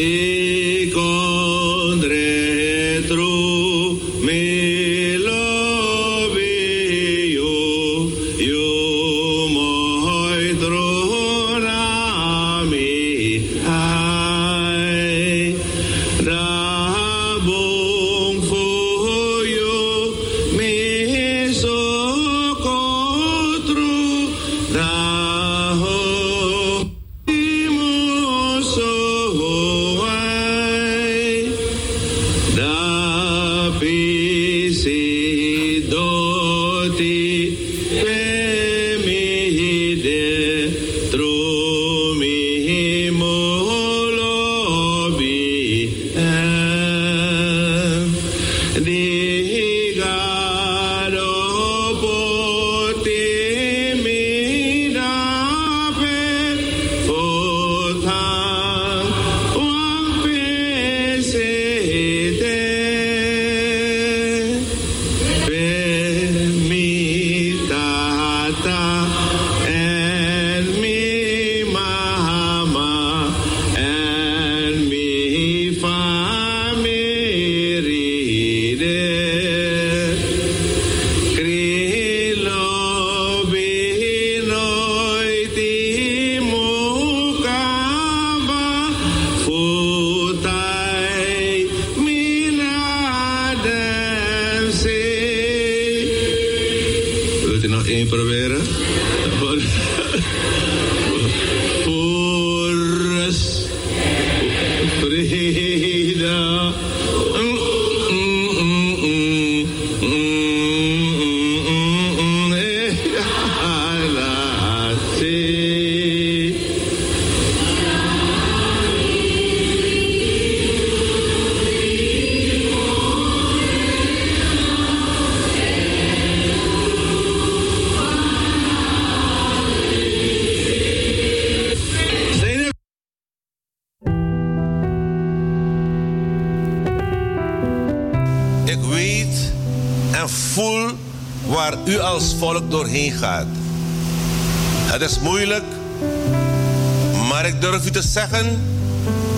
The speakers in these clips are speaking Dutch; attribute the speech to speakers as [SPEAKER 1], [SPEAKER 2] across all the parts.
[SPEAKER 1] Eh,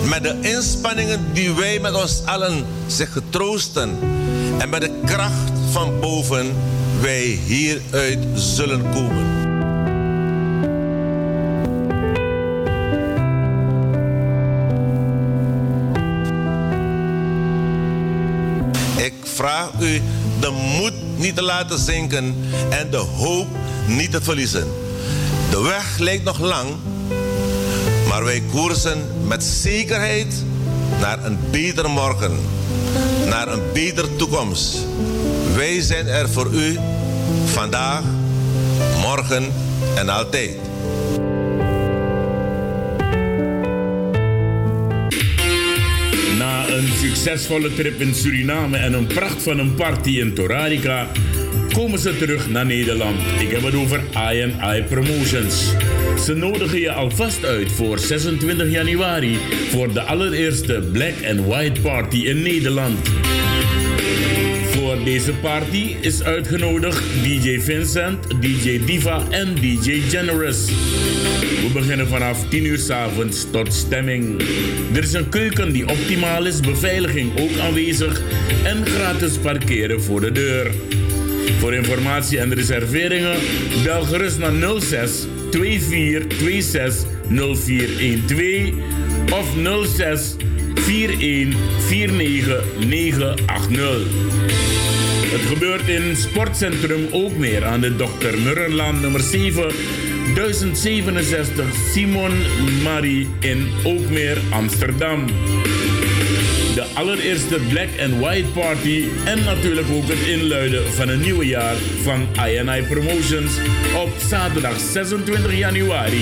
[SPEAKER 1] met de inspanningen die wij met ons allen zich getroosten en met de kracht van boven wij hieruit zullen komen. Ik vraag u de moed niet te laten zinken en de hoop niet te verliezen. De weg lijkt nog lang, maar wij koersen met zekerheid naar een beter morgen, naar een betere toekomst. Wij zijn er voor u vandaag, morgen en altijd.
[SPEAKER 2] een succesvolle trip in Suriname en een pracht van een party in Torarica komen ze terug naar Nederland. Ik heb het over I&I Promotions. Ze nodigen je alvast uit voor 26 januari voor de allereerste Black and White Party in Nederland. Voor deze party is uitgenodigd DJ Vincent, DJ Diva en DJ Generous. We beginnen vanaf 10 uur s avonds tot stemming. Er is een keuken die optimaal is, beveiliging ook aanwezig en gratis parkeren voor de deur. Voor informatie en reserveringen bel gerust naar 06 2426 0412 of 06 41 49 980. Het gebeurt in Sportcentrum ook meer aan de Dr. Murrenlaan nummer 7 1067 Simon Marie in Ookmeer, Amsterdam. De allereerste Black and White Party en natuurlijk ook het inluiden van een nieuwe jaar van INI Promotions op zaterdag 26 januari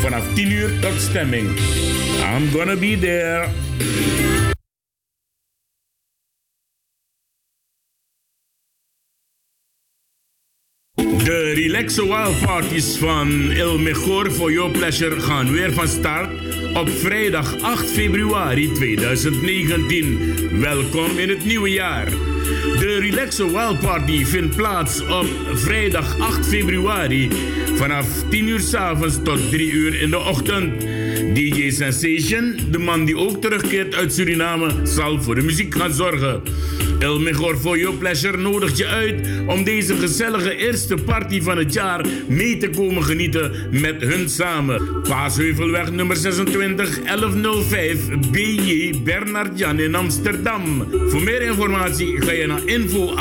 [SPEAKER 2] vanaf 10 uur tot stemming. I'm gonna be there. Wild Parties van El Mejor for Your Pleasure gaan weer van start op vrijdag 8 februari 2019. Welkom in het nieuwe jaar. De Relaxo Wild Party vindt plaats op vrijdag 8 februari vanaf 10 uur s avonds tot 3 uur in de ochtend. DJ Sensation, de man die ook terugkeert uit Suriname, zal voor de muziek gaan zorgen. El Mejor for Your Pleasure nodigt je uit om deze gezellige eerste party van het jaar mee te komen genieten met hun samen. Paasheuvelweg nummer 26 1105 BJ Bernard Jan in Amsterdam. Voor meer informatie ga je naar info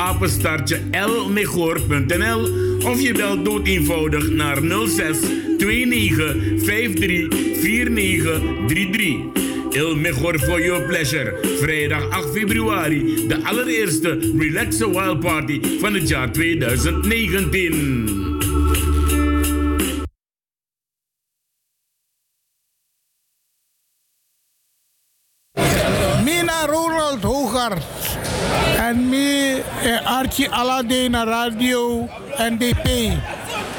[SPEAKER 2] elmejor.nl of je belt dood eenvoudig naar 06 29 53 49 33. Il Mejor for Your Pleasure. Vrijdag 8 februari, de allereerste Relax Wild Party van het jaar 2019.
[SPEAKER 3] Mina Ronald Hogar en me eh, Archie Alade na radio NDP.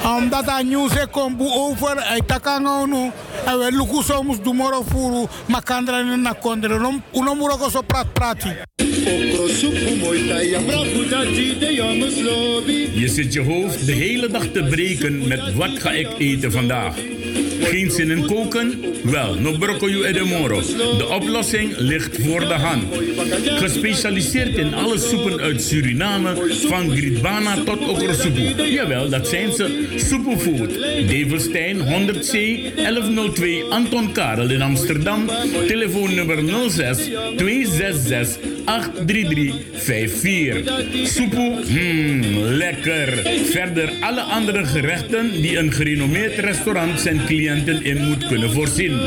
[SPEAKER 3] Omdat dat nieuws komt over, hij takangonu. En we lukken soms dumoro furu, makandra na kondre. Uno muro so prat prati.
[SPEAKER 2] Je zit je hoofd de hele dag te breken met wat ga ik eten vandaag. Geen zin in koken? Wel, no broccoli e de moro. De oplossing ligt voor de hand. Gespecialiseerd in alle soepen uit Suriname, van gridbana tot okrosoepoe. Jawel, dat zijn ze. Soepoefood. Develstein 100C 1102 Anton Karel in Amsterdam. Telefoonnummer 06 266 83354. Soepoe, mmm, lekker. Verder alle andere gerechten die een gerenommeerd restaurant zijn in moet kunnen voorzien.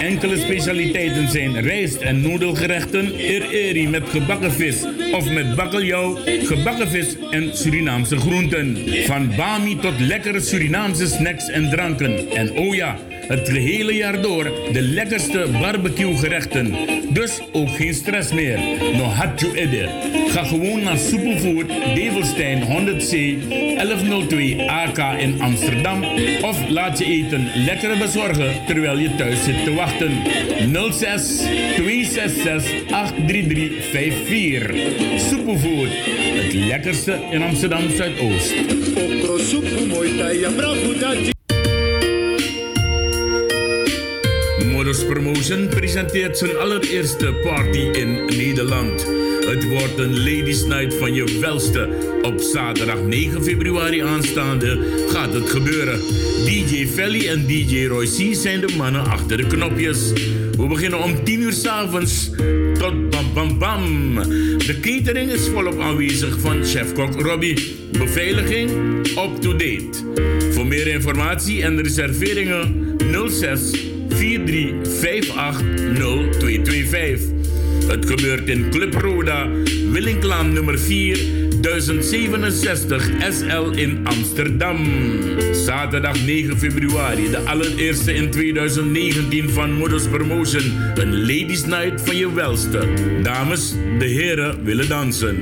[SPEAKER 2] Enkele specialiteiten zijn rijst- en noedelgerechten, eri met gebakken vis of met bakkeljauw, gebakken vis en Surinaamse groenten. Van bami tot lekkere Surinaamse snacks en dranken. En oh ja, het hele jaar door de lekkerste barbecue gerechten. Dus ook geen stress meer. No hat you edde. Ga gewoon naar Superfood Develstein 100C 1102 AK in Amsterdam. Of laat je eten lekker bezorgen terwijl je thuis zit te wachten. 06 266 83354. Superfood. Het lekkerste in Amsterdam Zuidoost. Promotion presenteert zijn allereerste party in Nederland. Het wordt een ladies night van je welste. Op zaterdag 9 februari aanstaande gaat het gebeuren. DJ Felly en DJ Roy C zijn de mannen achter de knopjes. We beginnen om 10 uur s'avonds tot bam bam bam. De catering is volop aanwezig van chefkok Robbie. Beveiliging up to date. Voor meer informatie en reserveringen 06 43580225. Het gebeurt in Club Roda, Willinklaan nummer 4, 1067 SL in Amsterdam. Zaterdag 9 februari, de allereerste in 2019 van Modus Promotion. Een ladies night van je welste. Dames, de heren willen dansen.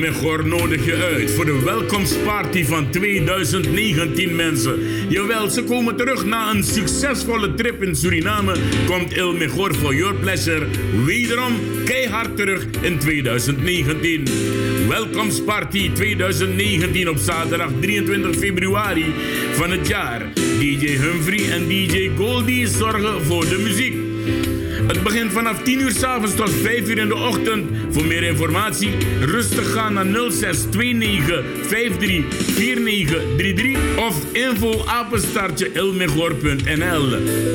[SPEAKER 2] Mejor nodig je uit voor de welkomstparty van 2019 mensen. Jawel, ze komen terug na een succesvolle trip in Suriname. Komt El Mejor for Your Pleasure wederom keihard terug in 2019. Welkomstparty 2019 op zaterdag 23 februari van het jaar. DJ Humphrey en DJ Goldie zorgen voor de muziek. Het begint vanaf 10 uur s'avonds tot 5 uur in de ochtend. Voor meer informatie rustig gaan naar 0629 53 4933 of info.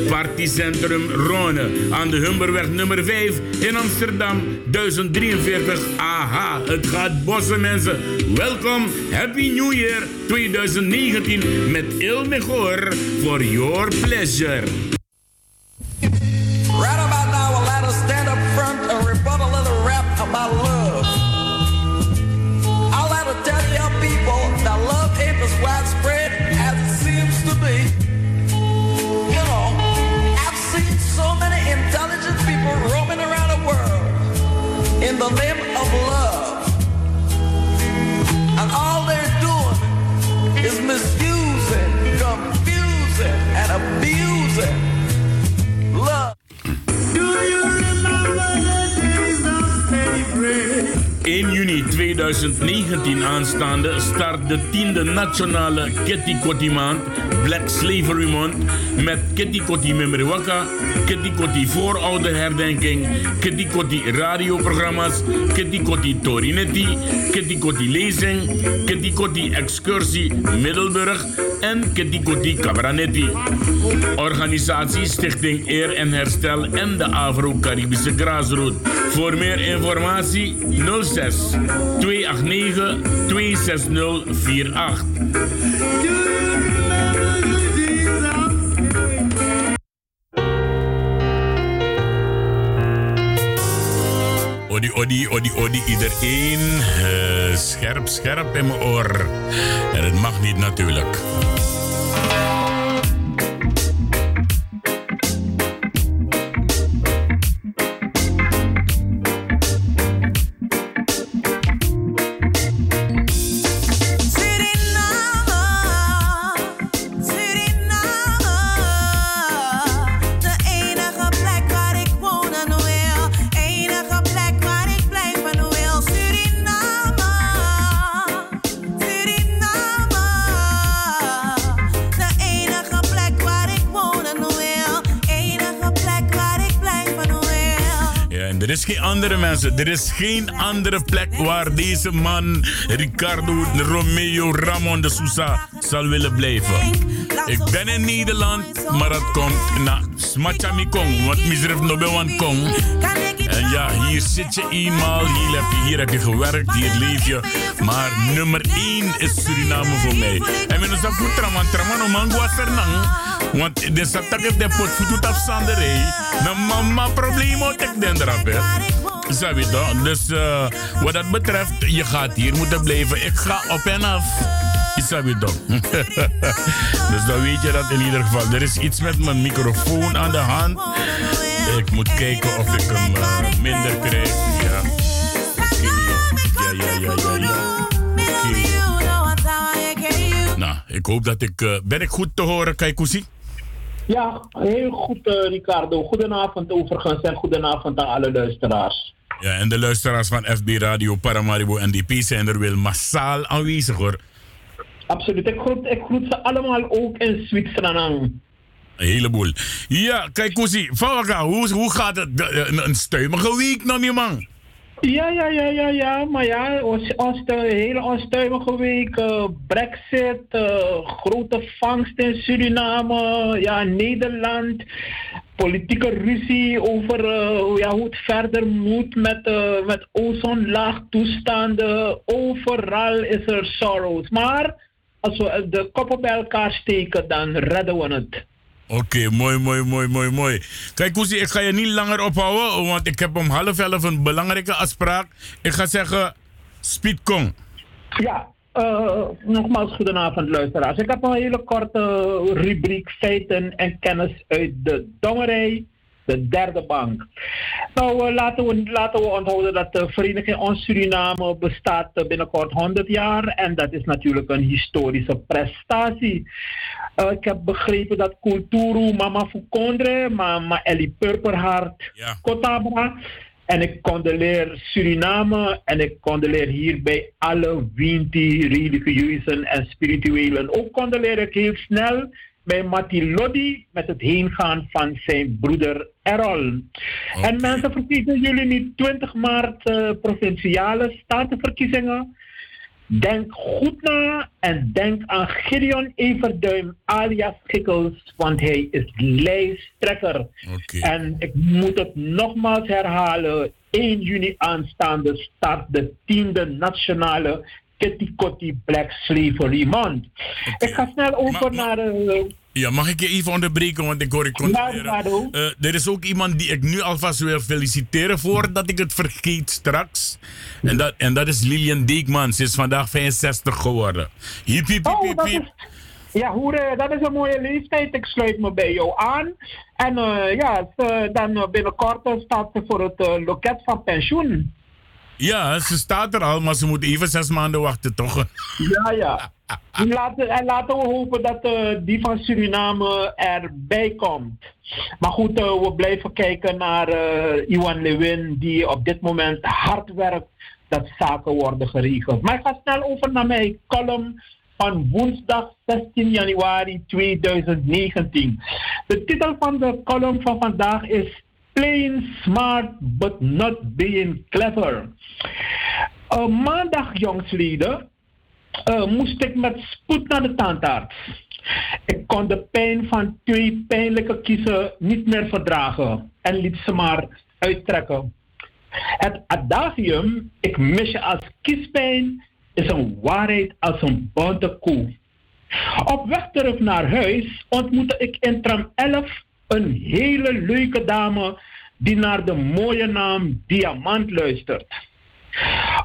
[SPEAKER 2] Partycentrum Rone aan de Humberweg nummer 5 in Amsterdam 1043 AH. Het gaat bossen mensen. Welkom, Happy New Year 2019 met Ilmegor for your pleasure.
[SPEAKER 4] Right stand up front and rebut a little rap about love. I'll let her tell you people that love ain't as widespread as it seems to be. You know, I've seen so many intelligent people roaming around the world in the name of love. And all they're doing is misusing,
[SPEAKER 2] 1 juni 2019 aanstaande start de tiende nationale Kitty Kotti maand, Black Slavery Month, met Kitty Kotti Memriwaka, Kitty Kotti voorouderherdenking, Kitty Kotti radioprogramma's, Kitty Kotti Torinetti, Kitty Kotti lezing, Kitty Kotti excursie Middelburg en Kitty Kotti Cabranetti. Organisatie Stichting Eer en Herstel en de Afro-Caribische Grassroot. Voor meer informatie 06 289 26048. Odi, odi, odi, odi, iedereen. Uh, scherp, scherp in mijn oor. En het mag niet natuurlijk. Andere mensen. Er is geen andere plek waar deze man, Ricardo Romeo Ramon de Sousa, zal willen blijven. Ik ben in Nederland, maar dat komt naar Smachami-Kong, want misref Nobel Kong. En ja, hier zit je eenmaal, hier heb je, hier heb je gewerkt, hier leef je. Maar nummer 1 is Suriname voor mij. En men is goed traman, traman, om mango Want de satak de pot voet afzanderij. Nou, mama, probleem moet ik den eraf, hè. Zou je? Dus uh, wat dat betreft, je gaat hier moeten blijven. Ik ga op en af. Snap je toch? dus dan weet je dat in ieder geval. Er is iets met mijn microfoon aan de hand. Ik moet kijken of ik hem uh, minder krijg. Ja. Ja, ja, ja, ja. Nou, ik hoop dat ik... Uh, ben ik goed te horen, Kaikousi?
[SPEAKER 5] Ja, heel goed, uh, Ricardo. Goedenavond overigens en goedenavond aan alle luisteraars.
[SPEAKER 2] Ja, en de luisteraars van FB Radio Paramaribo NDP zijn er wel massaal aanwezig hoor.
[SPEAKER 5] Absoluut. Ik groet, ik groet ze allemaal ook in Zwitserland.
[SPEAKER 2] Een heleboel. Ja, kijk, Koesie, hoe, hoe gaat het? Een, een stuimige week nog niet, man.
[SPEAKER 5] Ja, ja, ja, ja, ja. Maar ja, de hele onstuimige week. Uh, Brexit, uh, grote vangst in Suriname, ja, Nederland. Politieke ruzie over uh, ja, hoe het verder moet met, met ozonlaagtoestanden. Overal is er sorrows. Maar als we de koppen bij elkaar steken, dan redden we het.
[SPEAKER 2] Oké, mooi, mooi, mooi, mooi, mooi. Kijk, Koesie, ik ga je niet langer ophouden, want ik heb om half elf een belangrijke afspraak. Ik ga zeggen, Speedkong.
[SPEAKER 5] Ja, uh, nogmaals goedenavond luisteraars. Ik heb een hele korte rubriek feiten en kennis uit de dongerij de derde bank. Nou, uh, laten, we, laten we onthouden dat de Vereniging Ons Suriname bestaat binnenkort 100 jaar. En dat is natuurlijk een historische prestatie. Uh, ik heb begrepen dat Kulturu Mama Fukondre, Mama Ellie Purperhart, ja. Kotabra. En ik condoleer Suriname en ik condoleer hierbij alle Winti, religieuzen en spirituelen. Ook condoleer ik heel snel bij Matti Lodi met het heengaan van zijn broeder Errol. En mensen, verkiezen jullie niet 20 maart uh, provinciale statenverkiezingen? Denk goed na en denk aan Gideon Everduim alias Gikkels, want hij is lijsttrekker. Okay. En ik moet het nogmaals herhalen. 1 juni aanstaande start de tiende nationale Kitty Kotti Black Slavery Month. Ik ga snel over naar... Uh,
[SPEAKER 2] ja, mag ik je even onderbreken, want ik hoor ik controleren. Uh, er is ook iemand die ik nu alvast wil feliciteren voordat ik het vergeet straks. En dat, en dat is Lilian Deekman. Ze is vandaag 65 geworden. Hiep, hiep, hiep,
[SPEAKER 5] hiep, oh, Ja, hoor, dat is een mooie leeftijd. Ik sluit me bij jou aan. En uh, ja, dan binnenkort staat ze voor het loket van pensioen.
[SPEAKER 2] Ja, ze staat er al, maar ze moet even zes maanden wachten, toch?
[SPEAKER 5] Ja, ja. En laten, en laten we hopen dat uh, die van Suriname erbij komt. Maar goed, uh, we blijven kijken naar uh, Iwan Lewin, die op dit moment hard werkt dat zaken worden geregeld. Maar ik ga snel over naar mijn column van woensdag 16 januari 2019. De titel van de column van vandaag is Plain Smart but not being clever. Uh, maandag jongsleden uh, moest ik met spoed naar de tandarts. Ik kon de pijn van twee pijnlijke kiezen niet meer verdragen en liet ze maar uittrekken. Het adagium, ik mis je als kiespijn, is een waarheid als een bonte koe. Op weg terug naar huis ontmoette ik in tram 11 een hele leuke dame die naar de mooie naam Diamant luistert.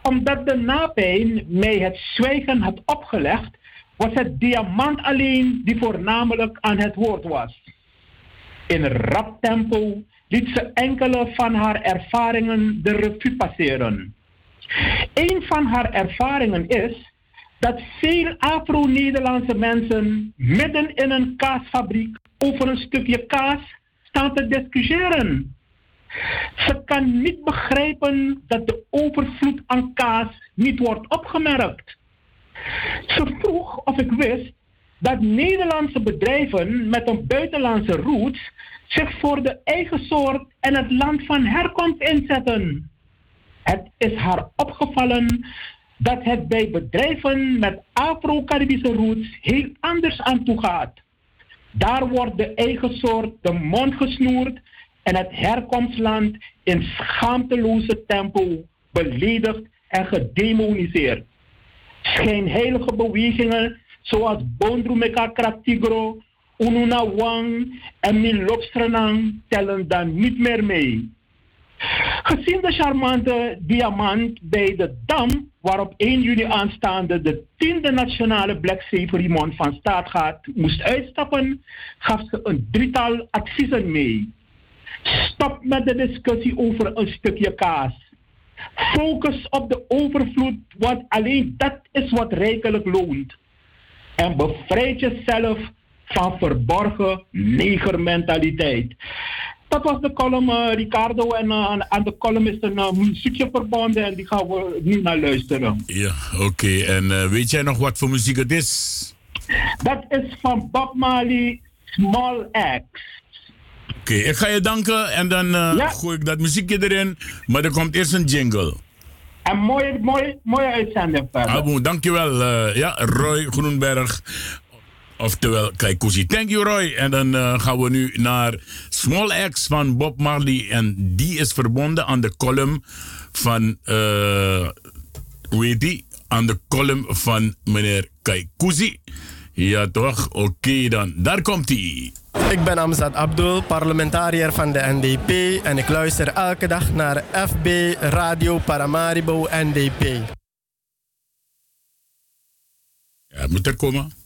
[SPEAKER 5] Omdat de napijn mij het zwijgen had opgelegd, was het Diamant alleen die voornamelijk aan het woord was. In rap tempo liet ze enkele van haar ervaringen de revue passeren. Een van haar ervaringen is dat veel Afro-Nederlandse mensen midden in een kaasfabriek over een stukje kaas staan te discussiëren. Ze kan niet begrijpen dat de overvloed aan kaas niet wordt opgemerkt. Ze vroeg of ik wist dat Nederlandse bedrijven met een buitenlandse roots zich voor de eigen soort en het land van herkomst inzetten. Het is haar opgevallen dat het bij bedrijven met Afro-Caribische roots heel anders aan toe gaat. Daar wordt de eigen soort de mond gesnoerd en het herkomstland in schaamteloze tempo beledigd en gedemoniseerd. Schijnheilige bewegingen zoals Bondrumeka Kratigro, Ununa Wang en Milopstranang tellen dan niet meer mee. Gezien de charmante diamant bij de Dam, waarop 1 juni aanstaande de tiende nationale Black Ceremony van staat gaat, moest uitstappen, gaf ze een drietal adviezen mee. Stop met de discussie over een stukje kaas. Focus op de overvloed, want alleen dat is wat rijkelijk loont. En bevrijd jezelf van verborgen negermentaliteit. Dat was de column uh, Ricardo en uh, aan de column is een uh, muziekje verbonden en die gaan we nu naar luisteren.
[SPEAKER 2] Ja, oké. Okay. En weet jij nog wat voor muziek het is?
[SPEAKER 5] Dat is van Bob Marley, Small Axe.
[SPEAKER 2] Oké, okay, ik ga je danken en dan ja. gooi ik dat muziekje erin. Maar er komt eerst een jingle.
[SPEAKER 5] En mooie, mooie, mooie uitzending verder.
[SPEAKER 2] Ah, dankjewel. Uh, ja, Roy Groenberg. Oftewel Kaikousi. Thank you Roy. En dan uh, gaan we nu naar Small X van Bob Marley. En die is verbonden aan de column van... Uh, hoe heet die? Aan de column van meneer Kaikousi. Ja toch? Oké okay, dan. Daar komt hij.
[SPEAKER 6] Ik ben Amzad Abdul, parlementariër van de NDP en ik luister elke dag naar FB Radio Paramaribo NDP.
[SPEAKER 2] Ja, moet er komen.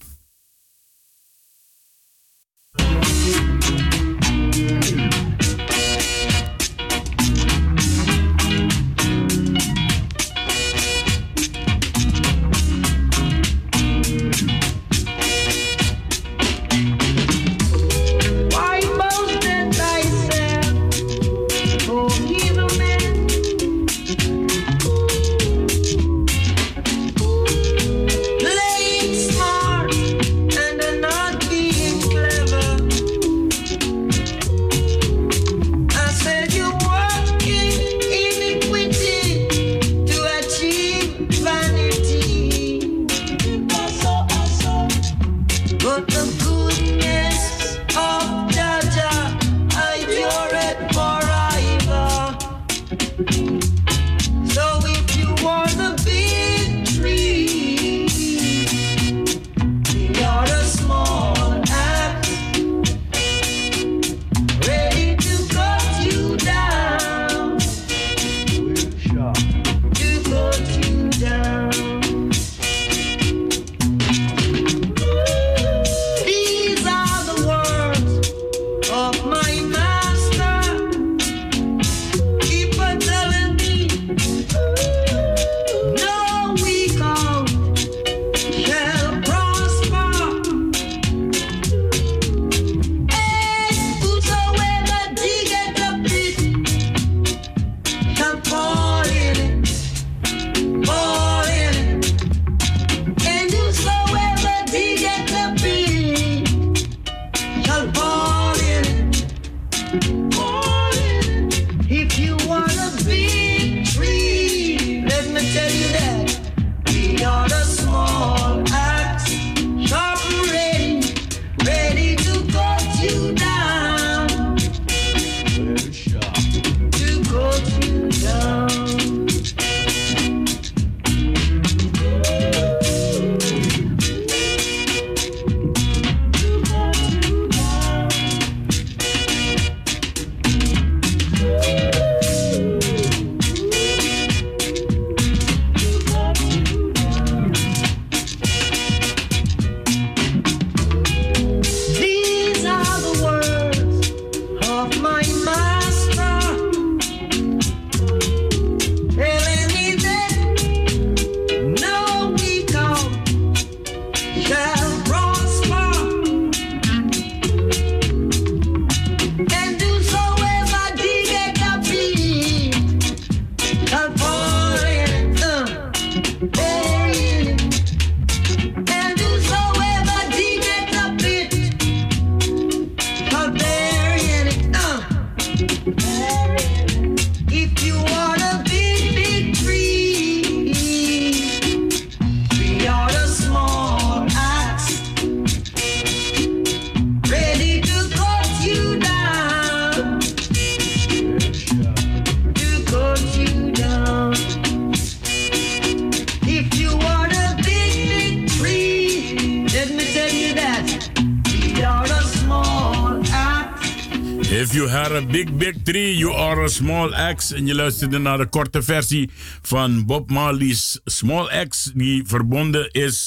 [SPEAKER 2] Small axe. En je luisterde naar de korte versie van Bob Marley's Small Axe, die verbonden is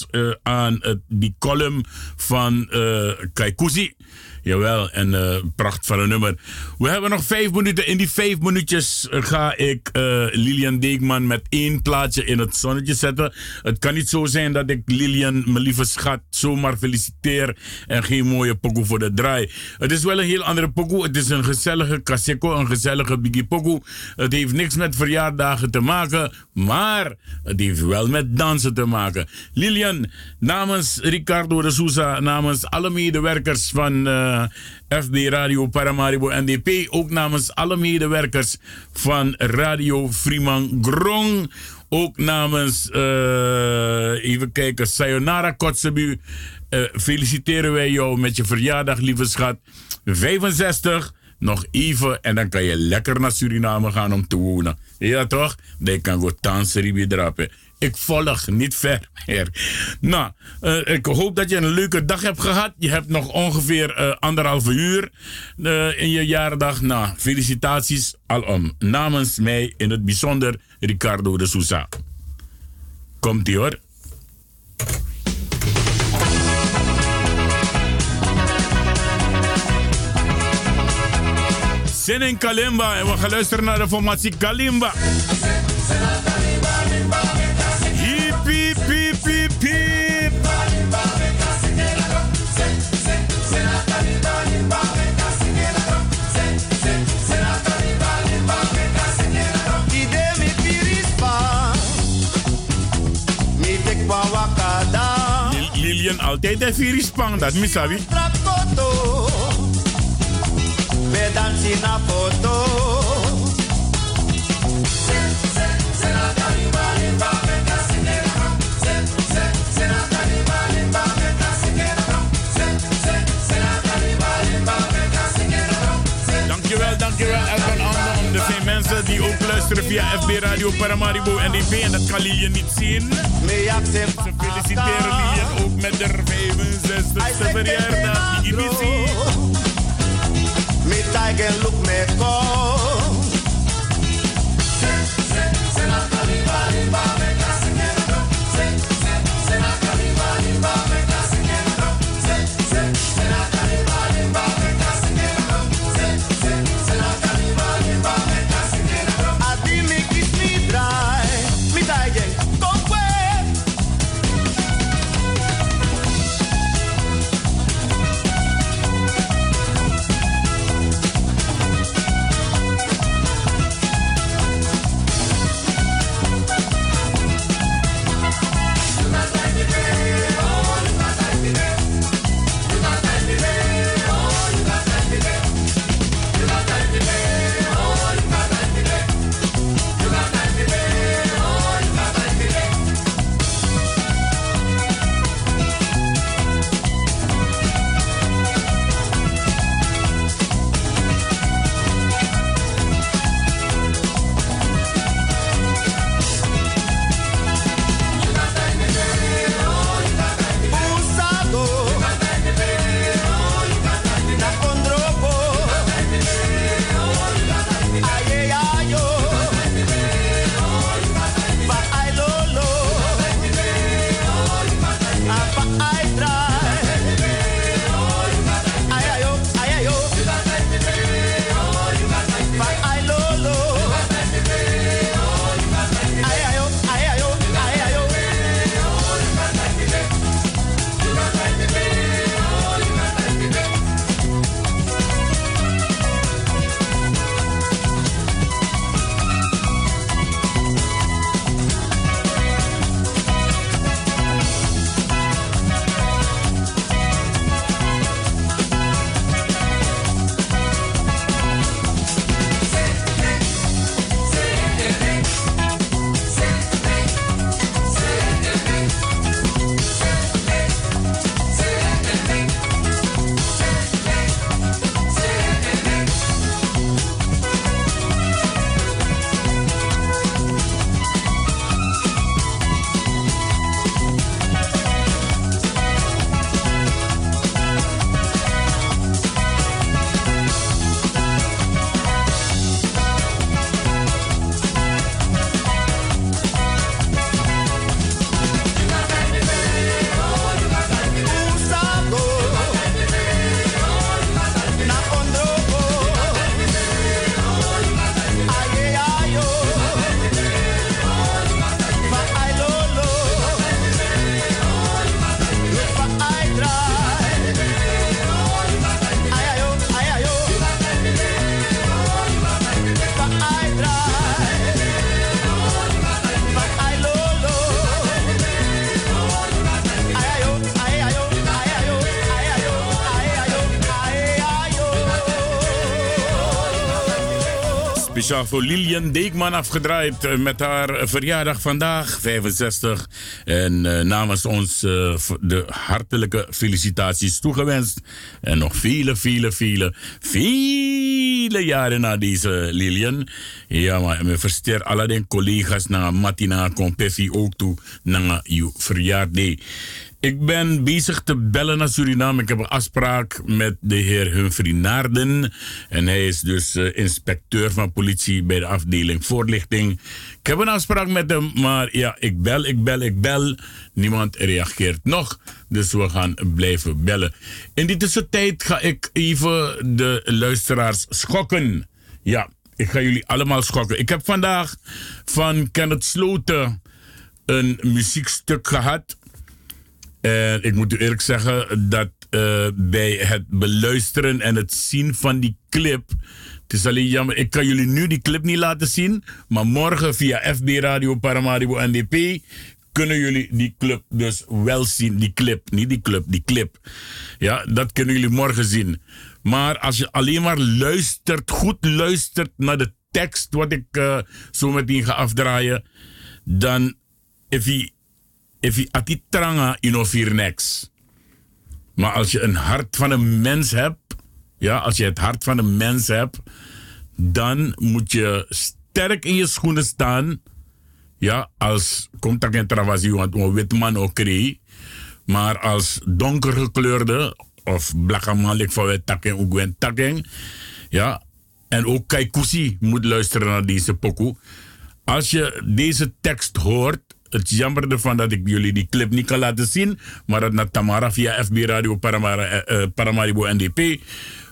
[SPEAKER 2] die column van uh, Kaikousi. Jawel, en uh, pracht van een nummer. We hebben nog vijf minuten. In die vijf minuutjes ga ik Lilian Deekman met één plaatje in het zonnetje zetten. Het kan niet zo zijn dat ik Lilian, mijn lieve schat, zomaar feliciteer en geen mooie pokoe voor de draai. Het is wel een heel andere pokoe. Het is een gezellige kaseko, een gezellige biggie pokoe. Het heeft niks met verjaardagen te maken, maar het heeft wel met dansen te maken. Lilian, namens Ricardo de Souza, namens alle medewerkers van... Uh, FB Radio Paramaribo NDP. Ook namens alle medewerkers van Radio Freeman Grong. Ook namens, uh, even kijken, Sayonara Kotzebu. Uh, feliciteren wij jou met je verjaardag, lieve schat. 65, nog even en dan kan je lekker naar Suriname gaan om te wonen. Ja toch? Dan kan je dansen, drapen. Ik volg niet ver meer. Nou, uh, ik hoop dat je een leuke dag hebt gehad. Je hebt nog ongeveer uh, anderhalve uur uh, in je jaardag. Nou, felicitaties alom. Namens mij in het bijzonder Ricardo de Souza. Komt-ie hoor. Zin in Kalimba en we gaan luisteren naar de formatie Kalimba. Altijd de virispang, dat misabi. Mensen die ook luisteren via FB Radio Paramaribo NDP en dat kan Lilian niet zien. Ze feliciteren Lilian ook met de 65ste verjaardag. Die missie.
[SPEAKER 7] Me tiger look me call.
[SPEAKER 2] Speciaal voor Lilian Deekman afgedraaid eh, met haar verjaardag vandaag, 65. En uh, namens ons uh, de hartelijke felicitaties toegewenst. En nog vele, vele, vele, vele jaren na deze Lilian. Ja, maar we versterken alle collega's naar Matina, Compeffi ook toe naar uw verjaardag. Ik ben bezig te bellen naar Suriname. Ik heb een afspraak met de heer Humphrey Naarden. En hij is dus uh, inspecteur van politie bij de afdeling voorlichting. Ik heb een afspraak met hem, maar ja, ik bel, ik bel, ik bel. Niemand reageert nog. Dus we gaan blijven bellen. In die tussentijd ga ik even de luisteraars schokken. Ja, ik ga jullie allemaal schokken. Ik heb vandaag van Kenneth Sloten een muziekstuk gehad. En ik moet u eerlijk zeggen dat uh, bij het beluisteren en het zien van die clip. Het is alleen jammer, ik kan jullie nu die clip niet laten zien. Maar morgen via FB Radio Paramaribo NDP kunnen jullie die club dus wel zien. Die clip, niet die club, die clip. Ja, dat kunnen jullie morgen zien. Maar als je alleen maar luistert, goed luistert naar de tekst wat ik uh, zo meteen ga afdraaien. Dan, if je if ati tranga innovir niks. Maar als je een hart van een mens hebt, ja, als je het hart van een mens hebt, dan moet je sterk in je schoenen staan. Ja, als komt dat geen travasie, want een wit man ook. Maar als donkergekleurde of man, ik van takken, ook een takken. Ja, en ook Kaikusi moet luisteren naar deze pokoe. Als je deze tekst hoort, het jammer ervan dat ik jullie die clip niet kan laten zien. Maar dat naar Tamara via FB Radio Paramara, uh, Paramaribo NDP.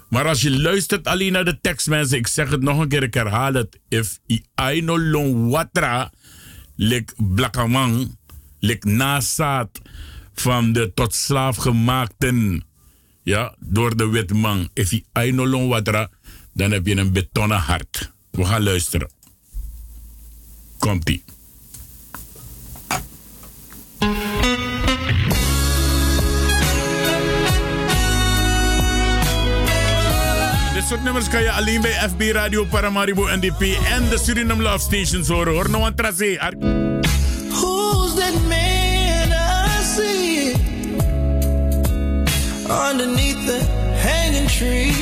[SPEAKER 2] Maar als je luistert alleen naar de tekst, mensen, ik zeg het nog een keer, ik herhaal het. If I no long watra, lik blakamang, lik nazaat van de tot slaaf gemaakten, ja, door de witman. If I no long watra, dan heb je een betonnen hart. We gaan luisteren. Komt-ie. Soort nummers kan je alleen bij FB Radio Paramaribo NDP en de Suriname Love Stations horen. Hoor tracé.
[SPEAKER 8] Who's that man I see underneath the hanging tree?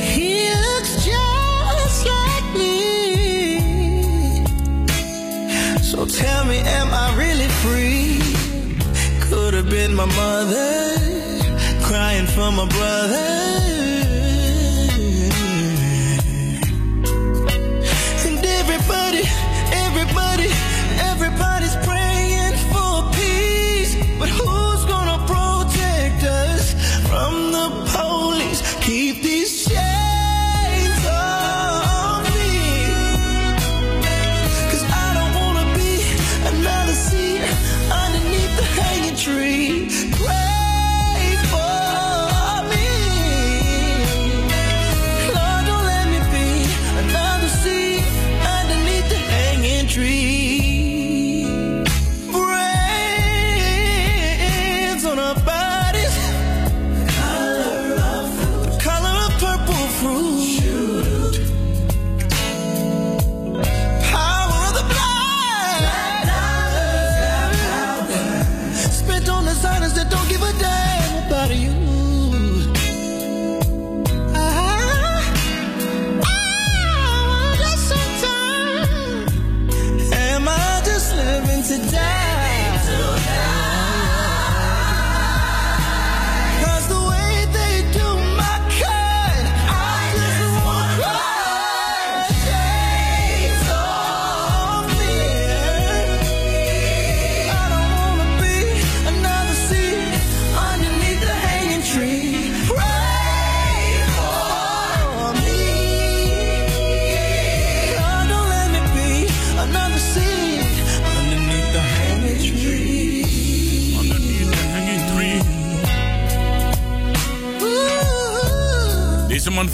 [SPEAKER 8] He looks just like me. So tell me, am I really free? Could have been my mother crying for my brother. And everybody, everybody, everybody's praying for peace. But who's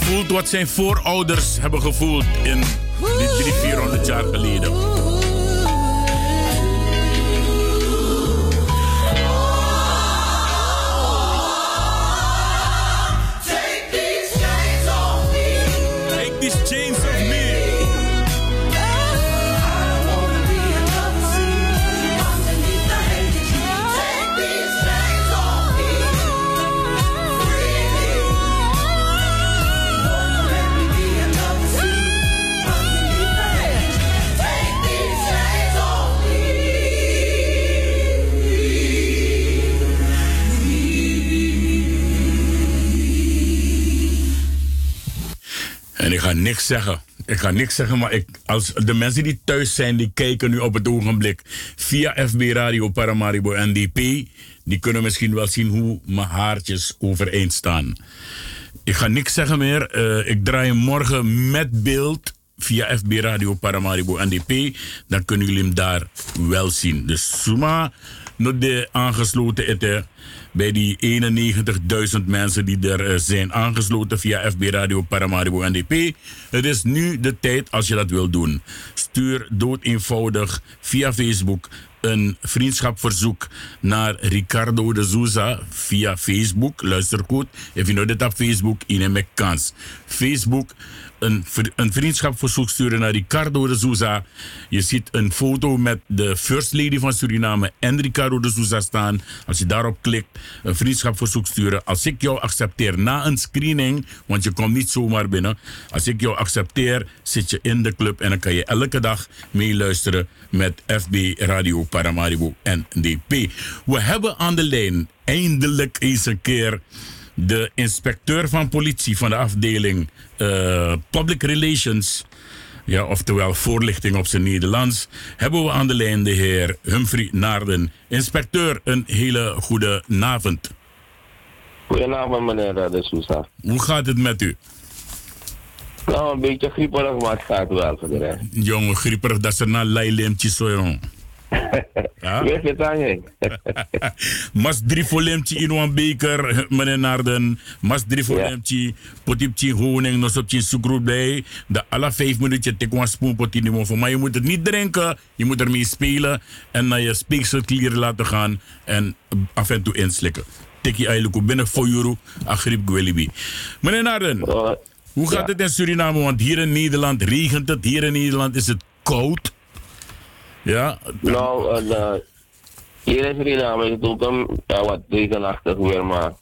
[SPEAKER 2] voelt wat zijn voorouders hebben gevoeld in die 300, 400 jaar geleden. Ga niks zeggen. Ik ga niks zeggen, maar ik, als de mensen die thuis zijn, die kijken nu op het ogenblik via FB Radio Paramaribo NDP, die kunnen misschien wel zien hoe mijn haartjes overeind staan. Ik ga niks zeggen meer. Eh, ik draai morgen met beeld via FB Radio Paramaribo NDP. Dan kunnen jullie hem daar wel zien. Dus Suma, nog de aangesloten eten bij die 91.000 mensen die er eh, zijn aangesloten via FB Radio Paramaribo NDP. Het is nu de tijd als je dat wil doen. Stuur dood eenvoudig via Facebook een vriendschapverzoek naar Ricardo de Souza via Facebook. Luister goed. You know dit op Facebook, in een kans. Facebook een, een vriendschapverzoek sturen naar Ricardo de Souza. Je ziet een foto met de First Lady van Suriname en Ricardo de Souza staan. Als je daarop klikt, een vriendschapverzoek sturen. Als ik jou accepteer na een screening, want je komt niet zomaar binnen. Als ik jou accepteer, zit je in de club en dan kan je elke dag meeluisteren met FB Radio Paramaribo NDP. We hebben aan de lijn eindelijk eens een keer de inspecteur van politie van de afdeling uh, Public Relations, ja, oftewel voorlichting op zijn Nederlands, hebben we aan de lijn de heer Humphrey Naarden. Inspecteur, een hele goede avond.
[SPEAKER 9] Goedenavond, meneer De Sousa.
[SPEAKER 2] Hoe gaat het met u?
[SPEAKER 9] Nou, een beetje grieperig, maar het gaat wel voor de rest.
[SPEAKER 2] Jongen, grieperig, dat is er naar leilemtje zo, jong.
[SPEAKER 9] Ja? Weet je het aan
[SPEAKER 2] Mas drie volemtje in een beker, meneer Narden. Mas drie volemtje, potipje honing, nog zo'n suikroet bij. De alle vijf minuten tik een spoen potje. Maar je moet het niet drinken, je moet ermee spelen en naar je speekselklier laten gaan en af en toe inslikken. Tik je eigenlijk binnen voor euro, agrip gwelibi. Meneer Narden, hoe gaat het in Suriname? Want hier in Nederland regent het, hier in Nederland is het koud. Ja?
[SPEAKER 9] Nou, en, uh, hier in Suriname is het ook een, ja, wat regenachtig weer, maar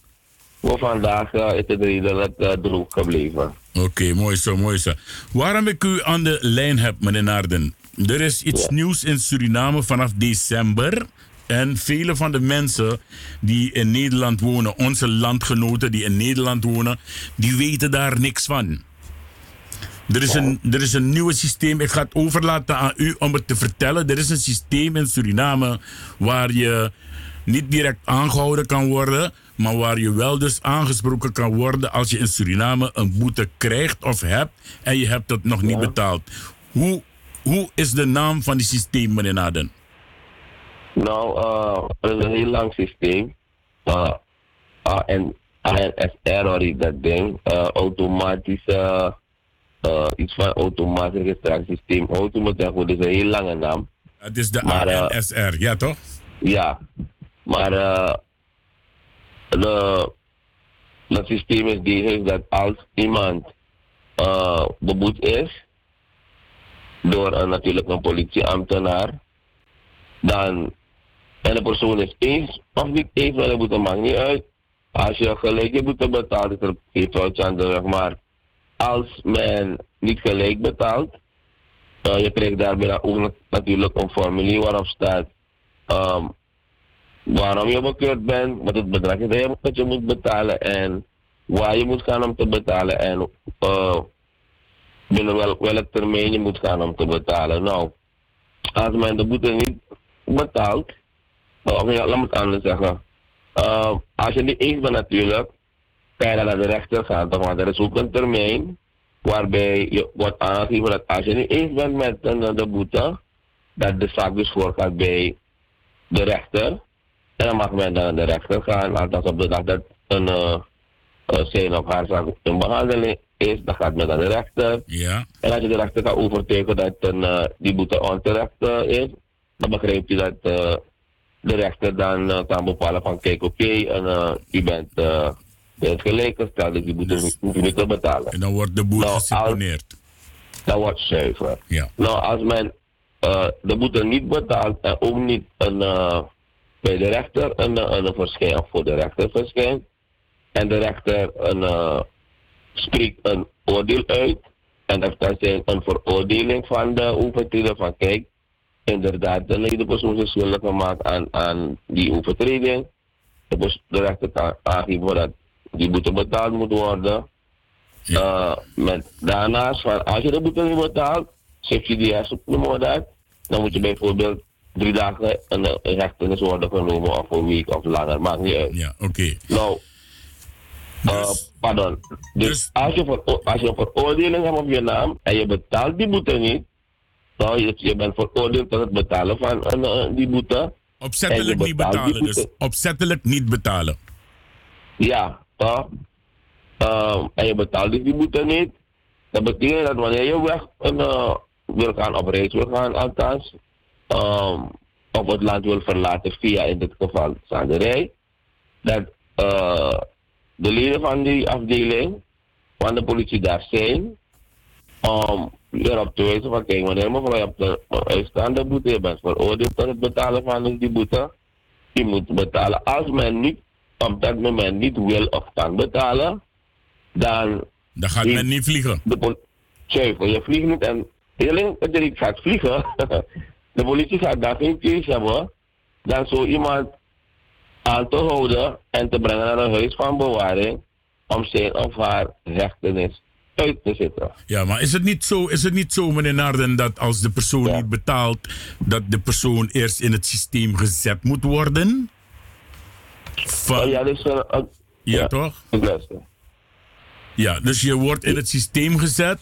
[SPEAKER 9] voor vandaag uh, is het redelijk uh, droog gebleven.
[SPEAKER 2] Oké, mooi zo, mooi zo. Waarom ik u aan de lijn heb, meneer Naarden? Er is iets nieuws in Suriname vanaf december. En vele van de mensen die in Nederland wonen, onze landgenoten die in Nederland wonen, die weten daar niks van. Er is, een, er is een nieuw systeem. Ik ga het overlaten aan u om het te vertellen. Er is een systeem in Suriname waar je niet direct aangehouden kan worden, maar waar je wel dus aangesproken kan worden als je in Suriname een boete krijgt of hebt en je hebt het nog niet betaald. Hoe, hoe is de naam van die systeem, meneer Naden?
[SPEAKER 9] Nou, uh, het is een heel lang systeem. Uh, en ANSR, dat ding, uh, automatische uh, iets van automatisch registratiesysteem. Automatisch dat is een heel lange naam.
[SPEAKER 2] Het is de maar, uh, ANSR, ja toch?
[SPEAKER 9] Ja, maar uh, de, het systeem is deze dat als iemand uh, beboet is door een, natuurlijk een politieambtenaar, dan en de persoon is eens of niet eens boete, maakt niet uit. Als je gelijk je boete betaalt, is er geen foutje aan de weg, maar als men niet gelijk betaalt, uh, je krijgt daarbij ook natuurlijk een formulier waarop staat um, waarom je bekeurd bent, wat het bedrag is dat je, je moet betalen en waar je moet gaan om te betalen en uh, binnen wel, welk termijn je moet gaan om te betalen. Nou, als men de boete niet betaalt, of ja, laat me het anders zeggen. Uh, als je niet eens bent natuurlijk, dan naar de rechter gaan, toch? Want er is ook een termijn waarbij je wordt aangegeven dat als je niet eens bent met de boete, dat de zaak dus voorgaat bij de rechter. En dan mag men dan naar de rechter gaan, althans op de dag dat een uh, zijn of haar zaak in behandeling is, dan gaat men naar de rechter.
[SPEAKER 2] Ja.
[SPEAKER 9] En als je de rechter kan overtuigen dat een, uh, die boete onterecht uh, is, dan begrijpt je dat de rechter dan kan bepalen van kijk oké, okay, en u bent het gelijkgesteld dat je moet, dus, hoef je niet te betalen.
[SPEAKER 2] En dan wordt de boete nou, geseponeerd.
[SPEAKER 9] Dat wordt zuiver.
[SPEAKER 2] Ja.
[SPEAKER 9] Nou, als men uh, de boete niet betaalt en ook niet een, uh, bij de rechter een, een, verschijn, of voor de rechter verschijnt, en de rechter een, uh, spreekt een oordeel uit, en dat kan zijn een veroordeling van de overtreder van kijk, inderdaad, de persoon is schuldig gemaakt aan, aan die overtreding. De, de rechter kan aangeven dat die boete betaald moet worden. Uh, met, daarnaast, van, als je de boete niet betaalt, subsidiair noemen dat, dan moet je bijvoorbeeld drie dagen in de hechtenis worden genomen of een week of langer, maakt niet uit.
[SPEAKER 2] Ja, oké.
[SPEAKER 9] Nou, uh, pardon. Dus, als, je ver, als je een veroordeling hebt op je naam en je betaalt die boete niet, nou, je, je bent veroordeeld tot het betalen van uh, die boete.
[SPEAKER 2] Opzettelijk niet betalen, dus opzettelijk niet betalen.
[SPEAKER 9] Ja, toch? Um, en je betaalt die boete niet. Dat betekent dat wanneer je weg uh, wil gaan op reis wil gaan, althans, um, of het land wil verlaten via in dit geval zanderij, dat uh, de leden van die afdeling van de politie daar zijn om erop te wijzen van kijk, wanneer mevrouw je hebt de uitstaande boete, je bent veroordeeld tot het betalen van die boete, je moet betalen. Als men niet op dat moment niet wil of kan betalen, dan...
[SPEAKER 2] Dan gaat men niet vliegen.
[SPEAKER 9] De Zuiver, je vliegt niet en dat je gaat vliegen, de politie gaat daar geen keuze hebben dan zo iemand aan te houden en te brengen naar een huis van bewaring om zijn of haar rechtenis uit te zitten.
[SPEAKER 2] Ja, maar is het niet zo, is het niet zo meneer Naarden, dat als de persoon niet betaalt, dat de persoon eerst in het systeem gezet moet worden?
[SPEAKER 9] Van... Ja, dus, uh,
[SPEAKER 2] ja, ja, toch? Ja, dus je wordt in het systeem gezet.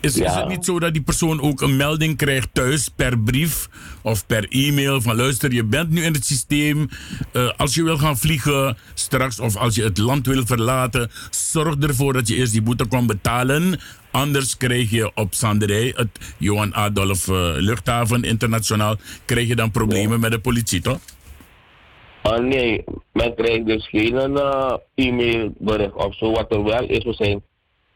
[SPEAKER 2] Is, ja. is, het niet zo dat die persoon ook een melding krijgt thuis per brief of per e-mail van luister, je bent nu in het systeem. Uh, als je wil gaan vliegen straks of als je het land wil verlaten, zorg ervoor dat je eerst die boete kan betalen. Anders krijg je op Sanderij, het Johan Adolf uh, luchthaven internationaal, krijg je dan problemen ja. met de politie, toch?
[SPEAKER 9] Uh, nee, men krijgt dus geen uh, e-mailbericht of zo. Wat er wel is, we zijn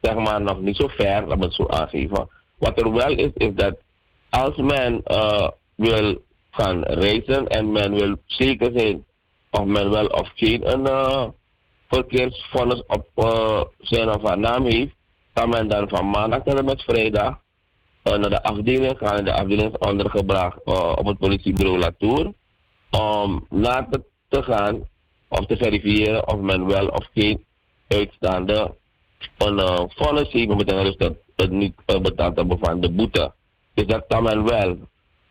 [SPEAKER 9] zeg maar nog niet zo ver, laat het zo aangeven. Wat er wel is, is dat als men uh, wil gaan reizen en men wil zeker zijn of men wel of geen een uh, op zijn of haar naam heeft, kan men dan van maandag tot en met vrijdag naar de afdeling gaan de afdeling is ondergebracht op het politiebureau Latour om na te, te gaan of te verifiëren of men wel of geen uitstaande een uh, vonnis heeft, dus dat het niet uh, betaald hebben van de boete. Dus dat kan men wel.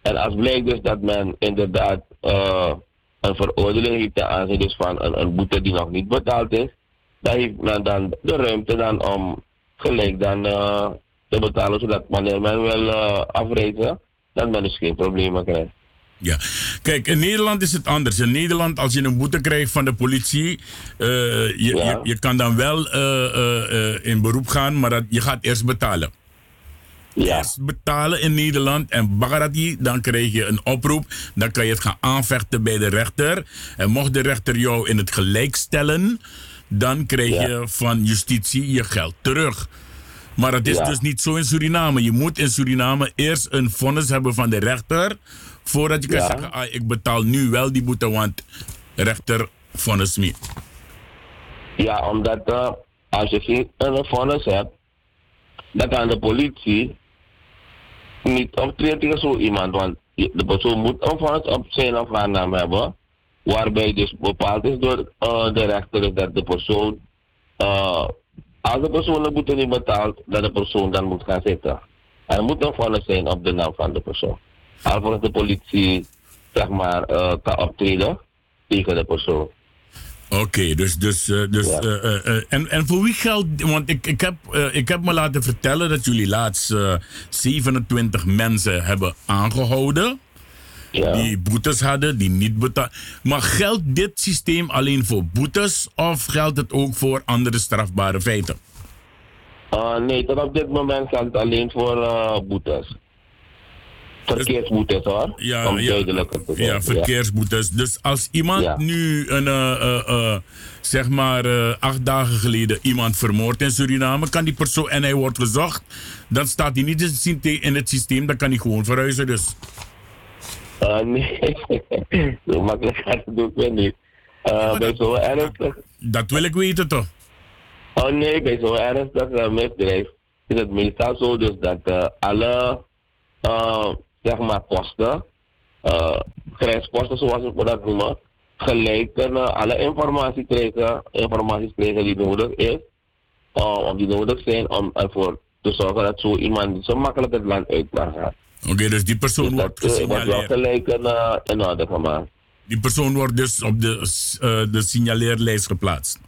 [SPEAKER 9] En als blijkt dus dat men inderdaad uh, een veroordeling heeft ten aanzien dus van een, een, boete die nog niet betaald is, dan heeft men dan de ruimte dan om gelijk dan te betalen, zodat wanneer men wil afreizen, dat men dus geen problemen krijgt.
[SPEAKER 2] Ja, kijk, in Nederland is het anders. In Nederland, als je een boete krijgt van de politie, uh, je, ja. je, je, kan dan wel uh, uh, in beroep gaan, maar dat, je gaat eerst betalen.
[SPEAKER 9] Ja.
[SPEAKER 2] Eerst betalen in Nederland en bagarati, dan krijg je een oproep. Dan kan je het gaan aanvechten bij de rechter. En mocht de rechter jou in het gelijk stellen, dan krijg ja. je van justitie je geld terug. Maar het is ja. dus niet zo in Suriname. Je moet in Suriname eerst een vonnis hebben van de rechter Voordat je kan ja. zeggen, ah, ik betaal nu wel die boete, want rechter vonnis me.
[SPEAKER 9] Ja, omdat uh, als je geen een vonnis hebt, dan kan de politie niet optreden tegen zo iemand. Want de persoon moet een vonnis op zijn of haar naam hebben. Waarbij dus bepaald is door uh, de rechter dat de persoon, uh, als de persoon de boete niet betaalt, dat de persoon dan moet gaan zitten. Er moet een vonnis zijn op de naam van de persoon alvorens de politie zeg maar, uh, kan optreden tegen de persoon.
[SPEAKER 2] Oké, okay, dus, dus, uh, dus ja. uh, uh, en, en voor wie geldt, want ik, ik, heb, ik heb me laten vertellen dat jullie laatst 27 mensen hebben aangehouden. Ja. Die boetes hadden, die niet betalen. Maar geldt dit systeem alleen voor boetes of geldt het ook voor andere strafbare feiten?
[SPEAKER 9] nee, tot op dit moment geldt het alleen voor boetes verkeersboetes hoor.
[SPEAKER 2] Ja,
[SPEAKER 9] om
[SPEAKER 2] ja,
[SPEAKER 9] te
[SPEAKER 2] ja, verkeersboetes. Dus als iemand ja. nu een, uh, uh, uh, zeg maar acht dagen geleden iemand vermoord in Suriname, kan die persoon en hij wordt gezocht, dan staat hij niet in het systeem, dan kan hij gewoon verhuizen dus.
[SPEAKER 9] nee, zo makkelijk gaat het ook weer niet. Ja, bij zo ernstig.
[SPEAKER 2] Dat wil ik weten toch?
[SPEAKER 9] Oh nee, bij zo ernstig misdrijf is het meestal zo dus dat alle zeg maar posten, uh, grijsposten zoals we dat noemen, gelijk kunnen alle informatie krijgen, informatie krijgen die nodig is. uh, of die nodig zijn om ervoor te zorgen dat zo iemand niet zo makkelijk het land uit kan gaan.
[SPEAKER 2] Oké, dus die persoon wordt
[SPEAKER 9] uh, wordt wel
[SPEAKER 2] gesignaleerd.
[SPEAKER 9] gelijk in, uh, in orde gemaakt.
[SPEAKER 2] Die persoon wordt dus op de, eh, de signaleerlijst geplaatst.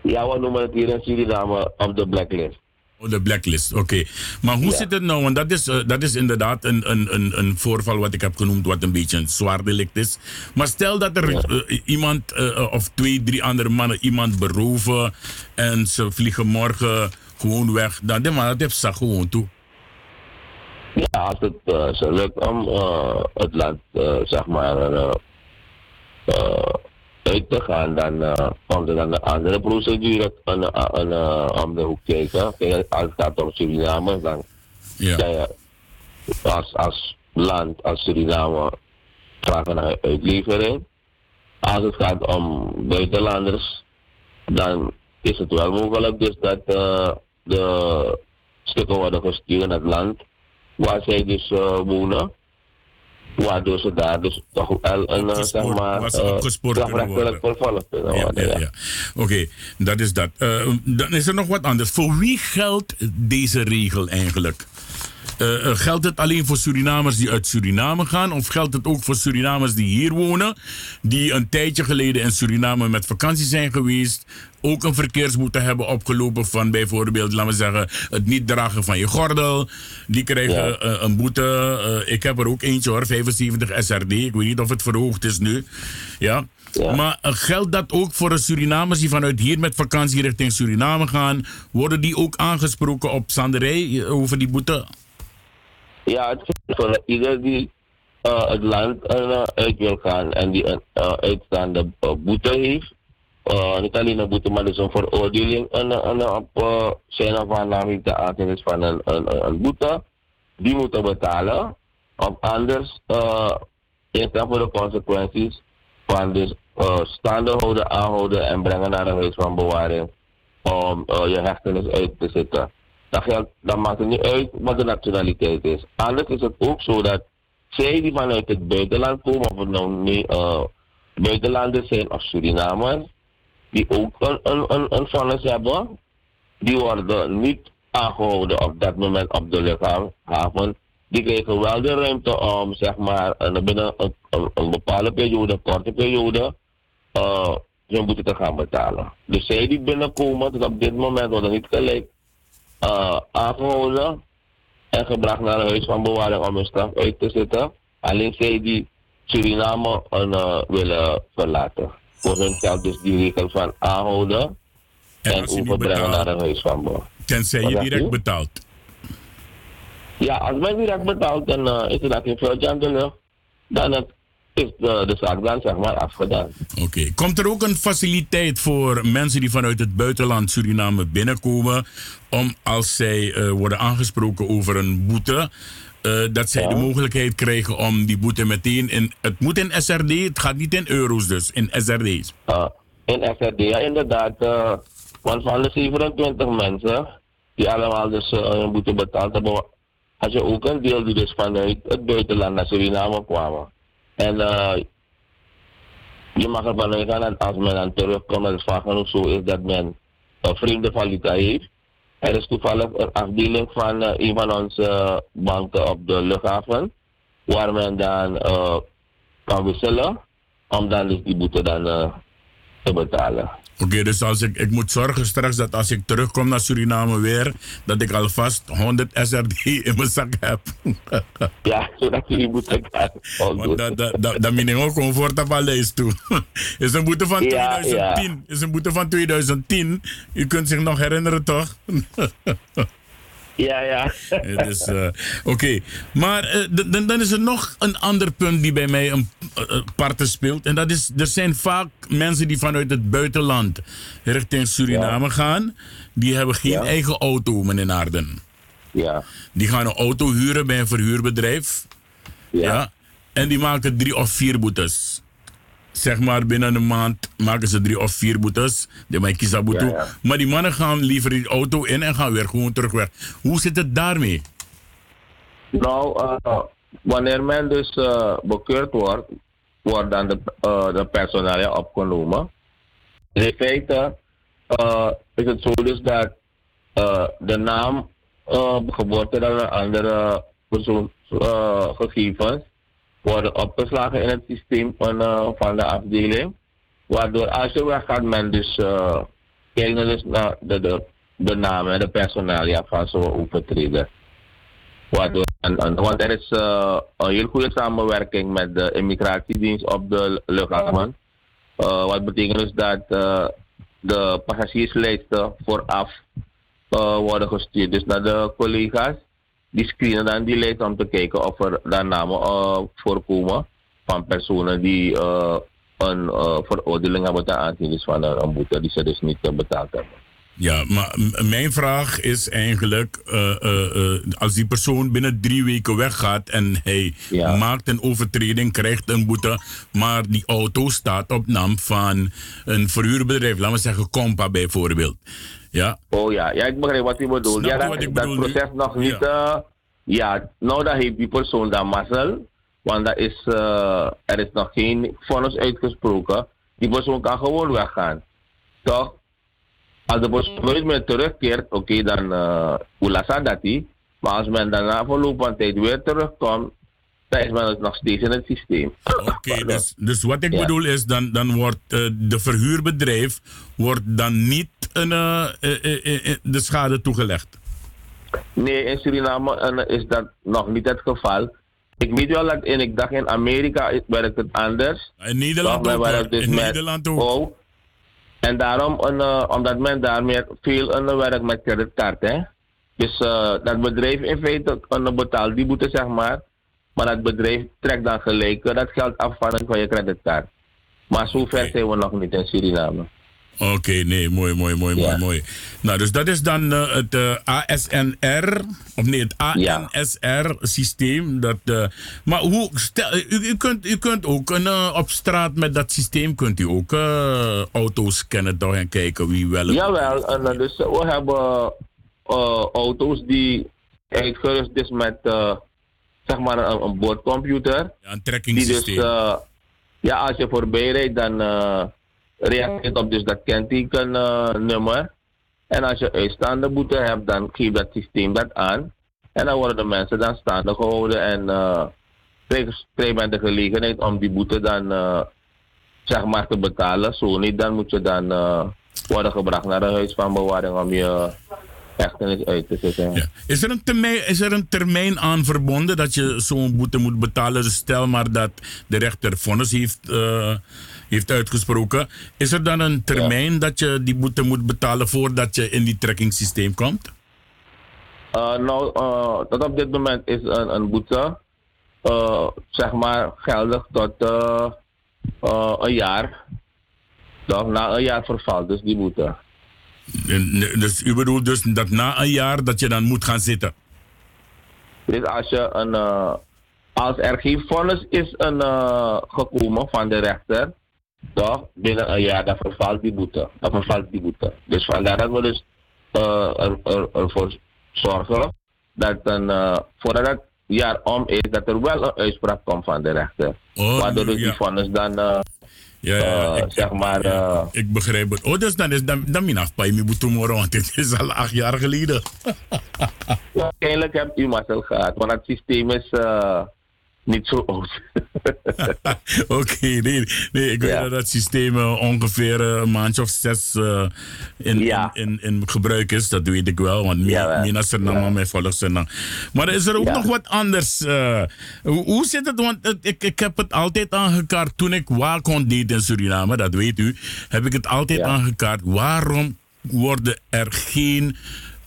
[SPEAKER 9] Ja, we noemen het hier in Suriname op de blacklist.
[SPEAKER 2] Oh, de blacklist, oké. Maar hoe
[SPEAKER 9] Ja.
[SPEAKER 2] zit het nou? Want dat is, eh, dat is inderdaad een, een, een, een voorval wat ik heb genoemd, wat een beetje een zwaar delict is. Maar stel dat er eh, iemand eh, of twee, drie andere mannen iemand beroven en ze vliegen morgen gewoon weg. Dan de man dat heeft ze gewoon toe.
[SPEAKER 9] Ja, als het zo lukt om het land, zeg maar, uit te gaan, dan uh, komt er dan een andere procedure aan, aan, om de hoek kijken. Kijk, als het gaat om Suriname, dan
[SPEAKER 2] Ja.
[SPEAKER 9] je als, als land, als Suriname, vragen naar uitlevering. Als het gaat om buitenlanders, dan is het wel mogelijk dus dat uh, de stukken worden gestuurd naar het land waar zij dus uh, wonen. Waardoor ze daar dus toch wel een, zeg maar,
[SPEAKER 2] kunnen worden.
[SPEAKER 9] vervolgd kunnen
[SPEAKER 2] Ja,
[SPEAKER 9] worden.
[SPEAKER 2] ja,
[SPEAKER 9] ja.
[SPEAKER 2] ja. Oké, dat is dat. Eh, dan is er nog wat anders. Voor wie geldt deze regel eigenlijk? Eh, eh, geldt het alleen voor Surinamers die uit Suriname gaan? Of geldt het ook voor Surinamers die hier wonen? Die een tijdje geleden in Suriname met vakantie zijn geweest? Ook een verkeersboete hebben opgelopen van bijvoorbeeld, laten we zeggen, het niet dragen van je gordel. Die krijgen
[SPEAKER 9] Ja.
[SPEAKER 2] eh, een boete. Ik heb er ook eentje hoor, 75 SRD. Ik weet niet of het verhoogd is nu. Ja.
[SPEAKER 9] Ja.
[SPEAKER 2] Maar geldt dat ook voor de Surinamers die vanuit hier met vakantie richting Suriname gaan? Worden die ook aangesproken op zanderij eh, over die boete?
[SPEAKER 9] Ja, het is voor ieder die uh, het land uh, uit wil gaan en die een uh, uitstaande uh, boete heeft. Niet alleen een boete, maar dus een veroordeling en, op zijn of haar naam heeft de aantekenis van een, een, een boete. Die moeten betalen. Of anders, in stand voor de consequenties van dus staande houden, aanhouden en brengen naar een huis van bewaring om je hechtenis uit te zetten. Dat, geldt, dat maakt het niet uit wat de nationaliteit is. Anders is het ook zo dat zij die vanuit het buitenland komen, of het nou niet uh, buitenlanders zijn of Surinamers, die ook een, een, een, een vonnis hebben, die worden niet aangehouden op dat moment op de luchthaven. Die krijgen wel de ruimte om, zeg maar, een, binnen een, een, een bepaalde periode, een korte periode, uh, hun boete te gaan betalen. Dus zij die binnenkomen, dus op dit moment worden niet gelijk uh, aangehouden en gebracht naar een huis van bewaring om hun straf uit te zitten. Alleen zij die Suriname uh, willen verlaten. Voor hun geldt dus die regel van aanhouden
[SPEAKER 2] En
[SPEAKER 9] en, overbrengen naar een huis van bewaring.
[SPEAKER 2] Tenzij je direct betaalt.
[SPEAKER 9] Ja, als men direct betaalt, dan uh, is er dat geen vuiltje aan de lucht. Dan het- is de, de zaak dan zeg maar afgedaan.
[SPEAKER 2] Oké. Komt er ook een faciliteit voor mensen die vanuit het buitenland Suriname binnenkomen, om als zij eh, worden aangesproken over een boete, eh, dat zij
[SPEAKER 9] Ja.
[SPEAKER 2] de mogelijkheid krijgen om die boete meteen in. Het moet in SRD, het gaat niet in euro's dus, in SRD's.
[SPEAKER 9] Uh, in SRD, ja, inderdaad. want van de 27 mensen die allemaal dus hun boete betaald hebben, had je ook een deel die dus vanuit het buitenland naar Suriname kwamen. En uh, je mag ervan uitgaan dat als men dan terugkomt, dat het vaak genoeg zo is dat men een vreemde valuta heeft. Er is toevallig een afdeling van uh, een van onze banken op de luchthaven, waar men dan kan wisselen, om dan die boete dan te betalen.
[SPEAKER 2] Oké, dus als ik, ik moet zorgen straks dat als ik terugkom naar Suriname weer, dat ik alvast 100 SRD in mijn zak heb.
[SPEAKER 9] Ja, zodat je die boete kan
[SPEAKER 2] Want dat, dat, dat, ik ook comfort op lijst toe. is een boete van
[SPEAKER 9] Ja,
[SPEAKER 2] 2010. Is een boete van 2010. U kunt zich nog herinneren, toch?
[SPEAKER 9] Ja, ja.
[SPEAKER 2] Eh, Oké, maar eh, dan, dan is er nog een ander punt die bij mij een uh, parten speelt. En dat is, er zijn vaak mensen die vanuit het buitenland richting Suriname gaan. Die hebben geen
[SPEAKER 9] Ja.
[SPEAKER 2] eigen auto, meneer Naarden.
[SPEAKER 9] Ja,
[SPEAKER 2] Die gaan een auto huren bij een verhuurbedrijf.
[SPEAKER 9] ja.
[SPEAKER 2] Ja. En die maken drie of vier boetes. Zeg maar binnen een maand maken ze drie of vier boetes. De.
[SPEAKER 9] Ja, ja.
[SPEAKER 2] Maar die mannen gaan liever die auto in en gaan weer gewoon terug weg. Hoe zit het daarmee?
[SPEAKER 9] Nou, uh, wanneer men dus uh, bekeurd wordt, wordt dan de, uh, de personeel opgenomen. In feite is het zo dus dat eh, de naam, geboorte dan een andere persoon eh, gegevens worden opgeslagen in het systeem van, eh, van de afdeling. Waardoor als je weg gaat, men dus uh, kijkt dus naar de, de, de naam en de personalia van zo'n overtreder. Waardoor, en, want er is uh, een heel goede samenwerking met de immigratiedienst op de luchthaven. Wat betekent dus dat de passagierslijsten vooraf worden gestuurd dus naar de collega's. Die screenen dan die lijst om te kijken of er dan namen uh, voorkomen van personen die uh, een uh, veroordeling hebben ten aanzien dus van een boete die ze dus niet betaald hebben.
[SPEAKER 2] Ja, maar mijn vraag is eigenlijk, uh, uh, uh, als die persoon binnen drie weken weggaat en hij ja. maakt een overtreding, krijgt een boete, maar die auto staat op naam van een verhuurbedrijf, laten we zeggen Compa bijvoorbeeld. Ja.
[SPEAKER 9] Oh ja, ja ik begrijp wat u bedoelt.
[SPEAKER 2] Snap
[SPEAKER 9] ja, dat,
[SPEAKER 2] bedoel
[SPEAKER 9] proces nog niet, ja. ja, nou dat heeft die persoon dan mazzel, want dat is, er is nog geen vonnis uitgesproken. Die persoon kan gewoon weggaan. Toch? Als de persoon nooit meer terugkeert, oké, okay, dan uh, ulasa dat hij. Maar als men daarna verloop van tijd weer terugkomt, dan is men nog steeds in het systeem.
[SPEAKER 2] Oké, okay, dus, dus wat ik ja. bedoel is, dan, dan wordt uh, de verhuurbedrijf wordt dan niet een, uh, de schade toegelegd?
[SPEAKER 9] Nee, in Suriname is dat nog niet het geval. Ik weet wel dat in, ik dacht in Amerika werkt het anders.
[SPEAKER 2] In Nederland ook. Dus in Nederland ook.
[SPEAKER 9] Oh, en daarom, een, omdat men daar meer veel uh, werkt met creditkaart. Hè? Dus uh, dat bedrijf in feite uh, betaalt die boete, zeg maar. Maar dat bedrijf trekt dan gelijk dat geld af van, van je creditkaart. Maar zover okay. zijn we nog niet in Suriname.
[SPEAKER 2] Oké, okay, nee, mooi, mooi, mooi, ja. mooi, mooi. Nou, dus dat is dan uh, het uh, ASNR, of nee, het ANSR-systeem. Dat, uh, maar hoe, stel, u, u, kunt, u kunt ook op straat met dat systeem, kunt u ook auto's scannen toch en kijken wie wel...
[SPEAKER 9] Jawel, en, dus we hebben auto's die uitgerust is met, zeg maar, een, een boordcomputer.
[SPEAKER 2] Ja, een.
[SPEAKER 9] Die dus, ja, als je voorbij rijdt, dan reageert op dus dat kenteken-nummer. Uh, en als je uitstaande boete hebt, dan geeft dat systeem dat aan. En dan worden de mensen dan staande gehouden en uh, krijg men de gelegenheid om die boete dan uh, zeg maar te betalen. Zo niet, dan moet je dan worden gebracht naar een huis van bewaring om je echtenis uit te zetten.
[SPEAKER 2] Is, er een termijn, is er een termijn aan verbonden dat je zo'n boete moet betalen? Dus stel maar dat de rechter vonnis heeft heeft uitgesproken. Is er dan een termijn ja. dat je die boete moet betalen voordat je in die trekkingssysteem komt?
[SPEAKER 9] Uh, nou, uh, tot op dit moment is een, een boete uh, zeg maar geldig tot een jaar. Toch, na een jaar vervalt dus die boete.
[SPEAKER 2] Dus u bedoelt dus dat na een jaar dat je dan moet gaan zitten?
[SPEAKER 9] Dus als je een, als er geen vonnis is een, gekomen van de rechter, toch? Binnen een jaar, dan vervalt die boete. Dan vervalt die boete. Dus vandaar dat we dus uh, er, er, ervoor zorgen dat een, uh, voordat het jaar om is, dat er wel een uitspraak komt van de rechter.
[SPEAKER 2] Oh,
[SPEAKER 9] Waardoor dus
[SPEAKER 2] ja.
[SPEAKER 9] die vonnis dan, uh,
[SPEAKER 2] ja, ja,
[SPEAKER 9] uh,
[SPEAKER 2] ik,
[SPEAKER 9] zeg maar...
[SPEAKER 2] ja, ik begrijp het. Oh, dus dan is dan, dan min afpai mi tomorrow, want het is al acht jaar geleden.
[SPEAKER 9] Waarschijnlijk hebt u mazzel gehad, want het systeem is... Niet zo oud.
[SPEAKER 2] Oké, okay, nee, nee, ik weet ja. dat dat systeem uh, ongeveer uh, een maandje of zes uh, in, ja. in, in, in, gebruik is. Dat weet ik wel, want ja, Mina ja. mijn Sernama. Maar is er ook nog wat anders? hoe, hoe zit het? Want het, ik, ik heb het altijd aangekaart toen ik Wacon deed in Suriname, dat weet u. Heb ik het altijd aangekaart. Waarom worden er geen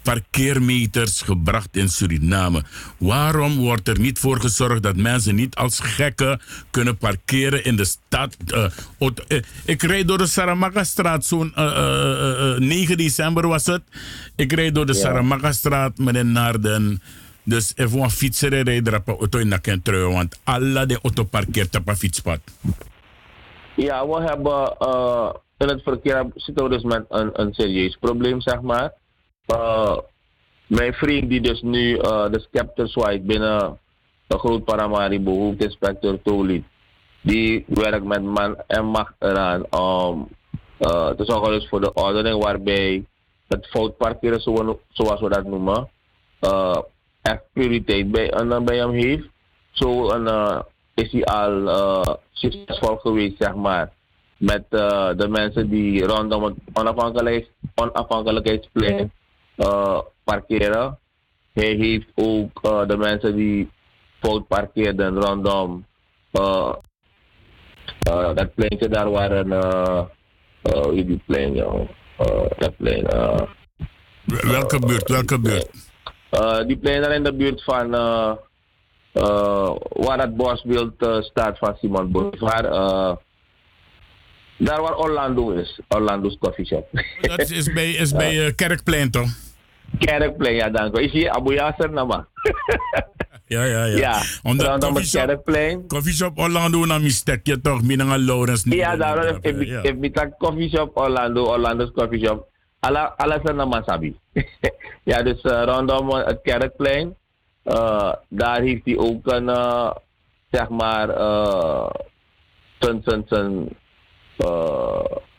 [SPEAKER 2] parkeermeters gebracht in Suriname? Waarom wordt er niet voor gezorgd dat mensen niet als gekken kunnen parkeren in de stad? Uh, uh, ik rijd door de Saramaka-straat, zo'n uh, 9 december was het. Ik rijd door de ja. Saramaka-straat met een Naarden. Dus even een fietser rijden op een auto in de kentrui, want alle de auto parkeert op een fietspad.
[SPEAKER 9] Ja, we hebben in het verkeer zitten we dus met een, een serieus probleem, zeg maar. Uh, mijn vriend die dus nu uh, de scepter zwaait binnen de Groot Paramaribo, hoofdinspecteur Tolit, die werkt met man en macht eraan om uh, te zorgen dus voor de ordening waarbij het fout parkeren, zoals we dat noemen, eh, echt prioriteit bij, hem heeft. Zo een, eh, is hij al eh, succesvol geweest, zeg maar, met eh, de mensen die rondom het onafhankelijkheids, onafhankelijkheidsplein eh, parkeren. Hij heeft ook eh, de mensen die fout parkeerden rondom eh, eh, dat pleintje daar waren, uh, uh, die plein? Uh, dat plein, eh,
[SPEAKER 2] Welke buurt? Welke buurt?
[SPEAKER 9] eh, die plein daar in de buurt van eh, eh, waar het bosbeeld eh, staat van Simon Boulevard. eh, daar waar Orlando is, Orlando's coffee shop.
[SPEAKER 2] Dat is bij, is bij eh, Kerkplein toch?
[SPEAKER 9] Kerkplein, ja dank u. Is hier Abu Yasser Nama?
[SPEAKER 2] Ja, ja, ja.
[SPEAKER 9] Ja,
[SPEAKER 2] Omdat
[SPEAKER 9] rondom het Kerkplein.
[SPEAKER 2] coffeeshop Orlando na mistek je toch, binnen Lawrence.
[SPEAKER 9] Ja, daarom heb ik dat coffee shop Orlando, Orlando's coffee shop. Alla, alles er naar Masabi. ja, dus eh, rondom het Kerkplein. eh, daar heeft hij ook een, eh, zeg maar, eh, zijn, zijn, zijn,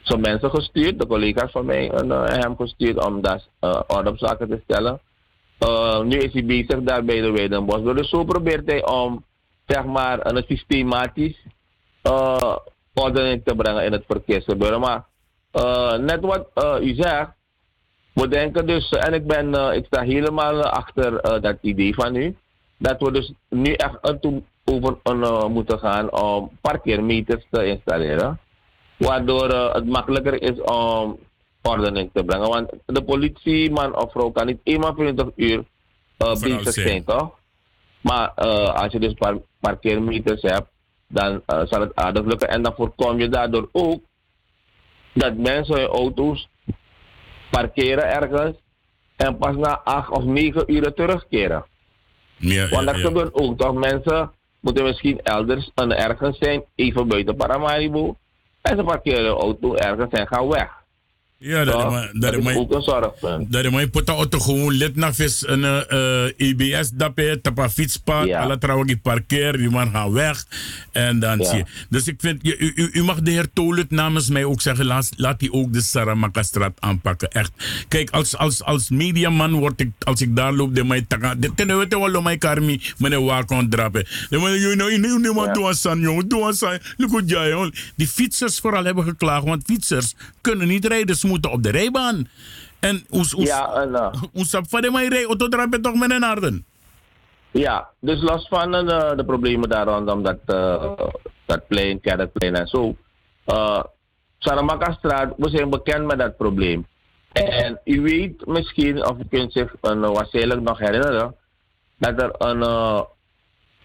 [SPEAKER 9] zijn mensen gestuurd, de collega's van mij, en eh, hem gestuurd om dat eh, orde op zaken te stellen. Eh, nu is hij bezig daar bij de Weidenbos. Dus zo probeert hij om, zeg maar, een systematisch ordening te brengen in het verkeersgebeuren. Maar net wat u zegt, we denken dus, en ik, ben, ik sta helemaal achter dat idee van u, dat we dus nu echt over moeten gaan om parkeermeters te installeren. Waardoor uh, het makkelijker is om ordening te brengen. Want de politieman of vrouw kan niet eenmaal 24 uur uh, bezig
[SPEAKER 2] zijn.
[SPEAKER 9] zijn, toch? Maar uh, als je dus par parkeermeters hebt, dan uh, zal het aardig lukken. En dan voorkom je daardoor ook dat mensen hun auto's parkeren ergens en pas na acht of negen uur terugkeren.
[SPEAKER 2] Ja,
[SPEAKER 9] Want
[SPEAKER 2] ja,
[SPEAKER 9] dat
[SPEAKER 2] ja.
[SPEAKER 9] gebeurt ook toch. Mensen moeten misschien elders en ergens zijn, even buiten Paramaribo. En ze parkeren hun auto ergens en gaan weg.
[SPEAKER 2] Ja, dat, maar- dat,
[SPEAKER 9] dat
[SPEAKER 2] is maar-
[SPEAKER 9] ook een zorgpunt.
[SPEAKER 2] Dat is maar puta auto gewoon lid na vis een uh, EBS dape tapa fietspad
[SPEAKER 9] Ja.
[SPEAKER 2] alle trouwens die parkeer die man gaan weg en dan
[SPEAKER 9] Ja.
[SPEAKER 2] zie je. Dus ik vind je, u, u, u mag de heer Tolut namens mij ook zeggen laat, laat hij ook de Saramaka-straat aanpakken echt. Kijk als als als mediaman word ik als ik daar loop de mij taka de ten wete wel mijn karmi meneer waar kon drapen. De man je nou je nou maar doe san jongen doe san look hoe jij jongen. Die fietsers vooral hebben geklaagd want fietsers kunnen niet rijden moeten op de rijbaan. En
[SPEAKER 9] Ja, en, uh,
[SPEAKER 2] oes op van de mij rijden auto toch met een harden.
[SPEAKER 9] Ja, dus los van uh, de problemen daar rondom dat, uh, dat plein, Kerkplein en zo. Uh, Saramaka-straat, we zijn bekend met dat probleem. En u weet misschien, of u kunt zich uh, waarschijnlijk nog herinneren, dat er een,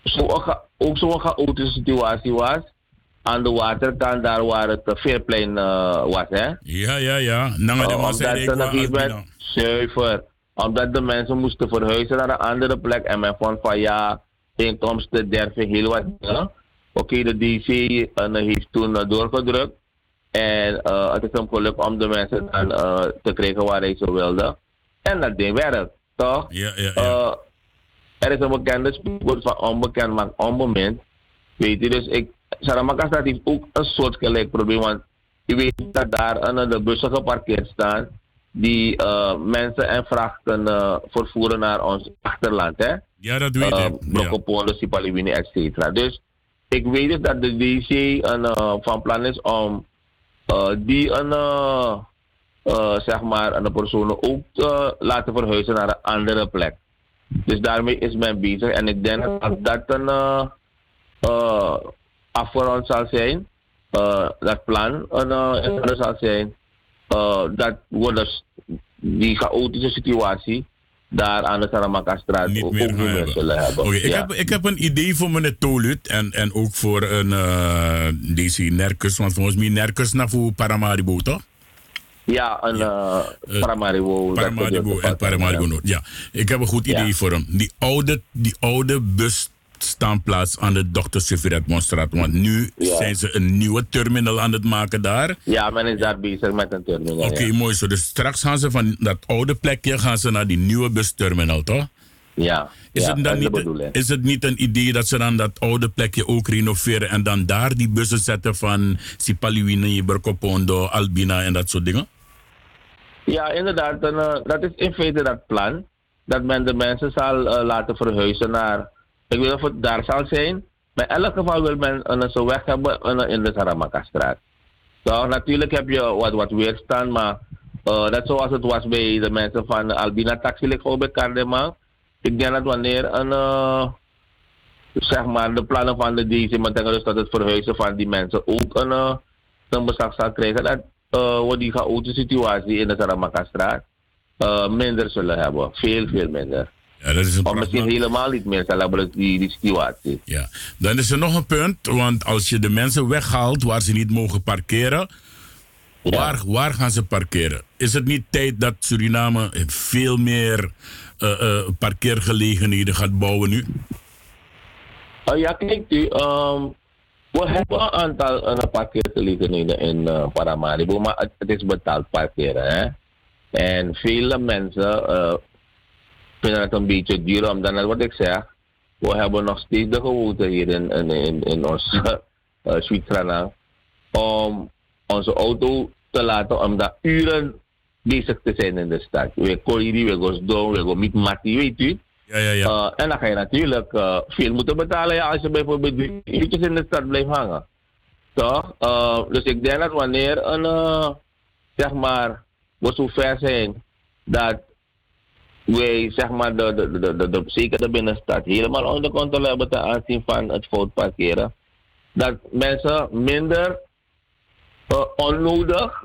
[SPEAKER 9] zo een ook zo'n chaotische situatie was aan de waterkant, daar waar het Veerplein uh, was. Hè?
[SPEAKER 2] Ja, ja, ja.
[SPEAKER 9] Uh,
[SPEAKER 2] man
[SPEAKER 9] omdat nog zuiver. Omdat de mensen moesten verhuizen naar een andere plek. En men vond van ja, inkomsten, derven, heel wat dingen. Oké, de DC uh, heeft toen uh, doorgedrukt. En het is hem gelukt om de mensen dan uh, te krijgen waar hij zo wilde. En dat ding werkt, toch?
[SPEAKER 2] Ja, ja, ja.
[SPEAKER 9] Er is een bekende spreekwoord van onbekend maakt onbemind. Weet je, dus ik, Saramaka staat heeft ook een soortgelijk probleem. Want je weet dat daar uh, de bussen geparkeerd staan die uh, mensen en vrachten uh, vervoeren naar ons achterland. Hè?
[SPEAKER 2] Ja, dat weet
[SPEAKER 9] uh,
[SPEAKER 2] ik. Ja.
[SPEAKER 9] Brokopole, Sipaliwini, et cetera. Dus ik weet dus dat de DC een, uh, van plan is om uh, die een, uh, uh, zeg maar, een persoon ook te laten verhuizen naar een andere plek. Dus daarmee is men bezig en ik denk dat als dat een uh, uh, afgerond zal zijn, uh, dat plan een uh, zal zijn, uh, dat we dus die chaotische situatie daar aan de Saramaka-straat
[SPEAKER 2] Niet
[SPEAKER 9] ook
[SPEAKER 2] meer
[SPEAKER 9] meer zullen hebben.
[SPEAKER 2] Oké, ik,
[SPEAKER 9] Ja.
[SPEAKER 2] heb, ik heb een idee voor meneer Tolut en, en ook voor een uh, deze Nerkus, want volgens mij Nerkus naar voor Paramaribo, toch?
[SPEAKER 9] Ja, een uh, Paramaribo. dat
[SPEAKER 2] Paramaribo
[SPEAKER 9] gedeelte
[SPEAKER 2] en Paramaribo
[SPEAKER 9] ja.
[SPEAKER 2] Noord. Ja, ik heb een goed idee
[SPEAKER 9] Ja.
[SPEAKER 2] voor hem. Die oude, die oude busstaanplaats aan de Dr. Monstraat. Want nu
[SPEAKER 9] Ja.
[SPEAKER 2] zijn ze een nieuwe terminal aan het maken daar.
[SPEAKER 9] Ja, men is daar bezig met een terminal.
[SPEAKER 2] Oké,
[SPEAKER 9] ja.
[SPEAKER 2] mooi zo. Dus straks gaan ze van dat oude plekje gaan ze naar die nieuwe busterminal, toch?
[SPEAKER 9] Ja,
[SPEAKER 2] Is,
[SPEAKER 9] ja,
[SPEAKER 2] het dan niet,
[SPEAKER 9] bedoeling.
[SPEAKER 2] is het niet een idee dat ze dan dat oude plekje ook renoveren en dan daar die bussen zetten van Sipaliwini, Berkopondo, Albina en dat soort dingen?
[SPEAKER 9] Ja, inderdaad. En, eh, dat is in feite dat plan. Dat men de mensen zal eh, laten verhuizen naar. Ik weet of het daar zal zijn. Maar in elk geval wil men een zo weg hebben eh, in de Saramaka-straat. Natuurlijk heb je wat, wat weerstand, maar uh, net zoals het was bij de mensen van Albina Taxi, bij Cardema. Ik denk dat wanneer uh, zeg maar, de plannen van de DC, maar denk dus dat het verhuizen van die mensen ook een, uh, een beslag zal krijgen. Dat we die chaotische situatie in de Saramaka-straat minder zullen hebben. Veel, veel minder.
[SPEAKER 2] Ja, dat is een
[SPEAKER 9] of misschien helemaal niet meer hebben die, die situatie.
[SPEAKER 2] Ja, dan is er nog een punt, want als je de mensen weghaalt waar ze niet mogen parkeren, ja. waar, waar gaan ze parkeren? Is het niet tijd dat Suriname veel meer uh, uh, parkeergelegenheden gaat bouwen nu?
[SPEAKER 9] Uh, ja, kijk u, um, we hebben een aantal parkeergelegenheden in uh, Paramaribo, maar het, het, is betaald parkeren. Hè? En vele mensen vinden het een beetje duur, omdat net wat ik zeg, we hebben nog steeds de gewoonte hier in, in, in, in ons uh, om onze auto te laten, om daar uren bezig te zijn in de stad. We Koiri, we Gosdon, we go met Mati, weet u.
[SPEAKER 2] Ja, ja, ja.
[SPEAKER 9] Uh, en dan ga je natuurlijk uh, veel moeten betalen ja, als je bijvoorbeeld drie uurtjes in de stad blijft hangen. Toch? Uh, dus ik denk dat wanneer een, zeg maar, we zo ver zijn dat wij, zeg maar, de, de, de, de, de, zeker de binnenstad helemaal onder controle hebben ten aanzien van het fout parkeren, dat mensen minder onnodig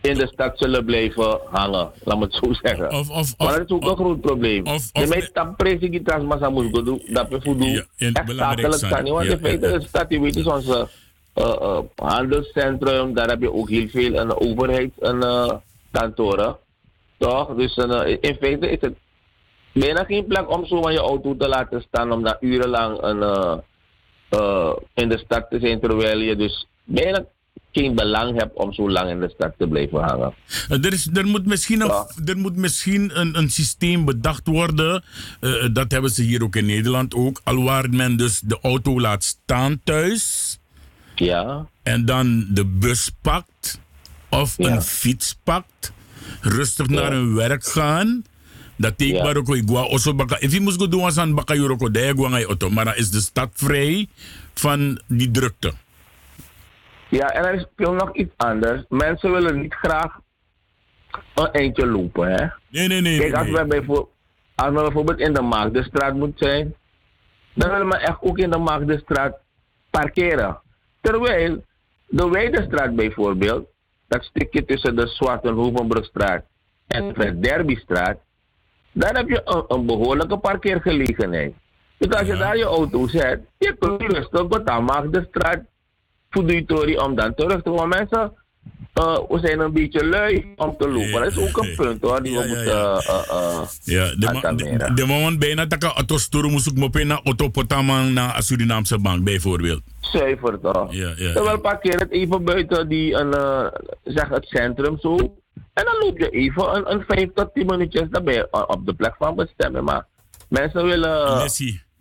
[SPEAKER 9] in de stad zullen blijven hangen. Laat me het zo zeggen.
[SPEAKER 2] Of, of,
[SPEAKER 9] maar dat is ook
[SPEAKER 2] of,
[SPEAKER 9] een groot probleem.
[SPEAKER 2] Of,
[SPEAKER 9] de meeste tapresi die transmassa moet doen, dat we voldoen.
[SPEAKER 2] Ja,
[SPEAKER 9] echt kan niet. Want in feite, de stad, je weet, is onze uh, uh, handelscentrum. Daar heb je ook heel veel uh, overheidskantoren. Toch? Dus uh, in feite is het bijna geen plek om zo aan je auto te laten staan. Om daar urenlang een, uh, uh, in de stad te zijn. Terwijl je dus bijna geen belang hebt om zo lang in de stad te blijven hangen.
[SPEAKER 2] Er, is, er moet misschien, een,
[SPEAKER 9] Ja.
[SPEAKER 2] er moet misschien een, een systeem bedacht worden. eh, dat hebben ze hier ook in Nederland ook. Alwaar men dus de auto laat staan thuis.
[SPEAKER 9] Ja,
[SPEAKER 2] En dan de bus pakt. Of
[SPEAKER 9] Ja.
[SPEAKER 2] een fiets pakt. Rustig naar hun werk gaan. Dat take
[SPEAKER 9] Ja.
[SPEAKER 2] maar ook igua oso baka. If je moest go doen aan baka yoroko de igua ngai auto. Maar dan is de stad vrij van die drukte.
[SPEAKER 9] ja, en er is nog iets anders. Mensen willen niet graag een eindje lopen, hè?
[SPEAKER 2] Nee, nee, nee.
[SPEAKER 9] Kijk, als
[SPEAKER 2] nee.
[SPEAKER 9] we, bijvoorbeeld, als we bijvoorbeeld in de Maagdenstraat moeten zijn, dan willen we echt ook in de Maagdenstraat parkeren. Terwijl de Weidestraat bijvoorbeeld, dat stukje tussen de Zwarte Hoevenbrugstraat en de Derbystraat, daar heb je een, een behoorlijke parkeergelegenheid. Dus als je
[SPEAKER 2] Ja.
[SPEAKER 9] daar je auto zet, je kunt rustig aan Maagdenstraat voor de Tori om dan terug te komen. Mensen, uh, we zijn een beetje lui om te lopen. Dat is ook een punt hoor, die
[SPEAKER 2] Ja,
[SPEAKER 9] we
[SPEAKER 2] ja,
[SPEAKER 9] moeten...
[SPEAKER 2] ja.
[SPEAKER 9] Uh, uh,
[SPEAKER 2] Ja, de, ma-
[SPEAKER 9] Altamira.
[SPEAKER 2] de, de moment bijna dat ik auto sturu moest ik me na auto potaman naar Surinaamse bank bijvoorbeeld.
[SPEAKER 9] zuiver toch?
[SPEAKER 2] Ja, ja,
[SPEAKER 9] Terwijl parkeer het even buiten die, een, eh, zeg het centrum zo. En dan loop je even een, een 5 tot 10 minuutjes daarbij op de plek van bestemming. Maar mensen willen...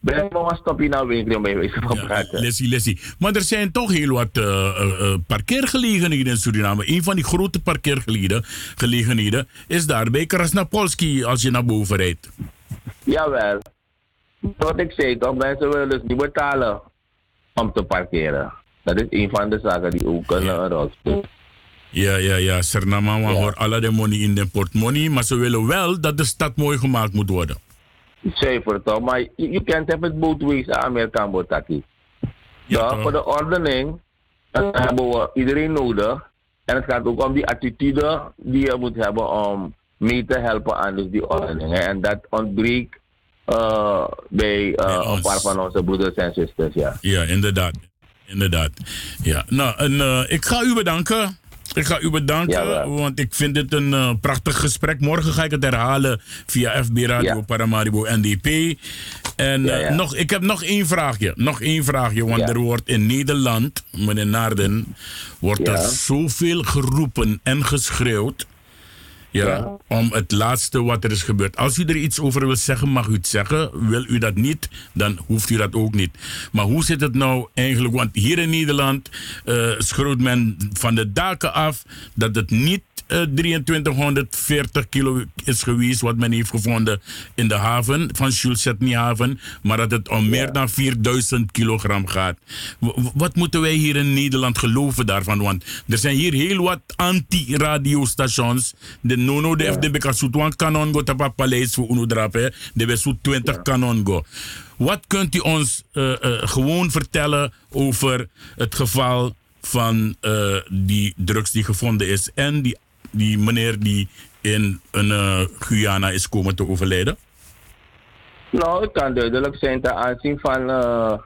[SPEAKER 9] Breng maar een stapje naar winkel om wijze van
[SPEAKER 2] Ja,
[SPEAKER 9] praten.
[SPEAKER 2] lessie, lessie. Maar er zijn toch heel wat eh, eh, parkeergelegenheden in Suriname. Een van die grote parkeergelegenheden gelegenheden is daar bij Krasnapolski als je naar boven rijdt.
[SPEAKER 9] Jawel. Wat ik zei toch, mensen willen dus niet betalen om te parkeren. Dat is een van de zaken die ook een
[SPEAKER 2] Ja.
[SPEAKER 9] rol speelt.
[SPEAKER 2] Ja, ja, ja. Suriname
[SPEAKER 9] Ja.
[SPEAKER 2] hoort alle de money in de portemonnee. Maar ze willen wel dat de stad mooi gemaakt moet worden.
[SPEAKER 9] Zuiver toch, maar je, je kent het met both ways aan Amerikaan Botaki.
[SPEAKER 2] Ja, toch?
[SPEAKER 9] voor de ordening hebben we iedereen nodig. En het gaat ook om die attitude die je moet hebben om mee te helpen aan dus die ordening. En dat ontbreekt eh, bij
[SPEAKER 2] Bij
[SPEAKER 9] een paar van onze broeders en zusters. Ja.
[SPEAKER 2] Ja, inderdaad. Inderdaad. Ja, nou, en, eh, ik ga u bedanken. Ik ga u bedanken, want ik vind dit een eh, prachtig gesprek. Morgen ga ik het herhalen via FB Radio
[SPEAKER 9] Ja.
[SPEAKER 2] Paramaribo NDP. En eh,
[SPEAKER 9] ja.
[SPEAKER 2] nog, ik heb nog één vraagje. Nog één vraagje, want er wordt in Nederland, meneer Naarden, wordt er zoveel geroepen en geschreeuwd. Ja, om het laatste wat er is gebeurd. Als u er iets over wil zeggen, mag u het zeggen. Wil u dat niet, dan hoeft u dat ook niet. Maar hoe zit het nou eigenlijk? Want hier in Nederland eh schreeuwt men van de daken af dat het niet 2340 kilo is geweest wat men heeft gevonden in de haven van Schulzetny haven, maar dat het om meer dan 4000 kilogram gaat. W- wat moeten wij hier in Nederland geloven daarvan? Want er zijn hier heel wat anti-radiostations. De Nono, de FDB kan zoet one kanon go tapa paleis voor Uno drapen. De we zoet 20 kanon go. Wat kunt u ons eh, eh, gewoon vertellen over het geval van eh, die drugs die gevonden is en die, die meneer die in een eh, Guyana is komen te overlijden?
[SPEAKER 9] Nou, het kan duidelijk zijn ten aanzien van eh,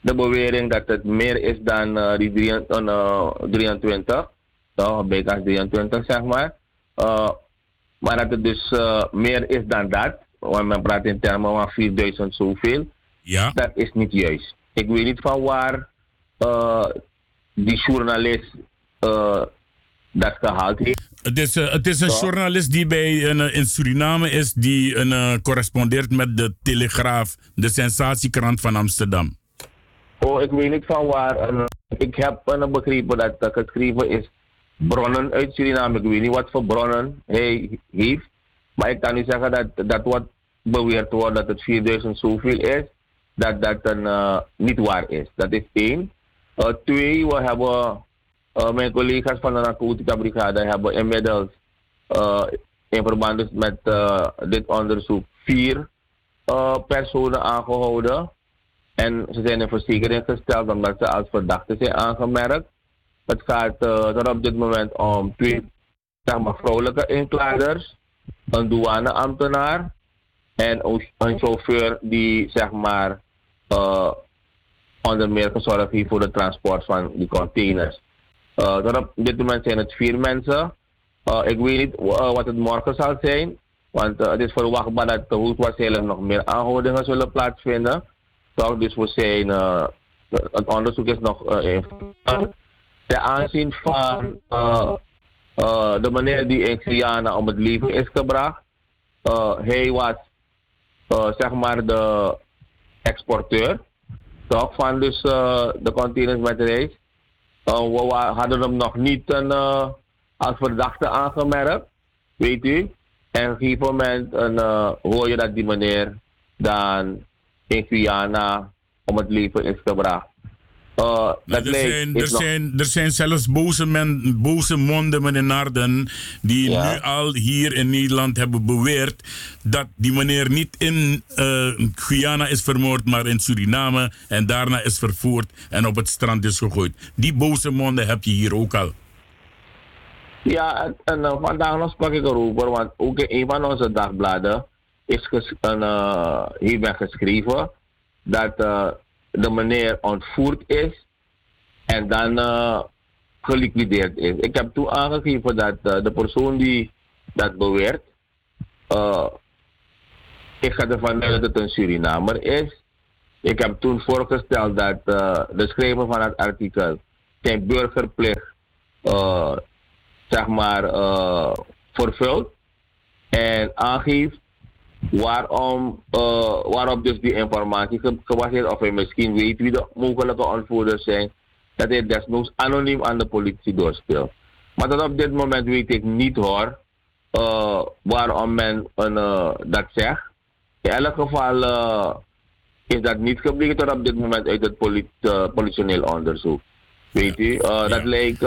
[SPEAKER 9] de bewering dat het meer is dan eh, die drie- eh, 23. Nou, bijna 23 zeg maar. Maar dat het dus meer is dan dat. Want men praat in termen van 4000 zoveel.
[SPEAKER 2] Ja.
[SPEAKER 9] Dat is niet juist. Ik weet niet van waar die journalist dat gehaald heeft.
[SPEAKER 2] Het is, eh, het is een journalist die bij een, eh, in Suriname is, die een, eh, correspondeert met de Telegraaf, de sensatiekrant van Amsterdam.
[SPEAKER 9] Oh, ik weet niet van waar. Ik heb begrepen dat dat geschreven is bronnen uit Suriname. Ik weet niet wat voor bronnen hij heeft. Maar ik kan u zeggen dat, dat wat beweerd wordt dat het 4000 zoveel is, dat dat een, niet waar is. Dat is één. Twee, we hebben, eh, mijn collega's van de narcotica brigade hebben inmiddels eh, in verband dus met eh, dit onderzoek vier personen aangehouden. En ze zijn in verzekering gesteld omdat ze als verdachten zijn aangemerkt. Het gaat er op dit moment om twee zeg vrouwelijke inkladers, een douaneambtenaar en een chauffeur die zeg maar onder meer gezorgd heeft voor de transport van die containers. Eh, tot op dit moment zijn het vier mensen. Eh, ik weet niet eh, wat het morgen zal zijn, want het is verwachtbaar dat er nog meer aanhoudingen zullen plaatsvinden. Toch, dus we zijn, het onderzoek is nog in Ten aanzien van eh, de meneer die in om het leven is gebracht. eh, hij was eh, zeg maar de exporteur toch, van dus, de containers met reis. Eh, we hadden hem nog niet een, eh, als verdachte aangemerkt, weet u. En op een gegeven moment een, eh, hoor je dat die meneer dan in Guyana om het leven is gebracht. Dat
[SPEAKER 2] er, zijn, er,
[SPEAKER 9] nog-
[SPEAKER 2] zijn, er zijn zelfs boze, men, boze monden, meneer Narden, die
[SPEAKER 9] Ja.
[SPEAKER 2] nu al hier in Nederland hebben beweerd dat die meneer niet in eh, Guyana is vermoord, maar in Suriname en daarna is vervoerd en op het strand is gegooid. Die boze monden heb je hier ook al.
[SPEAKER 9] Ja, en, en, eh, vandaag nog sprak ik erover, want ook in een van onze dagbladen is ges, een, eh, heeft men geschreven dat de meneer ontvoerd is en dan eh, geliquideerd is. Ik heb toen aangegeven dat eh, de persoon die dat beweert, eh, ik ga ervan uit dat het een Surinamer is. Ik heb toen voorgesteld dat de schrijver van het artikel zijn burgerplicht zeg maar, vervult en aangeeft waarom, eh, waarop dus die informatie ge- gebaseerd of hij misschien weet wie de mogelijke ontvoerders zijn, dat hij desnoods anoniem aan de politie doorspeelt. Maar tot op dit moment weet ik niet hoor eh, waarom men een, eh, dat zegt. In elk geval is dat niet gebleken tot op dit moment uit het polit, politioneel onderzoek. Weet u, dat lijkt,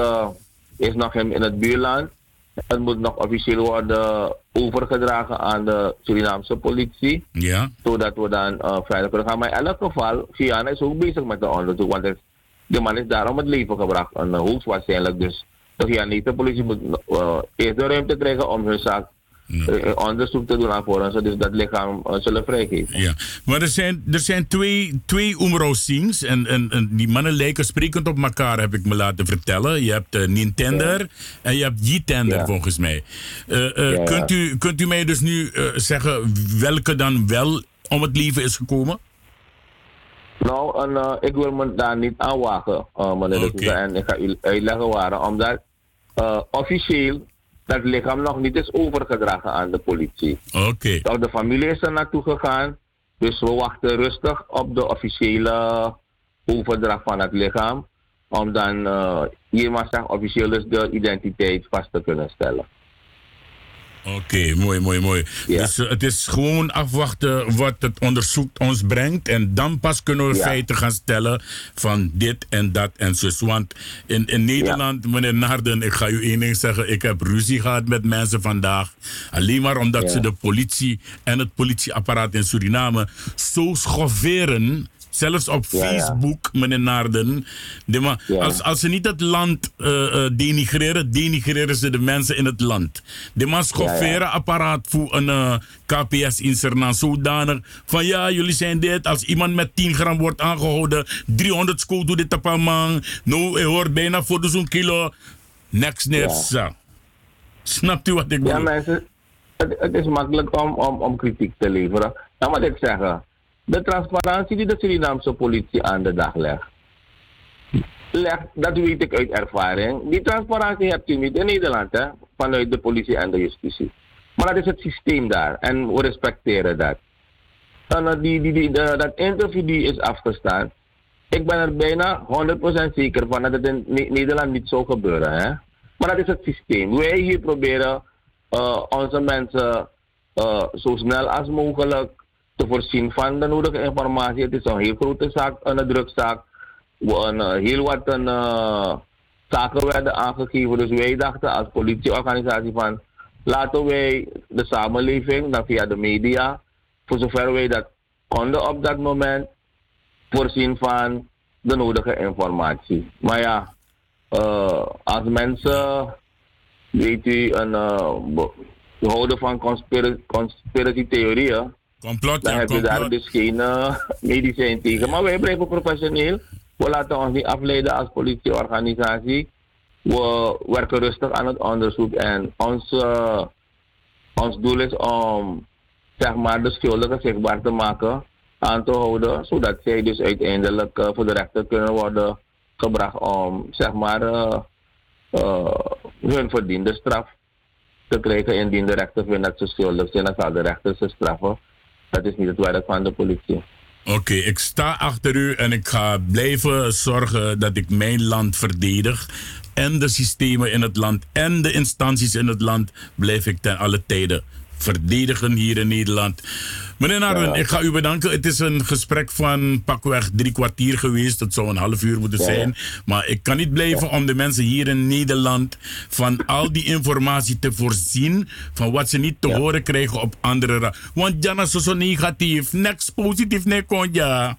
[SPEAKER 9] is nog in, in het buurland. Het moet nog officieel worden overgedragen aan de Surinaamse politie.
[SPEAKER 2] Ja.
[SPEAKER 9] Zodat we dan eh, verder kunnen gaan. Maar in elk geval, Guyana is ook bezig met de onderzoek. Want het- de man is daarom het leven gebracht. En uh, hoogstwaarschijnlijk dus. De Guyanese politie moet eh, eerst de ruimte krijgen om hun zaak eh, onderzoek te doen alvorens ze dus dat lichaam eh, zullen vrijgeven.
[SPEAKER 2] Ja, maar er zijn, er zijn twee, twee Umro-scenes en, en, en die mannen lijken sprekend op elkaar, heb ik me laten vertellen. Je hebt uh, Nintender en je hebt Jitender
[SPEAKER 9] Ja.
[SPEAKER 2] volgens mij. Eh, eh,
[SPEAKER 9] Ja.
[SPEAKER 2] Kunt, u, kunt u mij dus nu eh, zeggen welke dan wel om het leven is gekomen?
[SPEAKER 9] Nou, en, eh, ik wil me daar niet aan wagen, eh, meneer. Sousa. En ik ga u uitleggen waarom. Omdat eh, officieel dat lichaam nog niet is overgedragen aan de politie.
[SPEAKER 2] Oké.
[SPEAKER 9] Nou, de familie is er naartoe gegaan. Dus we wachten rustig op de officiële overdracht van het lichaam. Om dan uh, hier maar zeg, officieel dus de identiteit vast te kunnen stellen.
[SPEAKER 2] Oké, mooi, mooi, mooi.
[SPEAKER 9] Ja.
[SPEAKER 2] Dus eh, het is gewoon afwachten wat het onderzoek ons brengt. En dan pas kunnen we
[SPEAKER 9] Ja.
[SPEAKER 2] feiten gaan stellen van dit en dat en zus. Want in, in Nederland, meneer Naarden, ik ga u één ding zeggen. Ik heb ruzie gehad met mensen vandaag. Alleen maar omdat ze de politie en het politieapparaat in Suriname zo schofferen. Zelfs op
[SPEAKER 9] Ja, ja.
[SPEAKER 2] Facebook, meneer Naarden. De
[SPEAKER 9] Ja.
[SPEAKER 2] als, als ze niet het land eh, denigreren, denigreren ze de mensen in het land. De man schofferen apparaat voor een eh, KPS in Suriname zodanig van ja, jullie zijn dit. Als iemand met 10 gram wordt aangehouden, 300 sco doet dit op een man. Nou, je hoort bijna voor de zo'n kilo. Niks, niks. Ja. Snapt u wat ik
[SPEAKER 9] Ja,
[SPEAKER 2] bedoel?
[SPEAKER 9] mensen, het, het is makkelijk om, om, om kritiek te leveren. Nou, wat ik zeggen, de transparantie die de Surinaamse politie aan de dag legt, legt dat weet ik uit ervaring. Die transparantie hebt u niet in Nederland, hè, vanuit de politie en de justitie. Maar dat is het systeem daar en we respecteren dat. En, eh, die, die, dat interview die is afgestaan, ik ben er bijna 100% zeker van dat het in Ne- Nederland niet zou gebeuren. Hè? Maar dat is het systeem. Wij hier proberen eh, onze mensen eh, zo snel als mogelijk te voorzien van de nodige informatie. Het is een heel grote zaak, een drugzaak. We- Een, eh, heel wat een, eh, zaken werden aangegeven. Dus wij dachten als politieorganisatie van laten wij de samenleving, dan via de media, voor zover wij dat konden op dat moment, voorzien van de nodige informatie. Maar ja, eh, als mensen, weet u, een, houden van conspira- conspiracy-theorieën,
[SPEAKER 2] Complot,
[SPEAKER 9] dan
[SPEAKER 2] ja,
[SPEAKER 9] heb je daar dus geen eh, medicijn tegen. Maar wij blijven professioneel. We laten ons niet afleiden als politieorganisatie. We werken rustig aan het onderzoek en ons, eh, ons doel is om zeg maar, de schuldigen zichtbaar te maken, aan te houden, zodat zij dus uiteindelijk eh, voor de rechter kunnen worden gebracht om zeg maar, hun verdiende straf te krijgen indien de rechter vindt dat ze schuldig zijn, dan zal de rechter ze straffen. Dat is niet het werk van de politie.
[SPEAKER 2] Oké, ik sta achter u en ik ga blijven zorgen dat ik mijn land verdedig. En de systemen in het land en de instanties in het land blijf ik ten alle tijden verdedigen hier in Nederland. Meneer Narden, ik ga u bedanken. Het is een gesprek van pakweg drie kwartier geweest. Het zou een half uur moeten zijn. Maar ik kan niet blijven om de mensen hier in Nederland van al die informatie te voorzien. Van wat ze niet te horen krijgen op andere Want Jana is zo negatief. Niks positief, nee, kon ja.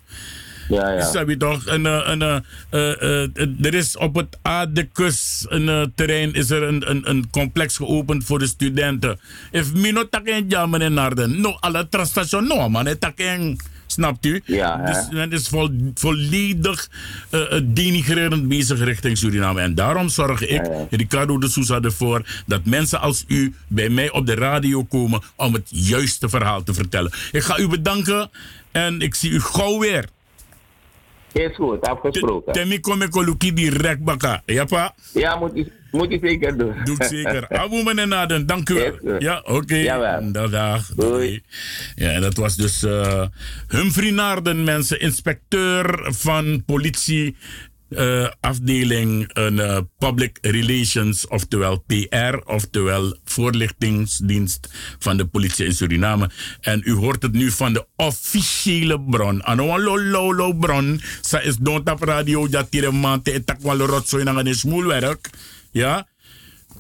[SPEAKER 9] Ja, ja.
[SPEAKER 2] Toch? En, eh, en, eh, eh, er is op het Adekus een terrein is er een, een, een complex geopend voor de studenten. If mino taken ja meneer Narden. No, alle trastation no man. taken. Snapt u?
[SPEAKER 9] Ja, hè?
[SPEAKER 2] dus men is vol, volledig eh, denigrerend bezig richting Suriname. En daarom zorg ik,
[SPEAKER 9] Ja, ja.
[SPEAKER 2] Ricardo de Souza, ervoor dat mensen als u bij mij op de radio komen om het juiste verhaal te vertellen. Ik ga u bedanken en ik zie u gauw weer.
[SPEAKER 9] Is goed, afgesproken.
[SPEAKER 2] Temi kom ik direct baka. Ja pa?
[SPEAKER 9] Ja, moet je, moet je zeker doen.
[SPEAKER 2] Doe ik zeker. Abu meneer Naden, dank u wel. Ja, oké.
[SPEAKER 9] Jawel.
[SPEAKER 2] Dag, dag.
[SPEAKER 9] Doei.
[SPEAKER 2] Ja, en dat was dus eh Humphrey Naarden, mensen. Inspecteur van politie. Eh, afdeling eh, Public Relations, oftewel PR, oftewel voorlichtingsdienst van de politie in Suriname. En u hoort het nu van de officiële bron. Ano een lo lo lo bron. Sa is don't tap radio dat hier een maand te tak wel rotzooi een smoelwerk. Ja?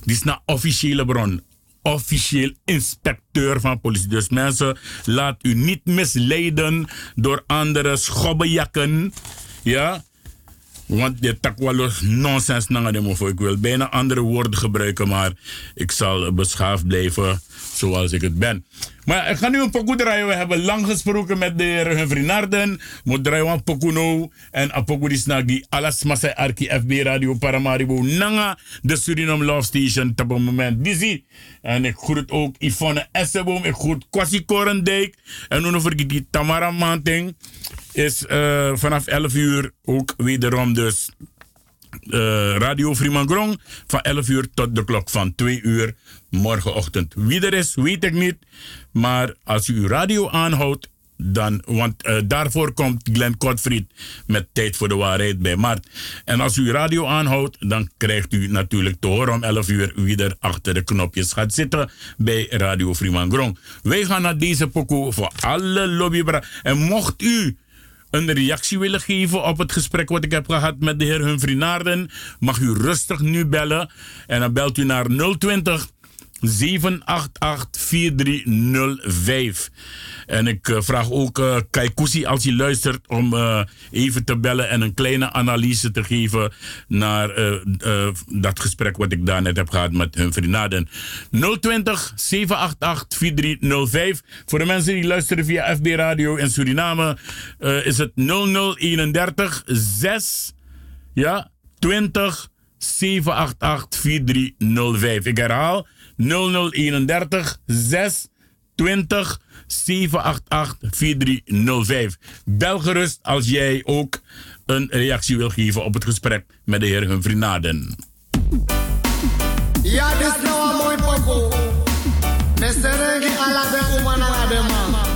[SPEAKER 2] Die is naar officiële bron. Officieel inspecteur van politie. Dus mensen, laat u niet misleiden door andere schobbejakken. Ja? Want dit tak wel eens nonsens naar de mofo. Ik wil bijna andere woorden gebruiken, maar ik zal beschaafd blijven zoals ik het ben. Maar ik ga nu een pokoe draaien. We hebben lang gesproken met de heer Humphrey Narden. Moet draaien een pokoe. En een pokoe die alles masai arki FB Radio Paramaribo. Nanga de Suriname Love Station op het moment. Dizzy. En ik groet ook Yvonne Esseboom. Ik groet Kwasi Korendijk. En dan vergeet die Tamara Manting. Is eh, vanaf 11 uur ook wederom dus eh, Radio Frimangrong van 11 uur tot de klok van 2 uur morgenochtend. Wie er is, weet ik niet. Maar als u uw radio aanhoudt dan, want eh, daarvoor komt Glenn Kotfried met Tijd voor de Waarheid bij Mart. En als u radio aanhoudt, dan krijgt u natuurlijk te horen om 11 uur wie er achter de knopjes gaat zitten bij Radio Freeman Grong. Wij gaan naar deze pokoe voor alle lobbybra. En mocht u een reactie willen geven op het gesprek wat ik heb gehad met de heer Humphrey Naarden, mag u rustig nu bellen. En dan belt u naar 020 788 4305. En ik uh, vraag ook uh, Kaikousi als hij luistert om uh, even te bellen en een kleine analyse te geven naar dat gesprek wat ik daarnet heb gehad met Humphrey Naden. 020 788 4305. Voor de mensen die luisteren via FB Radio in Suriname is het 0031 6 ja, 20 788 4305. Ik herhaal 0031 6 20 788 4305. Bel gerust als jij ook een reactie wil geven op het gesprek met de heer Humphrey Naden.
[SPEAKER 10] Ja, dit is nou een mooi poko. Meserengi ala de adema.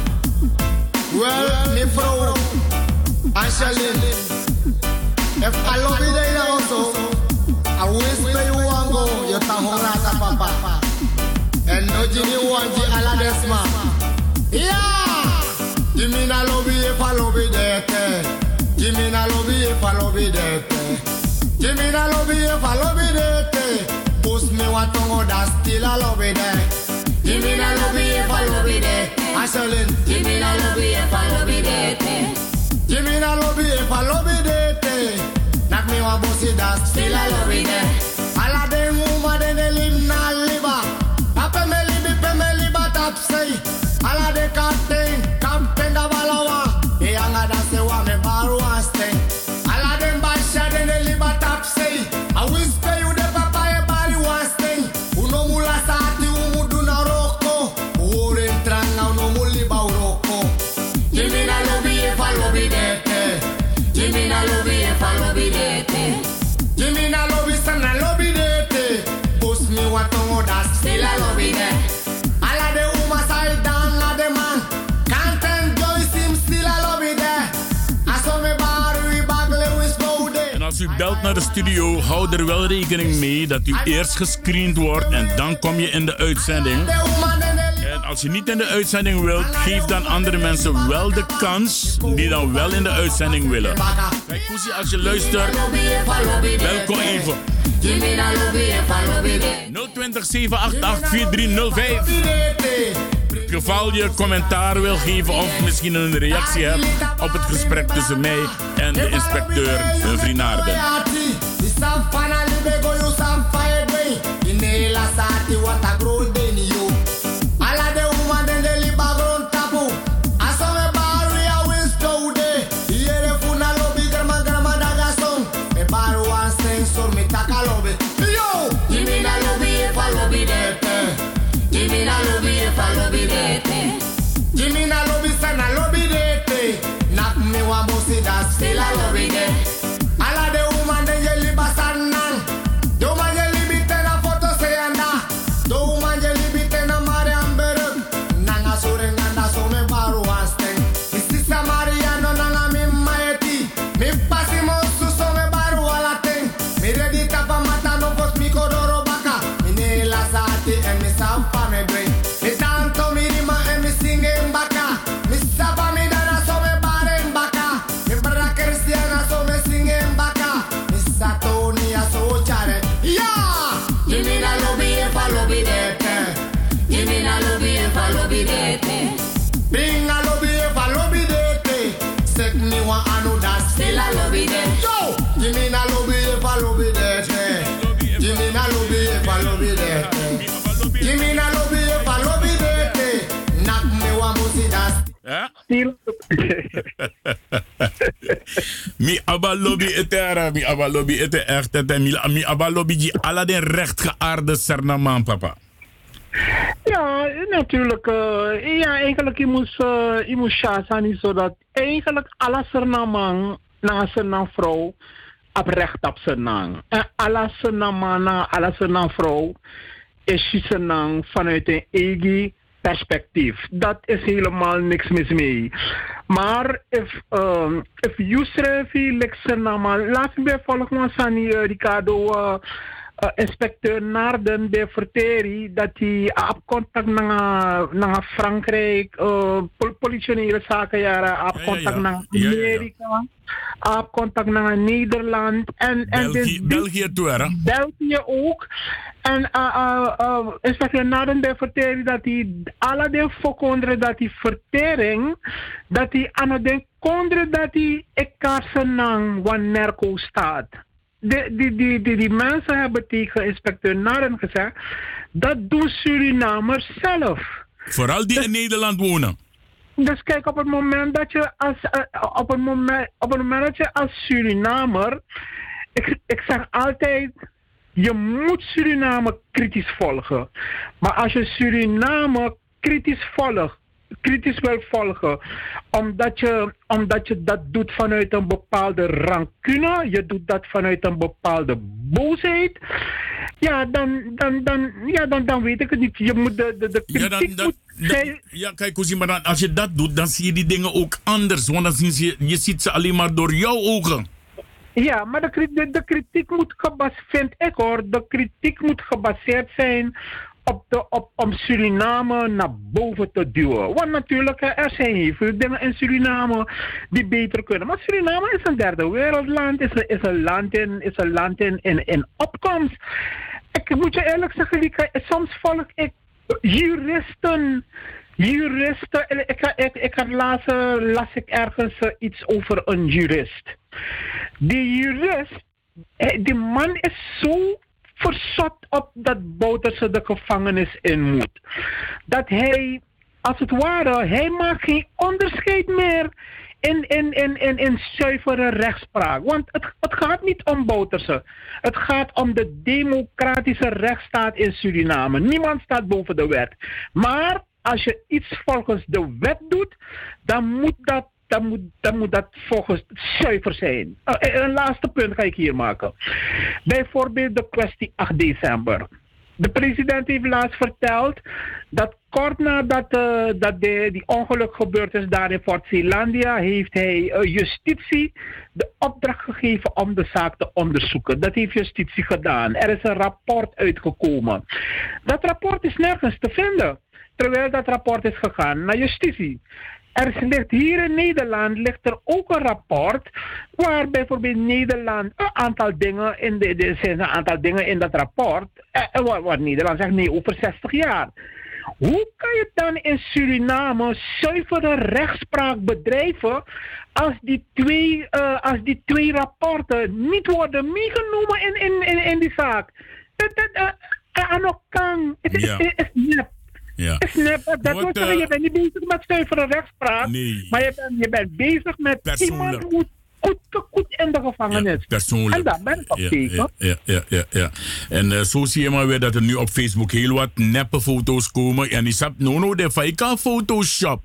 [SPEAKER 10] Wel, mevrouw Angeline. If I love you, they also. I whisper you wango, you tahorata papa. And no jini wanji ala desma. Yeah! Jimina lobby if I lobby dete. Jimina lobby if I lobby dete. Jimina lobby if I lobby dete. Push me what tongo da still a lobby de. Jimina lobby if I lobby de. Ashelin. Jimina lobby if I lobby dete. Jimina lobby if I lobby dete. Nak me wa bossy da still a lobby de. Ala
[SPEAKER 2] belt naar de studio, hou er wel rekening mee dat u eerst gescreend wordt en dan kom je in de uitzending. En als je niet in de uitzending wilt, geef dan andere mensen wel de kans die dan wel in de uitzending willen. Kijk, Poesie, als je luistert, welkom even. 020 788 4305. Geval je commentaar wil geven of misschien een reactie hebt op het gesprek tussen mij en de inspecteur Humphrey
[SPEAKER 10] anu that still a lobby dete. Yo! Jimina lobby if I lobby dete. Jimina lobby if I lobby dete. Jimina lobby if I lobby dete. Knock me one pussy.
[SPEAKER 2] Mi aba lobby etera, mi aba lobby ete echt, ete, mi, mi aba lobby die alla den rechtgeaarde Sernaman, papa.
[SPEAKER 5] Ja, natuurlijk. eh, ja, eigenlijk je moest, uh, je moest niet zodat eigenlijk alle sernamang na zijn vrouw op recht op zijn naam. En alle sernamang na alle zijn vrouw is naam vanuit een eigen perspectief. Dat is helemaal niks mis mee. Maar if, um, if you schrijf lekker laat me volgens mij Ricardo uh, uh, inspecteur Naarden bij Verteri dat hij op contact naar, naar Frankrijk, uh, politionele zaken jaren, op contact naar Amerika, op contact naar Nederland en, en
[SPEAKER 2] België, België toe, hè?
[SPEAKER 5] België ook. En uh, uh, uh, inspecteur Naarden Verteri dat hij alle de dat die vertering, dat hij aan het kondre dat hij elkaar zijn naam wanneer staat de, die, die, die, die mensen hebben tegen inspecteur Naren gezegd, dat doen Surinamers zelf.
[SPEAKER 2] Vooral die
[SPEAKER 5] dus,
[SPEAKER 2] in Nederland wonen.
[SPEAKER 5] Dus kijk, op het moment dat je als, uh, op het moment, op het moment dat je als Surinamer, ik, ik zeg altijd, je moet Suriname kritisch volgen. Maar als je Suriname kritisch volgt, kritisch wil volgen. Omdat je, omdat je dat doet vanuit een bepaalde rancune. Je doet dat vanuit een bepaalde boosheid. Ja, dan, dan, dan, ja, dan, dan weet ik het niet. Je moet de, de, de kritiek
[SPEAKER 2] ja, dan, dan, ja, kijk, Cousine, maar dan, als je dat doet, dan zie je die dingen ook anders. Want dan zie je, je ziet ze alleen maar door jouw ogen.
[SPEAKER 5] Ja, maar de, de, de kritiek moet gebaseerd, vind ik hoor, de kritiek moet gebaseerd zijn op de, op, om Suriname naar boven te duwen. Want natuurlijk, er zijn heel veel dingen in Suriname die beter kunnen. Maar Suriname is een derde wereldland, is een, is een land, in, is een land in, in, in opkomst. Ik moet je eerlijk zeggen, soms volg ik juristen. Juristen, ik, ik, ik had laatst las ik ergens iets over een jurist. Die jurist, die man is zo verzot op dat Bouterse de gevangenis in moet. Dat hij, als het ware, hij maakt geen onderscheid meer in, in, in, in, in zuivere rechtspraak. Want het, het gaat niet om Bouterse. Het gaat om de democratische rechtsstaat in Suriname. Niemand staat boven de wet. Maar als je iets volgens de wet doet, dan moet dat dan moet, moet dat volgens zuiver zijn. Uh, een laatste punt ga ik hier maken. Bijvoorbeeld de kwestie 8 december. De president heeft laatst verteld dat kort nadat uh, dat de, die ongeluk gebeurd is daar in Fort Zeelandia, heeft hij uh, justitie de opdracht gegeven om de zaak te onderzoeken. Dat heeft justitie gedaan. Er is een rapport uitgekomen. Dat rapport is nergens te vinden. Terwijl dat rapport is gegaan naar justitie. Er ligt hier in Nederland ligt er ook een rapport waar bijvoorbeeld Nederland een aantal dingen in de, de zijn een aantal dingen in dat rapport eh, waar, waar Nederland zegt nee over 60 jaar. Hoe kan je dan in Suriname zuivere rechtspraak bedrijven als die twee, uh, als die twee rapporten niet worden meegenomen in, in, in, in die zaak? Uh, uh, kan. Het is,
[SPEAKER 2] Ja.
[SPEAKER 5] nep. Dat zeggen,
[SPEAKER 2] eh,
[SPEAKER 5] je bent niet bezig met zuivere rechtspraak.
[SPEAKER 2] Nee.
[SPEAKER 5] Maar je bent, je bent bezig met
[SPEAKER 2] Persoonlijk.
[SPEAKER 5] iemand moet goed, goed in de gevangenis.
[SPEAKER 2] Persoonlijk.
[SPEAKER 5] En daar ben ik op
[SPEAKER 2] ja,
[SPEAKER 5] tegen.
[SPEAKER 2] ja, ja, ja. En eh, zo zie je maar weer dat er nu op Facebook heel wat neppe foto's komen. En ik heb no no de faika Photoshop.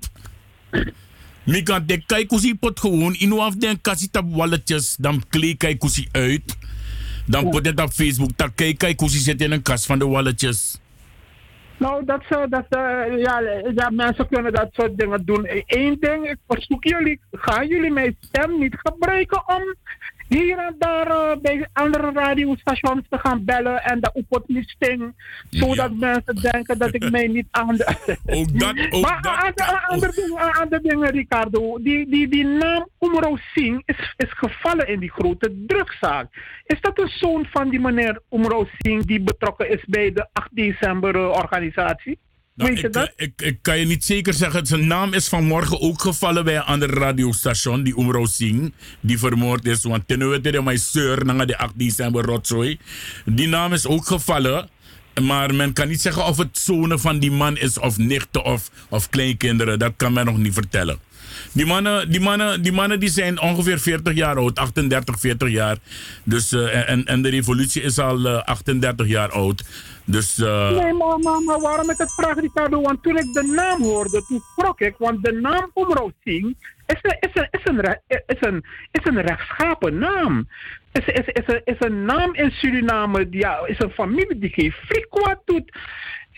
[SPEAKER 2] Mi kan de kijk hoe pot gewoon in af den kasita walletjes. Dan klik kijk hoe uit. Dan put het op Facebook. Dan kijk hoe zit in een kast van de walletjes.
[SPEAKER 5] Nou, dat, uh, dat, uh, ja, ja, mensen kunnen dat soort dingen doen. Eén ding, ik verzoek jullie, gaan jullie mijn stem niet gebruiken om hier en daar uh, bij andere radiostations te gaan bellen en de opotlisting, zodat mensen denken dat ik mij niet aan de...
[SPEAKER 2] ook dat, ook
[SPEAKER 5] maar
[SPEAKER 2] dat.
[SPEAKER 5] aan de, aan de dingen, aan de dingen, Ricardo, die, die, die naam Umro Singh is, is gevallen in die grote drugzaak. Is dat een zoon van die meneer Umro Singh die betrokken is bij de 8 december uh, organisatie?
[SPEAKER 2] Nou,
[SPEAKER 5] Weet je
[SPEAKER 2] ik,
[SPEAKER 5] dat?
[SPEAKER 2] Ik, ik kan je niet zeker zeggen. Zijn naam is vanmorgen ook gevallen bij een ander radiostation, die Umro Singh, die vermoord is. Want ten wete mijn seur na de 8 december rotzooi. Die naam is ook gevallen. Maar men kan niet zeggen of het zonen van die man is, of nichten of, of kleinkinderen. Dat kan men nog niet vertellen. Die mannen, die, mannen, die mannen die zijn ongeveer 40 jaar oud, 38, 40 jaar. Dus, uh, en, en de revolutie is al uh, 38 jaar oud. Dus, uh,
[SPEAKER 5] Nee, maar, maar, waarom ik het vraag, Ricardo? Want toen ik de naam hoorde, toen schrok ik. Want de naam Omro Singh is een, is een, is een, is een, is een rechtschapen naam. Is, is, is, een, is een naam in Suriname, ja, is een familie die geen frikwat doet.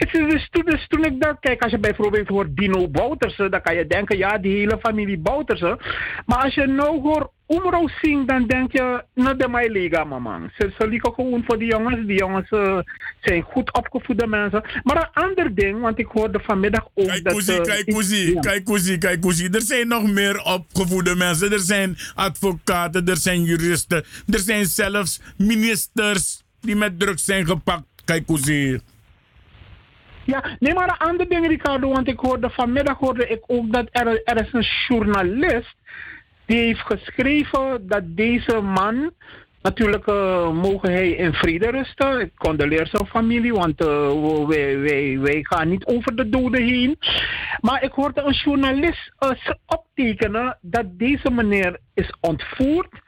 [SPEAKER 5] Het is dus, toen, dus toen ik dat, kijk, als je bijvoorbeeld hoort Dino Bouterse, dan kan je denken, ja, die hele familie Bouterse. Maar als je nou hoort Umro Singh, dan denk je, nou, de mij liga, man. Ze, ze liegen gewoon voor die jongens. Die jongens eh, zijn goed opgevoede mensen. Maar een ander ding, want ik hoorde vanmiddag ook
[SPEAKER 2] Kijk,
[SPEAKER 5] dat...
[SPEAKER 2] Koezie,
[SPEAKER 5] eh,
[SPEAKER 2] kijk, Koezie,
[SPEAKER 5] ja.
[SPEAKER 2] kijk, Koezie, kijk, Koezie. Er zijn nog meer opgevoede mensen. Er zijn advocaten, er zijn juristen. Er zijn zelfs ministers die met drugs zijn gepakt. Kijk, Koezie.
[SPEAKER 5] Ja, nee, maar een ander ding, Ricardo, want ik hoorde vanmiddag hoorde ik ook dat er, er is een journalist die heeft geschreven dat deze man, natuurlijk eh, mogen hij in vrede rusten. Ik condoleer zijn familie, want eh, wij, gaan niet over de doden heen. Maar ik hoorde een journalist eh, optekenen dat deze meneer is ontvoerd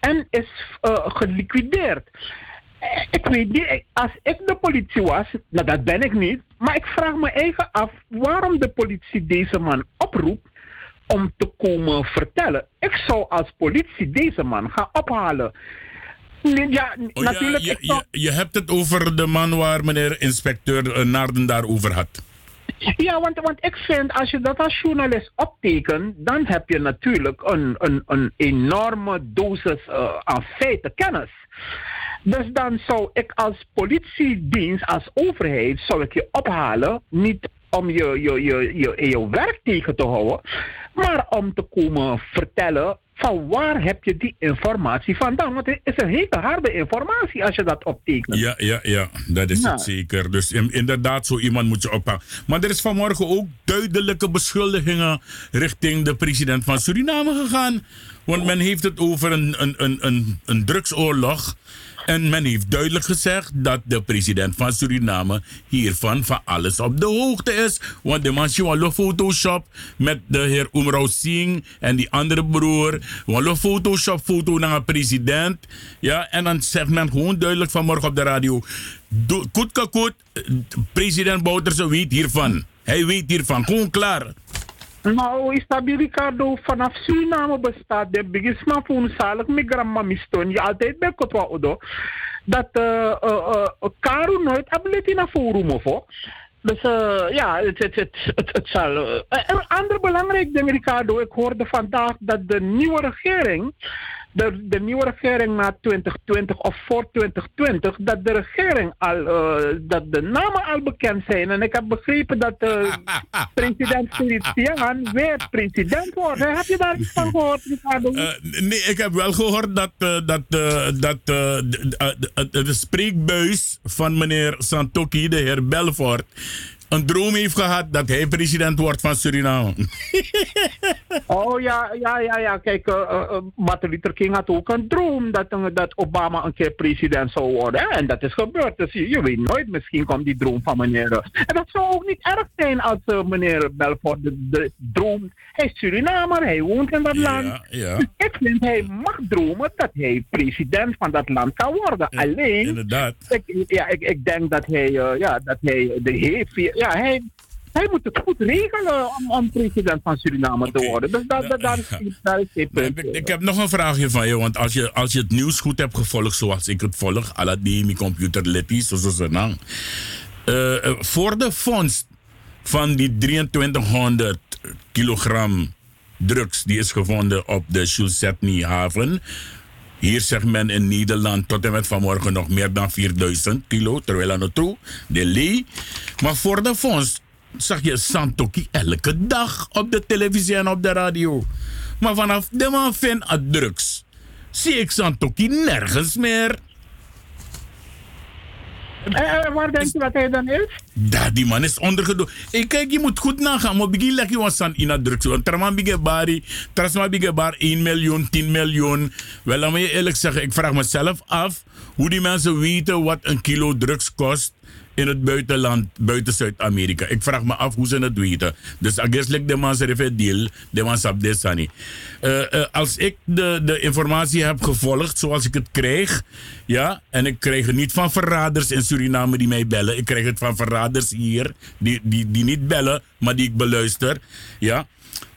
[SPEAKER 5] en is geliquideerd. Ik weet niet, als ik de politie was, nou dat ben ik niet, maar ik vraag me eigen af waarom de politie deze man oproept om te komen vertellen. Ik zou als politie deze man gaan ophalen. Ja,
[SPEAKER 2] Oh, ja,
[SPEAKER 5] natuurlijk.
[SPEAKER 2] je,
[SPEAKER 5] ik zou-
[SPEAKER 2] je, je hebt het over de man waar meneer inspecteur eh, Naarden daarover had.
[SPEAKER 5] Ja, want, want ik vind als je dat als journalist optekent, dan heb je natuurlijk een, een, een enorme dosis eh, aan feiten, kennis. Dus dan zou ik als politiedienst, als overheid, zou ik je ophalen, niet om je, je, je, je, je werk tegen te houden, maar om te komen vertellen van waar heb je die informatie vandaan. Want het is een hele harde informatie als je dat optekent.
[SPEAKER 2] Ja, ja, ja, dat is het zeker. Dus in- inderdaad, zo iemand moet je oppakken. Maar er is vanmorgen ook duidelijke beschuldigingen richting de president van Suriname gegaan. Want men heeft het over een, een, een, een, een drugsoorlog. En men heeft duidelijk gezegd dat de president van Suriname hiervan van alles op de hoogte is. Want de man een Photoshop met de heer Umrao Singh en die andere broer. Een Photoshop foto naar een president. Ja, en dan zegt men gewoon duidelijk vanmorgen op de radio. Koet kakoet, president Bouterse weet hiervan. Hij weet hiervan, gewoon klaar.
[SPEAKER 5] Nou, is dat Ricardo vanaf Suriname bestaat de bigisma voor zalig met grandma miston. Je altijd bij Kotwa Odo. Dat eh eh eh Karu nooit ability naar forum of. Dus eh, ja, het, het, het, zal. eh, een ander belangrijk ding, Ricardo. Ik hoorde vandaag dat de nieuwe regering. De, de nieuwe regering na 2020 of voor 2020, dat de regering al, eh, dat de namen al bekend zijn. En ik heb begrepen dat eh, president Felician weer president wordt. Heb je daar iets van gehoord, Ricardo?
[SPEAKER 2] Eh, nee, ik heb wel gehoord dat, dat, dat de- de spreekbuis van meneer Santoki, de heer Belfort, een droom heeft gehad dat hij president wordt van Suriname.
[SPEAKER 5] Oh ja, ja, ja, ja. Kijk, eh, eh, Martin Luther King had ook een droom dat, dat Obama een keer president zou worden. hè. En dat is gebeurd. Dus je, je weet nooit, misschien komt die droom van meneer. En dat zou ook niet erg zijn als meneer Belfort de, de droom. Hij is Surinamer, hij woont in dat land.
[SPEAKER 2] Ja.
[SPEAKER 5] Dus ik vind hij mag dromen dat hij president van dat land kan worden. Alleen,
[SPEAKER 2] Inderdaad.
[SPEAKER 5] ik, ja, ik, ik denk dat hij, ja, dat hij de heer, ja, hij, hij moet het goed regelen om, om president van Suriname te worden. Dus dat, dat, daar is, daar is geen punt.
[SPEAKER 2] Ik, ik heb nog een vraagje van je, want als je, als je het nieuws goed hebt gevolgd zoals ik het volg, à la die mijn computer letty, zoals ze naam. Eh, eh, voor de vondst van die 2300 kilogram drugs die is gevonden op de Shulsetni haven. Hier zegt men in Nederland tot en met vanmorgen nog meer dan 4000 kilo, terwijl aan het toe, de Lee. Maar voor de vondst zag je Santoki elke dag op de televisie en op de radio. Maar vanaf de man vindt het drugs, zie ik Santoki nergens meer.
[SPEAKER 5] Eh, eh, waar denk je dat hij dan is?
[SPEAKER 2] Da, die man is ondergedoken. Hey, kijk, je moet goed nagaan. Maar begin leg je wat aan in dat drugs. Want Traman bari, Trasma bar 1 miljoen, 10 miljoen. Wel, laat me je eerlijk zeggen, ik vraag mezelf af hoe die mensen weten wat een kilo drugs kost in het buitenland, buiten Zuid-Amerika. Ik vraag me af hoe ze het weten. Dus ageslijk de man zegt deal, de man sap desani. Uh, uh, als ik de, de informatie heb gevolgd zoals ik het krijg, ja, en ik krijg het niet van verraders in Suriname die mij bellen, ik krijg het van verraders hier die, die, die niet bellen, maar die ik beluister, ja.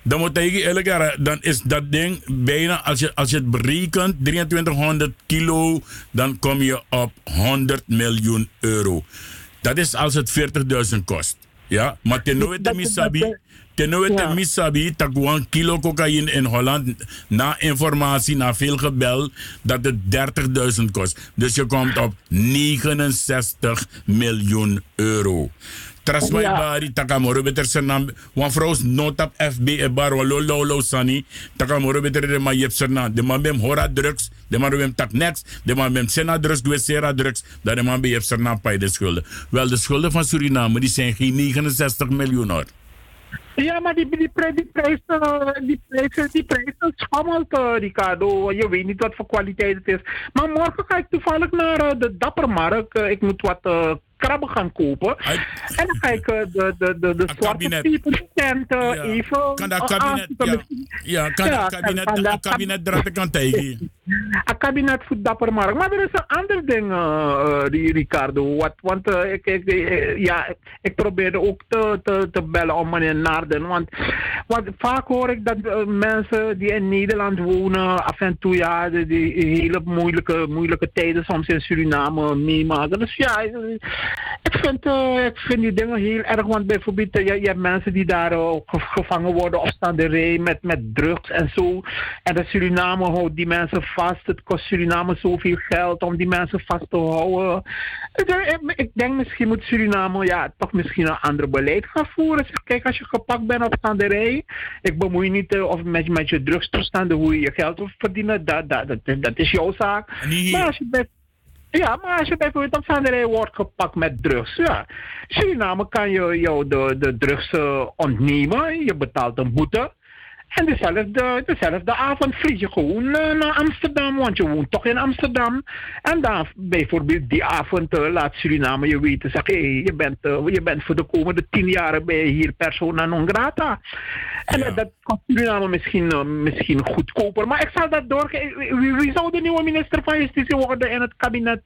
[SPEAKER 2] Dan moet je dan is dat ding bijna, als je, als je het berekent, 2300 kilo, dan kom je op 100 miljoen euro. Dat is als het 40.000 kost. Ja, maar ten nooit de misabi, ten nooit de misabi, tak one kilo cocaïne in Holland, na informatie, na veel gebel, dat het 30.000 kost. Dus je komt op 69 miljoen euro. Trasmai
[SPEAKER 5] Ja.
[SPEAKER 2] bari takamoro beter wan vrouws not op FB e bar wa lo lo sani takamoro beter de ma yep de man bem hora drugs. De man bem tak next de man bem sena drugs dwe sera drugs. Dat de man be yep serna pay de schulden. Wel de schulden van Suriname die zijn geen 69 miljoen hoor
[SPEAKER 5] Ja, maar die, die, prijs, die prijs, eh, die prijs, die prijs schommelt, eh, Ricardo. Je weet niet wat voor kwaliteit het is. Maar morgen ga ik toevallig naar eh, de Dappermarkt. Eh, ik moet wat eh, krabben gaan kopen. En dan ga ik eh, de, de, de, de zwarte tent eh, even...
[SPEAKER 2] kan dat kabinet ja, ja kan
[SPEAKER 5] Ja,
[SPEAKER 2] dat kabinet
[SPEAKER 5] kan dat-
[SPEAKER 2] kabinet draten kan tegen
[SPEAKER 5] Een kabinet voor Dappermarkt. Maar er is een ander ding, eh, eh, Ricardo. Wat, want ik, ik, ja, ik probeerde ook te, te, te bellen om meneer Naarden. Want, want vaak hoor ik dat mensen die in Nederland wonen, af en toe ja, die, die hele moeilijke, moeilijke tijden soms in Suriname meemaken. Dus ja, ik vind, eh, ik vind die dingen heel erg. Want bijvoorbeeld, eh, je, je hebt mensen die daar ge- gevangen worden op standerij met, met drugs en zo. En de Suriname houdt die mensen vast. Het kost Suriname zoveel geld om die mensen vast te houden. Ik, ik- ik denk misschien moet Suriname ja, toch misschien een ander beleid gaan voeren. Zeg, kijk, als je gepakt bent op standerij, ik bemoei niet of met, met je drugstoestanden, hoe je je geld wil verdienen, dat, dat, dat, dat is jouw zaak. Maar als je bij ja, maar als je bijvoorbeeld op Vanderij wordt gepakt met drugs, ja. Suriname kan je jou de, de drugs eh, ontnemen, je betaalt een boete. En dezelfde, dezelfde avond vlieg je gewoon eh, naar Amsterdam, want je woont toch in Amsterdam. En dan bijvoorbeeld die avond eh, laat Suriname je weten, zeg hé, je, bent, eh, je bent voor de komende tien jaar je hier persona non grata. En dat- dat kost Suriname misschien, misschien goedkoper. Maar ik zal dat doorgeven. Wie, wie zou de nieuwe minister van Justitie worden in het kabinet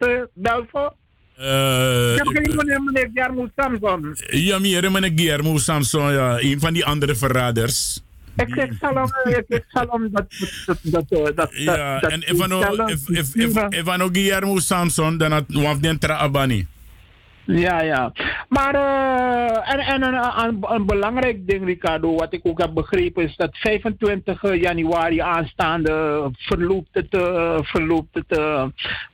[SPEAKER 5] uh, Ik heb geen meneer, Jarmo Samson.
[SPEAKER 2] ja meneer Guillermo Samson ja een van die andere verraders
[SPEAKER 5] Ik, ik zal hem, ik, ik zal hem dat, dat, dat, dat,
[SPEAKER 2] Ja,
[SPEAKER 5] dat,
[SPEAKER 2] en Ivano, Guillermo Samson, dan had Wafden Tra Abani.
[SPEAKER 5] Ja, ja. Maar eh, en, en een, een, een belangrijk ding, Ricardo, wat ik ook heb begrepen, is dat 25 januari aanstaande verloopt het, eh, verloopt het eh,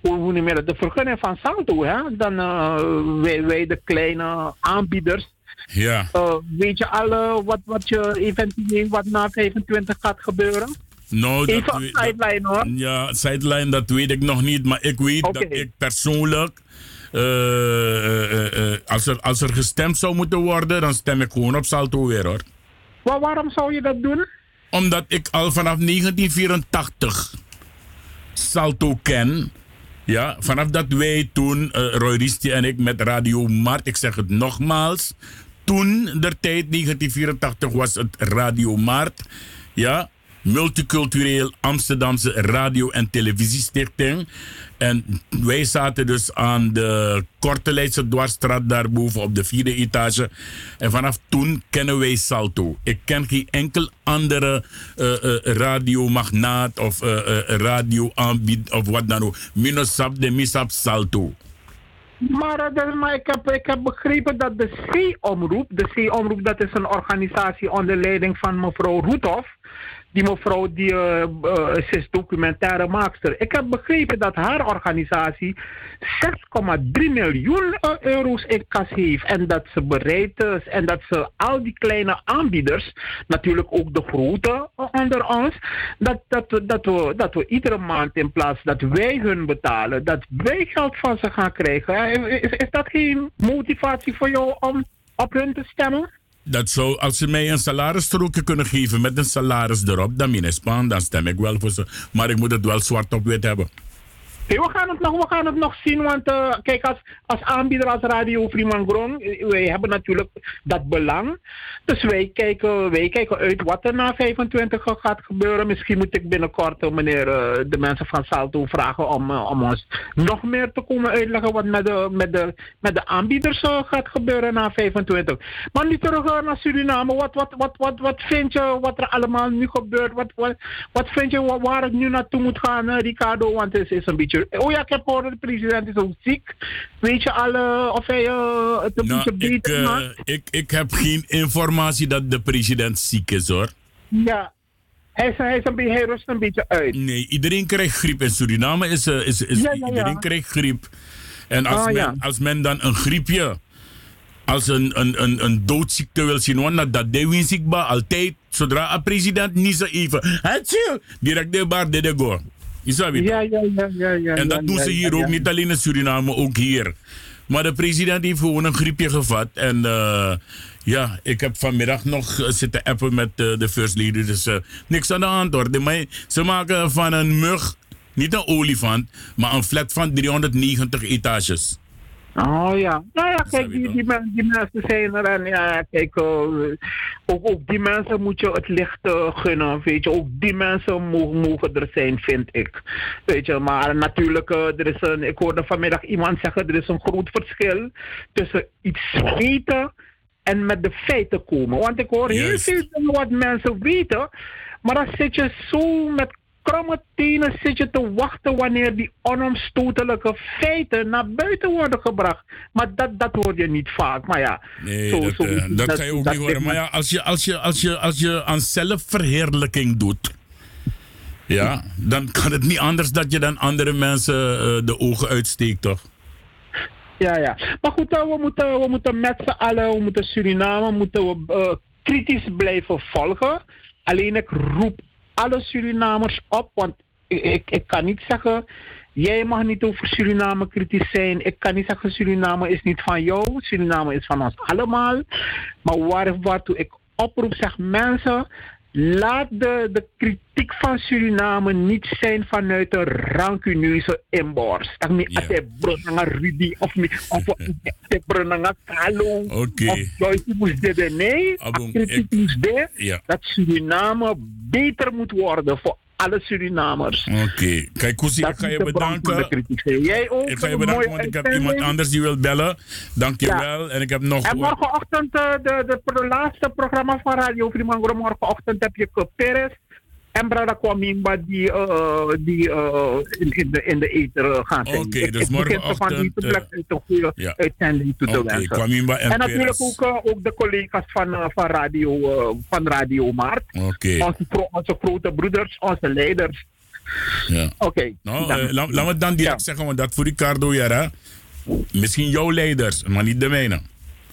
[SPEAKER 5] hoe, hoe noem je dat, de vergunning van Salto. Hè? Dan eh, wij, wij de kleine aanbieders.
[SPEAKER 2] Ja.
[SPEAKER 5] Eh, weet je al wat, wat je eventueel wat na 25 gaat gebeuren?
[SPEAKER 2] Nou,
[SPEAKER 5] Even
[SPEAKER 2] dat-
[SPEAKER 5] sideline hoor.
[SPEAKER 2] Ja, sideline, dat weet ik nog niet. Maar ik weet dat ik persoonlijk. eh, eh, als, er, als er gestemd zou moeten worden, dan stem ik gewoon op Salto weer hoor.
[SPEAKER 5] Maar waarom zou je dat doen?
[SPEAKER 2] Omdat ik al vanaf 1984 Salto ken. Ja, vanaf dat wij toen, eh, Roy Risti en ik, met Radio Mart, ik zeg het nogmaals. Toen, der tijd, 1984, was het Radio Mart. Ja, multicultureel Amsterdamse radio- en televisiestichting. En wij zaten dus aan de Korteleidse dwarsstraat daarboven op de vierde etage. En vanaf toen kennen wij Salto. Ik ken geen enkel andere eh, eh, radiomagnaat of radioaanbied of wat dan ook. Minosap de Misap Salto.
[SPEAKER 5] Maar, maar ik, heb, ik heb begrepen dat de C-omroep, de C-omroep dat is een organisatie onder leiding van mevrouw Roethoff. Die mevrouw die, is documentaire maakster. Ik heb begrepen dat haar organisatie 6,3 miljoen euro's in kas heeft. En dat ze bereid is en dat ze al die kleine aanbieders, natuurlijk ook de grote eh, onder ons, dat, dat, we- dat, we, dat we iedere maand in plaats dat wij hun betalen, dat wij geld van ze gaan krijgen. Is, is dat geen motivatie voor jou om op hun te stemmen?
[SPEAKER 2] Dat zou, als ze mij een salarisstrookje kunnen geven met een salaris erop, dan minespan, dan stem ik wel voor ze. Maar ik moet het wel zwart op wit hebben.
[SPEAKER 5] We, gaan het nog, we gaan het nog zien, want eh, kijk, als, als aanbieder als Radio Fremangron, wij hebben natuurlijk dat belang. Dus wij kijken, wij kijken uit wat er na 25 gaat gebeuren. Misschien moet ik binnenkort eh, meneer, eh, de mensen van Salto vragen om, om ons nog meer te komen uitleggen wat met de, met de, met de aanbieders gaat gebeuren na 25. Maar nu terug naar Suriname. Wat, wat, wat, wat, wat vind je wat er allemaal nu gebeurt? Wat, wat, wat vind je wa- waar het nu naartoe moet gaan, Ricardo? Want het is een beetje Oh ja, ik heb gehoord dat de president is ook ziek. Weet je al of hij eh, het een
[SPEAKER 2] Nou,
[SPEAKER 5] beetje
[SPEAKER 2] ik,
[SPEAKER 5] beter
[SPEAKER 2] eh,
[SPEAKER 5] maakt?
[SPEAKER 2] ik, ik heb geen informatie dat de president ziek is hoor.
[SPEAKER 5] Ja. Hij, is, hij, is een hij rust een beetje uit.
[SPEAKER 2] Nee, iedereen krijgt griep. In Suriname is, eh, is, is
[SPEAKER 5] Ja, ja, ja.
[SPEAKER 2] iedereen krijgt griep. En als,
[SPEAKER 5] Ah,
[SPEAKER 2] men, als men dan een griepje, als een, een, een, een doodziekte wil zien, want dat de winziekbaar altijd, zodra een president niet zo even, het direct de bar de go. Je?
[SPEAKER 5] Ja, ja, ja, ja, ja.
[SPEAKER 2] En dat
[SPEAKER 5] ja,
[SPEAKER 2] doen ze
[SPEAKER 5] ja,
[SPEAKER 2] hier ook, niet alleen in Suriname, ook hier. Maar de president heeft gewoon een griepje gevat. En eh, ja, ik heb vanmiddag nog eh, zitten appen met eh, de first lady. Dus niks aan de hand hoor. De, maar ze maken van een mug, niet een olifant, maar een flat van 390 etages.
[SPEAKER 5] Oh ja. Nou ja, kijk, die, die, men- die mensen zijn er en ja, kijk, eh, ook, ook die mensen moet je het licht eh, gunnen, weet je. Ook die mensen mogen, mogen er zijn, vind ik. Weet je, maar natuurlijk, eh, er is een, ik hoorde vanmiddag iemand zeggen, er is een groot verschil tussen iets weten en met de feiten komen. Want ik hoor
[SPEAKER 2] Juist.
[SPEAKER 5] heel veel dingen wat mensen weten, maar dan zit je zo met kromme tenen zit je te wachten wanneer die onomstotelijke feiten naar buiten worden gebracht. Maar dat, dat hoor je niet vaak. Maar ja,
[SPEAKER 2] Nee,
[SPEAKER 5] zo-
[SPEAKER 2] dat,
[SPEAKER 5] zo-
[SPEAKER 2] eh, dat, kan je ook niet horen. Maar ja, als je, als je, als je, als je aan zelfverheerlijking doet, ja, dan kan het niet anders dat je dan andere mensen eh, de ogen uitsteekt, toch?
[SPEAKER 5] Ja, ja. Maar goed, eh, we moeten, we moeten met z'n allen, we moeten Suriname, moeten we eh, kritisch blijven volgen. Alleen ik roep alle Surinamers op, want ik, ik, ik kan niet zeggen, jij mag niet over Suriname kritisch zijn. Ik kan niet zeggen, Suriname is niet van jou, Suriname is van ons allemaal. Maar waar, waartoe ik oproep, zeg mensen, laat de, de kritiek van Suriname niet zijn vanuit een rancuneuze inborst.
[SPEAKER 2] Ja.
[SPEAKER 5] als hij brunanga Rudy of niet, of Kalo.
[SPEAKER 2] Oké.
[SPEAKER 5] Of Joyce moest dit. Nee, kritiek
[SPEAKER 2] ik-
[SPEAKER 5] moest dit, dat Suriname beter moet worden voor alle Surinamers.
[SPEAKER 2] Oké. Kijk, Koesie, ik ga je bedanken.
[SPEAKER 5] Jij ook.
[SPEAKER 2] Ik ga je bedanken, want ik heb iemand anders die wil bellen. Dank je wel. En ik heb nog...
[SPEAKER 5] En morgenochtend, eh, de, de, de laatste programma van Radio Fremangro, morgenochtend heb je Perez en Brada Kwamimba die, eh, die eh, in, in de, in de ether eh, gaan zijn.
[SPEAKER 2] Oké, dus
[SPEAKER 5] van
[SPEAKER 2] morgenochtend,
[SPEAKER 5] plek
[SPEAKER 2] eh,
[SPEAKER 5] een goede
[SPEAKER 2] ja.
[SPEAKER 5] uitzending toe te
[SPEAKER 2] Oké,
[SPEAKER 5] wensen.
[SPEAKER 2] Kwamimba en
[SPEAKER 5] natuurlijk ook, eh, ook de collega's van, eh, van, radio, eh, van Radio Maart.
[SPEAKER 2] Oké.
[SPEAKER 5] Onze, gro- onze grote broeders, onze leiders.
[SPEAKER 2] Ja.
[SPEAKER 5] Oké.
[SPEAKER 2] Nou, eh, laat me dan direct zeggen, want dat voor Ricardo Jara. Misschien jouw leiders, maar niet de mijne.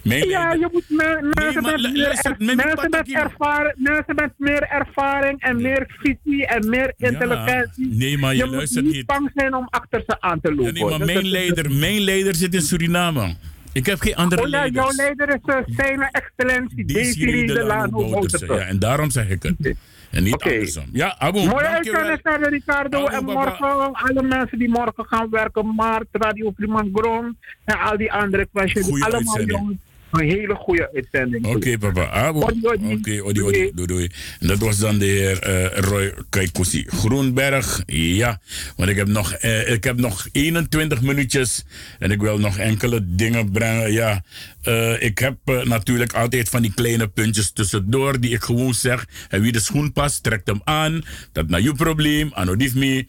[SPEAKER 2] Mijn
[SPEAKER 5] Ja, je moet me- mensen, met, meer, er- mensen, met ervaring, mensen met meer ervaring en meer visie en meer intelligentie.
[SPEAKER 2] nee, maar je
[SPEAKER 5] moet
[SPEAKER 2] luistert
[SPEAKER 5] niet
[SPEAKER 2] niet.
[SPEAKER 5] bang zijn om achter ze aan te lopen.
[SPEAKER 2] nee, maar mijn leider, mijn leider zit in Suriname. Ik heb geen andere
[SPEAKER 5] Oh ja, jouw leider is uh, zijn excellentie
[SPEAKER 2] Desiree Delano
[SPEAKER 5] Delano
[SPEAKER 2] Bouterse. Ja, en daarom zeg ik het. En niet
[SPEAKER 5] Oké.
[SPEAKER 2] andersom. Ja, Abu, dankjewel.
[SPEAKER 5] uitzending verder, Ricardo.
[SPEAKER 2] Abu,
[SPEAKER 5] En morgen, alle mensen die morgen gaan werken, Maart, Radio Priman Gron en al die andere kwesties. Allemaal jongens, een hele goede uitzending.
[SPEAKER 2] Oké, papa. Abu. Oké,
[SPEAKER 5] Odi.
[SPEAKER 2] Doei, doei. En dat was dan de heer eh, Roy Kaikousi. Groenberg, ja. Want ik heb, nog, eh, ik heb nog 21 minuutjes. En ik wil nog enkele dingen brengen. Ja, eh, ik heb natuurlijk altijd van die kleine puntjes tussendoor. Die ik gewoon zeg. En wie de schoen past, trekt hem aan. Dat naar je probleem. Anodief me.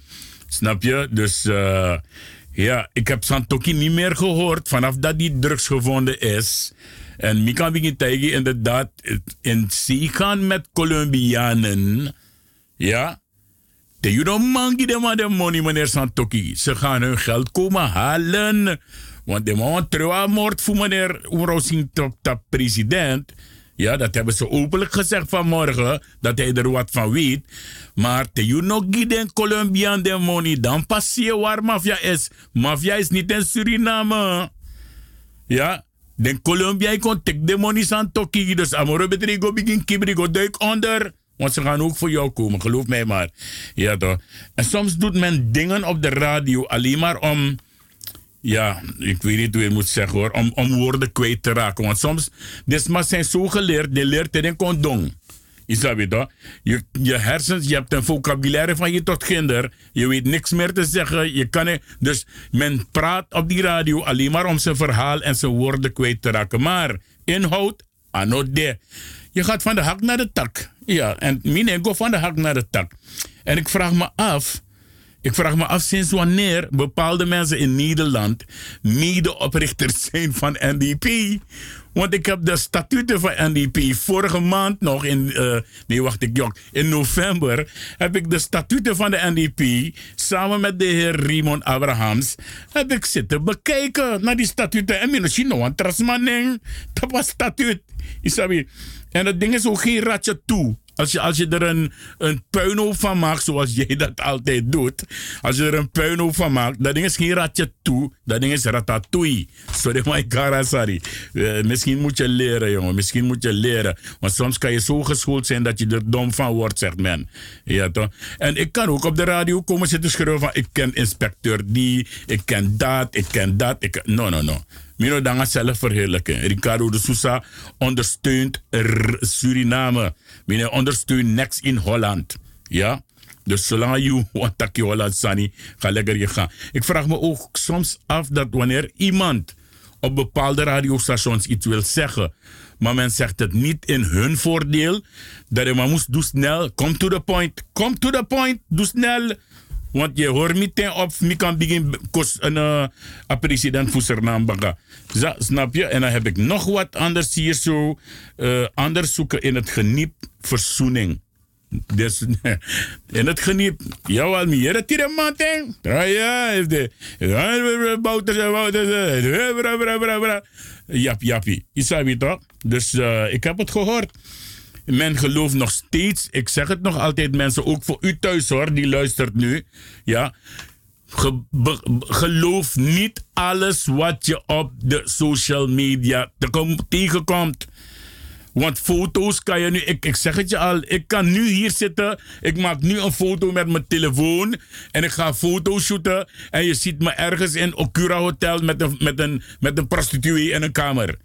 [SPEAKER 2] Snap je? Dus... ja, ik heb Santoki niet meer gehoord vanaf dat die drugs gevonden is. En Mika Wigintegi inderdaad in zee gaan met Colombianen. Ja. De mangi de maar de money, meneer Santoki. Ze gaan hun geld komen halen. Want de man trouw moord voor meneer Oerosing de president. Ja, dat hebben ze openlijk gezegd vanmorgen. Dat hij er wat van weet. Maar te you nog den Colombian de money. Dan pas je waar mafia is. Mafia is niet in Suriname. Ja. Den Colombia kon tek de money Santoki. Dus amore betrigo begin kibrigo duik onder. Want ze gaan ook voor jou komen, geloof mij maar. Ja toch. En soms doet men dingen op de radio alleen maar om ja, ik weet niet hoe je moet zeggen hoor, om, om woorden kwijt te raken. Want soms, desma zijn zo geleerd, de leert in een condom. Je toch? Je, je hersens, je hebt een vocabulaire van je tot kinder. Je weet niks meer te zeggen. Je kan dus men praat op die radio alleen maar om zijn verhaal en zijn woorden kwijt te raken. Maar inhoud, anode. Je gaat van de hak naar de tak. Ja, en mine go van de hak naar de tak. En ik vraag me af, Ik vraag me af sinds wanneer bepaalde mensen in Nederland mede-oprichters zijn van NDP. Want ik heb de statuten van NDP vorige maand nog in. eh, nee, wacht ik, jong. In november heb ik de statuten van de NDP samen met de heer Raymond Abrahams. heb ik zitten bekijken naar die statuten. En misschien nog een. Dat was statuut. En het ding is ook geen ratje toe. Als je, als je er een, een puinhoop van maakt, zoals jij dat altijd doet. Als je er een puinhoop van maakt, dat ding is geen ratje toe. Dat ding is ratatouille. Sorry, my cara, sorry. Eh, misschien moet je leren, jongen. Misschien moet je leren. Want soms kan je zo geschoold zijn dat je er dom van wordt, zegt men. Ja, toch? En ik kan ook op de radio komen zitten schreeuwen van... ik ken inspecteur die, ik ken dat, ik ken dat. Ik. No, no, no. Mino danga zelf verheerlijken. Ricardo de Sousa ondersteunt Suriname. Mino ondersteunt Next in Holland. Ja? Dus zolang je want je Holland sani, ga lekker je gaan. Ik vraag me ook soms af dat wanneer iemand op bepaalde radiostations iets wil zeggen, maar men zegt het niet in hun voordeel, dat je maar moest, snel, come to the point, come to the point, doe snel. Want je hoort meteen op, ik kan begin kos een uh, president voor Snap je? En dan heb ik nog wat anders hier zo. eh, anders zoeken in het geniep verzoening. Dus in het geniep. Jawel, meer dat hier man. Ja, ja, heeft de. Bouters en Wouters. Jap, jappie. Isabi toch? Dus eh, ik heb het gehoord. Men gelooft nog steeds, ik zeg het nog altijd mensen, ook voor u thuis hoor, die luistert nu. Ja. Geloof niet alles wat je op de social media te kom- tegenkomt. Want foto's kan je nu, ik, ik zeg het je al, ik kan nu hier zitten. Ik maak nu een foto met mijn telefoon. En ik ga foto's shooten. En je ziet me ergens in Okura Hotel met een, met een, met een prostituee in een kamer.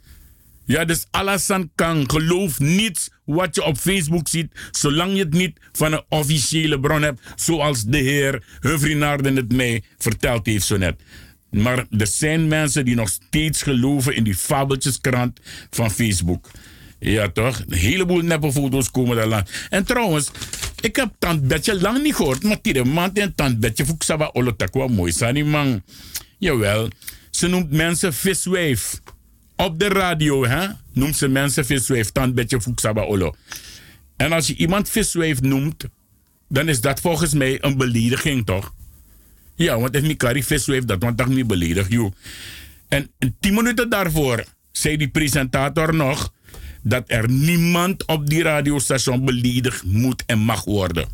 [SPEAKER 2] Ja, dus Alassane kan geloof niets wat je op Facebook ziet, zolang je het niet van een officiële bron hebt, zoals de heer Huvrinaarden het mij verteld heeft zo net. Maar er zijn mensen die nog steeds geloven in die fabeltjeskrant van Facebook. Ja, toch? Een heleboel neppe foto's komen daar lang. En trouwens, ik heb Tant Betje lang niet gehoord, maar die man en Tant Betje Fuksaba Olotakwa mooi sani man. Jawel, ze noemt mensen viswijf. Op de radio, hè, noemt ze mensen viswijf, Tant Betje Fuksaba Olo. En als je iemand viswijf noemt, dan is dat volgens mij een belediging, toch? Ja, want als Mikari viswijf, dat wordt toch niet beledigd, joh. En tien minuten daarvoor zei die presentator nog dat er niemand op die radiostation beledigd moet en mag worden.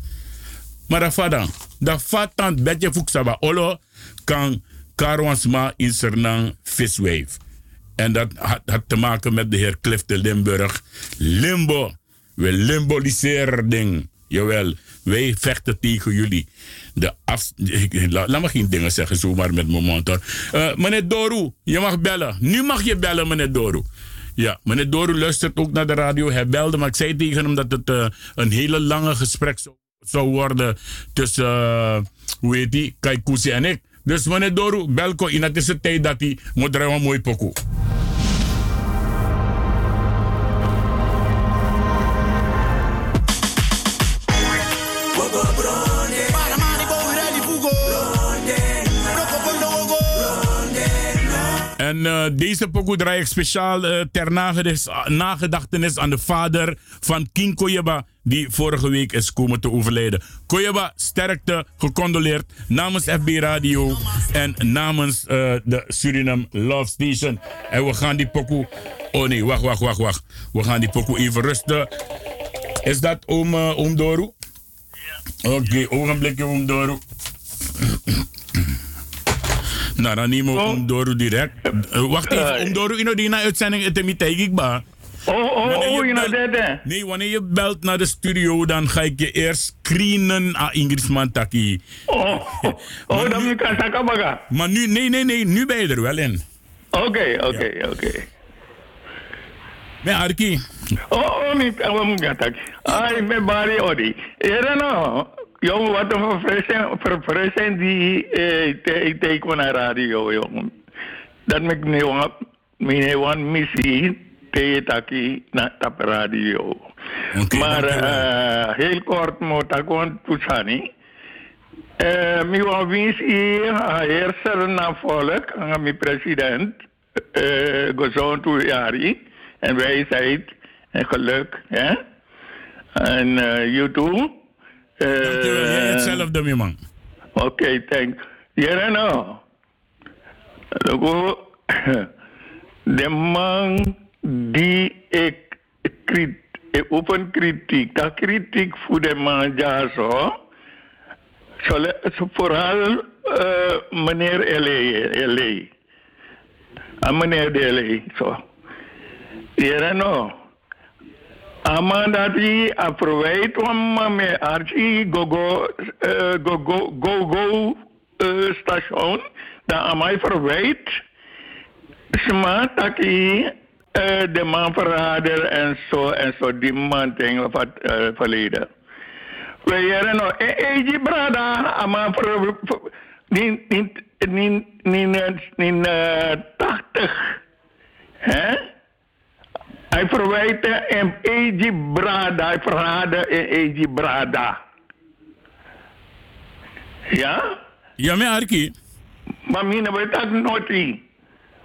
[SPEAKER 2] Maar dat vat dan. Dat vat dan beetje fuksaba olo kan Karwansma in Sernang viswijf. En dat had, te maken met de heer Cliff de Limburg. Limbo. We limboliseren ding. Jawel, wij vechten tegen jullie. De af, laat me geen dingen zeggen zomaar met mijn mond. Eh, meneer Doru, je mag bellen. Nu mag je bellen, meneer Doru. Ja, meneer Doru luistert ook naar de radio. Hij belde, maar ik zei tegen hem dat het eh, een hele lange gesprek zou, worden tussen, eh, hoe heet die, Kaikousi en ik. Dus meneer Doru, belko in het is tijd dat hij moet rijden mooi pokoe. En eh, deze pokoe draai ik speciaal eh, ter nagedachtenis, aan de vader van King Koyeba, die vorige week is komen te overlijden. Koyeba, sterkte, gecondoleerd namens FB Radio en namens eh, de Suriname Love Station. En we gaan die pokoe... Oh nee, wacht, wacht, wacht, wacht. We gaan die pokoe even rusten. Is dat om, uh, om Doru? Oké, ogenblikje om Doru. Nou, dan nemen we om Doru direct. Uh, wacht even, om Doru, ino die na uitzending het niet ik ba.
[SPEAKER 11] Oh, oh, oh,
[SPEAKER 2] je
[SPEAKER 11] eh?
[SPEAKER 2] Nee, wanneer je belt naar de studio, dan ga ik je eerst screenen aan Ingrid Mantaki.
[SPEAKER 11] Oh, oh, dan moet je kan baga.
[SPEAKER 2] Maar nu, nee, nee, nee, nu ben je er wel in.
[SPEAKER 11] Oké, oké, oké.
[SPEAKER 2] Nee, Arki.
[SPEAKER 11] Oh, oh, niet, apa moet ik tak. Ai, me bari odi. No. Jong, wat een verfrissing, die eh, te kon naar radio, jong. Dat me newan, newan missie te taki na tap radio. maar eh, heel kort moet ik gewoon. Eh, mi wa wins hier heerser na volk, aan mijn president, eh, gezond jari, en wijsheid en geluk, hè? En eh, you too.
[SPEAKER 2] Dankjewel, jij
[SPEAKER 11] Eh,
[SPEAKER 2] hetzelfde, mijn man.
[SPEAKER 11] Oké, thank. Jere nou. Logo, de man die ik krit, ik open kritiek, dat kritiek voor de man ja zo. Vooral eh, meneer L.A. L.A. Ah, meneer de L.A. Zo. Jere nou. Amanda die aproveit om me archi go go eh, go go go go eh, station da amai verwijt sma taki eh, de man verrader en zo en zo die man ting of het eh, verleden. We jaren no e e brada ama nin nin nin nin nin eh, 80 hè? Hij verwijt hem Eji Brada. Hij verraadde Eji Brada. Ja?
[SPEAKER 2] Ja, me Arki.
[SPEAKER 11] Maar mina weet dat noti.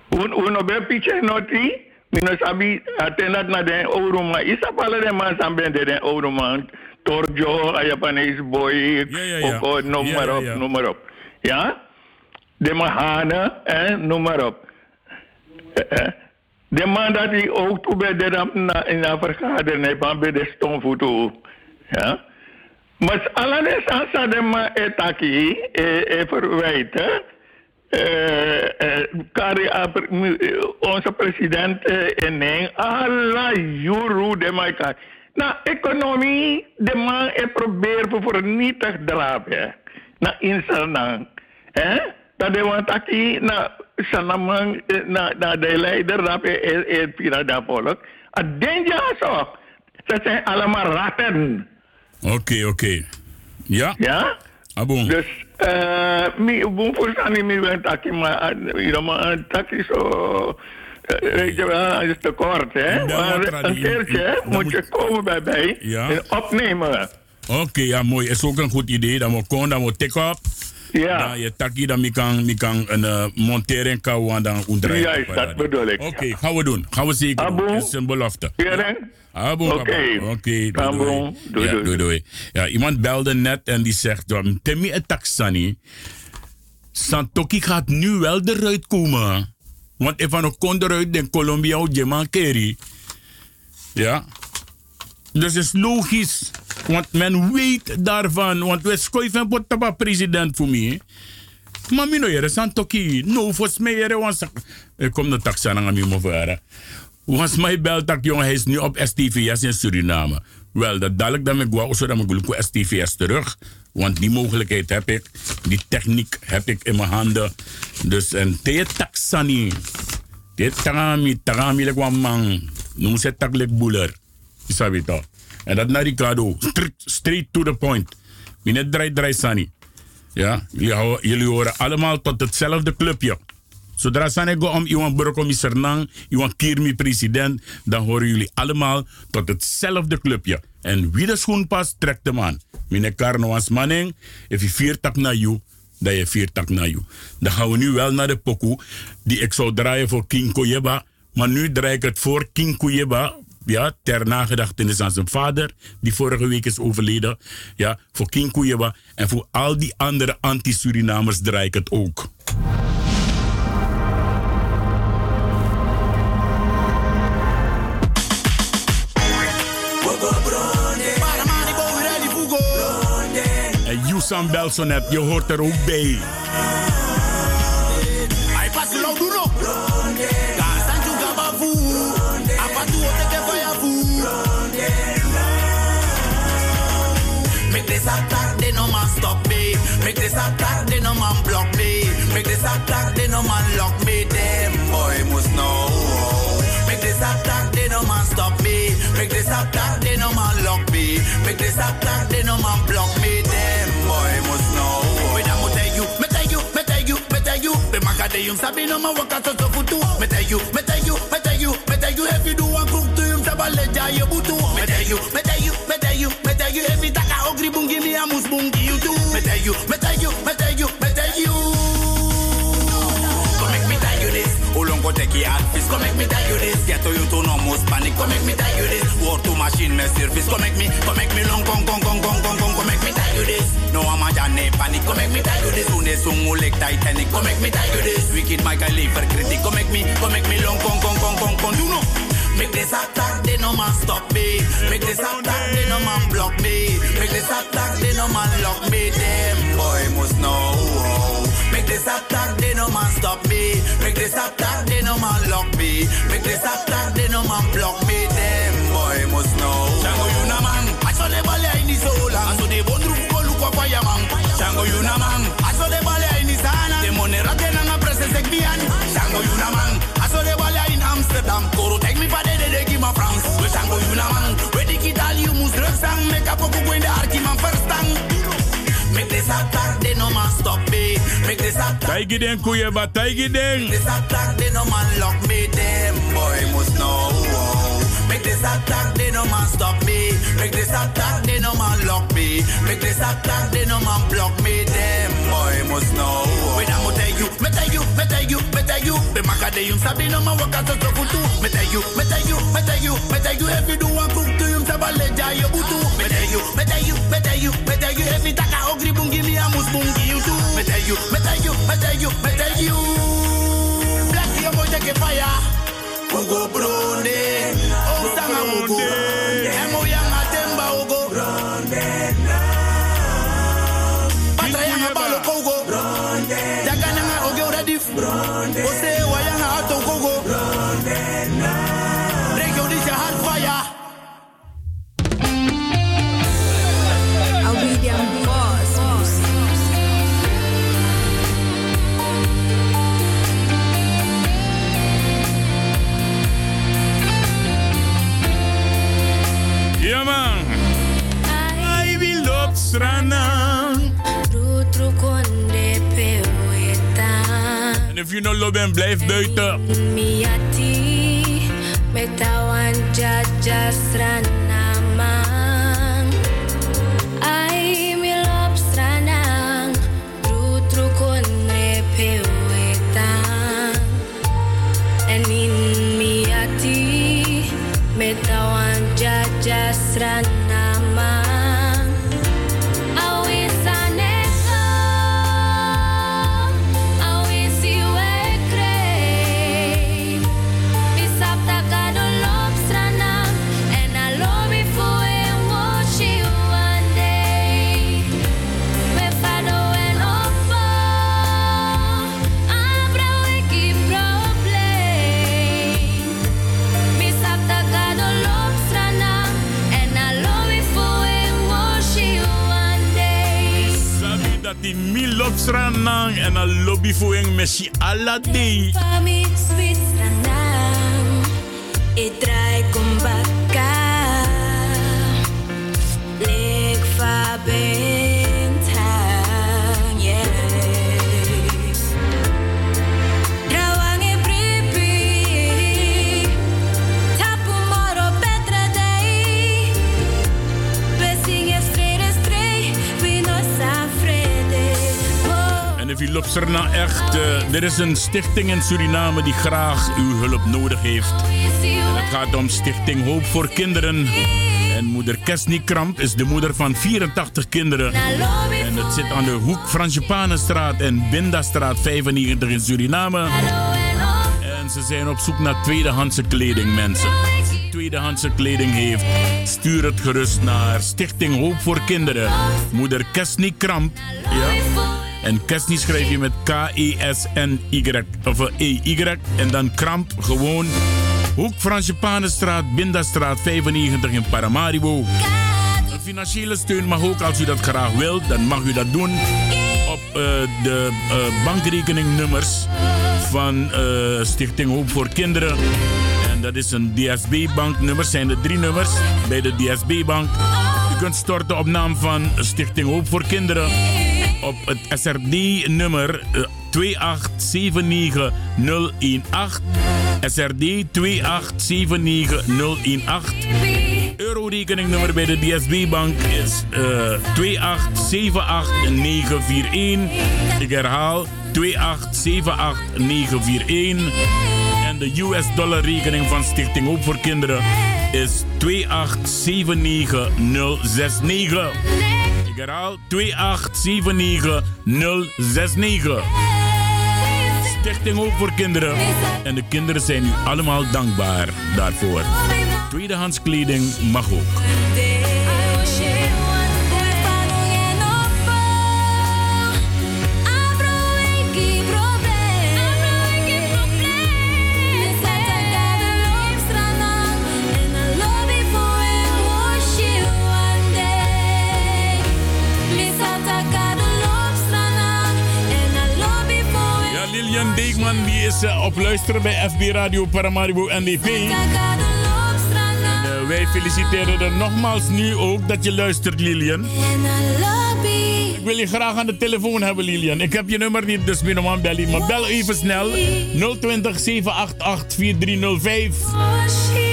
[SPEAKER 11] Un uno be piche noti. Mina sabi atendat na den oruma. Isa pala den man samben de den oruma. Torjo, Japanese boy,
[SPEAKER 2] ja.
[SPEAKER 11] Noem
[SPEAKER 2] Ja,
[SPEAKER 11] maar
[SPEAKER 2] ja,
[SPEAKER 11] op,
[SPEAKER 2] ja.
[SPEAKER 11] noem maar op. Ja? De Mahana, eh, noem maar op. Eh, eh. De man dat hij ook bij de ramp na, in de vergadering heeft, bij de stomvoet. Ja? Maar alle de sansa de ma etaki, verwijten, eh, eh, kari a pre- mu- eh, onze president eh, en nee, alla juru de maika. Na economie, de man e probeer voor vernietig drapen. Na insanang. Hè? Dat de want aki na sanamang eh, na na de leider dat e e e pirada volk. A danger zo. Dat zijn allemaal ratten.
[SPEAKER 2] Oké, oké. Ja?
[SPEAKER 11] Ja?
[SPEAKER 2] Abon.
[SPEAKER 11] Dus, eh, mi, boem voor staan mi ben taki, maar een taki zo, eh, weet je wel, is te kort, hè? Maar een keertje moet je komen bij mij en opnemen.
[SPEAKER 2] Oké, ja, mooi. Is ook een goed idee. Dan moet kon, dan moet tik op.
[SPEAKER 11] Ja.
[SPEAKER 2] Dan je takkie, dan kan, mi kan een uh, monteren kouwen dan ontdraaien.
[SPEAKER 11] Juist, dat bedoel ik.
[SPEAKER 2] Oké, gaan we doen. Gaan we zeker doen.
[SPEAKER 11] Abo.
[SPEAKER 2] Dat is een belofte.
[SPEAKER 11] Jaren?
[SPEAKER 2] Abo,
[SPEAKER 11] Oké.
[SPEAKER 2] Oké, doei,
[SPEAKER 11] Abo.
[SPEAKER 2] doei.
[SPEAKER 11] Doei,
[SPEAKER 2] Ja,
[SPEAKER 11] doei.
[SPEAKER 2] doei, doei. Ja, iemand belde net en die zegt, Temi et taxani, Santoki gaat nu wel eruit komen. Want if van kon eruit in Colombia of Kerry. Ja. Dus het is logisch. Want men weet daarvan. Want we schuiven voor taba president voor mij. Maar mino jere Santoki. No, volgens mij jere was... Ik kom de taxa aan mijn mevrouw. Was mij belt dat jongen, hij is nu op STVS in Suriname. Wel, dat dadelijk dan ik wou zo dan ik op STVS terug. Want die mogelijkheid heb ik. Die techniek heb ik in mijn handen. Dus en te taxani. Te tagami, tagami lek man. Noem ze taklek boeler. Isabi toch. En dat naar Ricardo. Straight, straight to the point. Minet draai draai sani. Ja, jullie, horen allemaal tot hetzelfde clubje. Zodra Sane go om iemand burgemeester Nang, iemand Kirmi president, dan horen jullie allemaal tot hetzelfde clubje. En wie de schoen past, trekt hem aan. Meneer Carno als manning, if je vier tak naar jou, dan je vier tak naar jou. Dan gaan we nu wel naar de pokoe die ik zou draaien voor King Koyeba. Maar nu draai ik het voor King Koyeba. Ja, ter nagedachtenis aan zijn vader, die vorige week is overleden. Ja, voor King Koyeba. En voor al die andere anti-Surinamers draai ik het ook. En Yusan Belsonet, je hoort er ook bij.
[SPEAKER 12] Attack, they no man lock me. Them boy must know. Make this attack, they no man stop me. Make this attack, they no man lock me. Make this attack, they no man block me. Them boy must know. When I'm tell you, me tell you, me tell you, me tell you. Be maka de yum sabi no man waka so so futu. Me tell you, me tell you, me tell you, me tell you. If you do one cook to him, saba leja ye butu. Me tell you, me tell you, me tell you, me tell you. If you taka ogri bungi me a mus bungi you too. Me tell you, me tell you, panic, come make me tell you this. War to machine, me service, come make me, come make me long, come, come, come, come, come, come, come make me tell you this. No, I'm a jane panic, come make me tell you this. Une sungu like Titanic, come make me tell you this. Wicked Michael Lever critic, come make me, come make me long, come, come, come, come, come, do no. Make this attack, they no man stop me. Make this attack, they no man block me. Make this attack, they no man lock me. Them boy must know. Oh. Make this attack, they no man stop me. Make this attack, they no man lock me. Make this attack, they no man block me. Them boy must know. Chango you na man, I saw the ballet in the soul. I saw the bone roof go look up fire man. Chango you na man, I saw the ballet in the sana. The money raten and a presses take me an. Chango you na man, I saw the ballet in Amsterdam. Koro take me for the day they give my France. We Chango you na man, where the kid all you must drugs and make a go in the arky man first time. Make this attack,
[SPEAKER 2] Taigi den kuye ba taigi den.
[SPEAKER 12] This attack, they no man lock me. Them boy must know. Make this attack, they no man stop me. Make this attack, they no man lock me. Make this attack, they no man block me. Them boy must know. When I'm tell you, me tell you, me tell you, me tell you. Be maka de yum sabi no man waka so so kutu. Me tell you, me tell you, me tell you, me tell you. If you do one cook to yum sabale jaya butu. Me tell you, me tell you, me tell you, me tell you. If you taka ogri bungi me amus bungi you too. Me tell you, me tell you, me tell you, me tell you. Black yo boy take fire. Ugo Brunde, oh sanga Ugo Emo yang atemba Ugo Brunde Patra yang abalo Ugo Brunde Jaga nanga oge already Brunde Ose wa yang ato Ugo
[SPEAKER 2] You no lo ben, blijf buiten.
[SPEAKER 13] Miati jaja lop strana en
[SPEAKER 2] a lobby voor een messi alla day.
[SPEAKER 13] Oh
[SPEAKER 2] En if you loopt erna echt, eh, er is een stichting in Suriname die graag uw hulp nodig heeft. En het gaat om Stichting Hoop voor Kinderen. En moeder Kesnie Kramp is de moeder van 84 kinderen. En het zit aan de hoek Franjepanenstraat en Bindastraat 95 in Suriname. En ze zijn op zoek naar tweedehandse kleding, mensen. Tweedehandse kleding heeft, stuur het gerust naar Stichting Hoop voor Kinderen. Moeder Kesnie Kramp. Ja. En Kesnie schrijf je met K-E-S-N-Y. Of E-Y. En dan Kramp gewoon. Hoek Franjepanenstraat, Bindastraat 95 in Paramaribo. Een financiële steun mag ook als u dat graag wilt. Dan mag u dat doen op eh, de eh, bankrekeningnummers van eh, Stichting Hoop voor Kinderen. En dat is een DSB-banknummer. zijn er drie nummers bij de DSB-bank. U kunt storten op naam van Stichting Hoop voor Kinderen op het SRD-nummer 2879018. SRD 2879018. Eurorekeningnummer bij de DSB-bank is eh 2878941. Ik herhaal 2878941. En de US dollar rekening van Stichting Hoop voor Kinderen is 2879069. Ik herhaal 2879069. Stichting Hoop voor Kinderen. En de kinderen zijn u allemaal dankbaar daarvoor. Tweedehands kleding mag ook. Lilian Deekman die is eh, op luisteren bij FB Radio Paramaribo NDP. Eh, wij feliciteren er nogmaals nu ook dat je luistert, Lilian. Ik wil je graag aan de telefoon hebben, Lilian. Ik heb je nummer niet, dus ben normaal bellen. Maar bel even snel. 020 788 4305.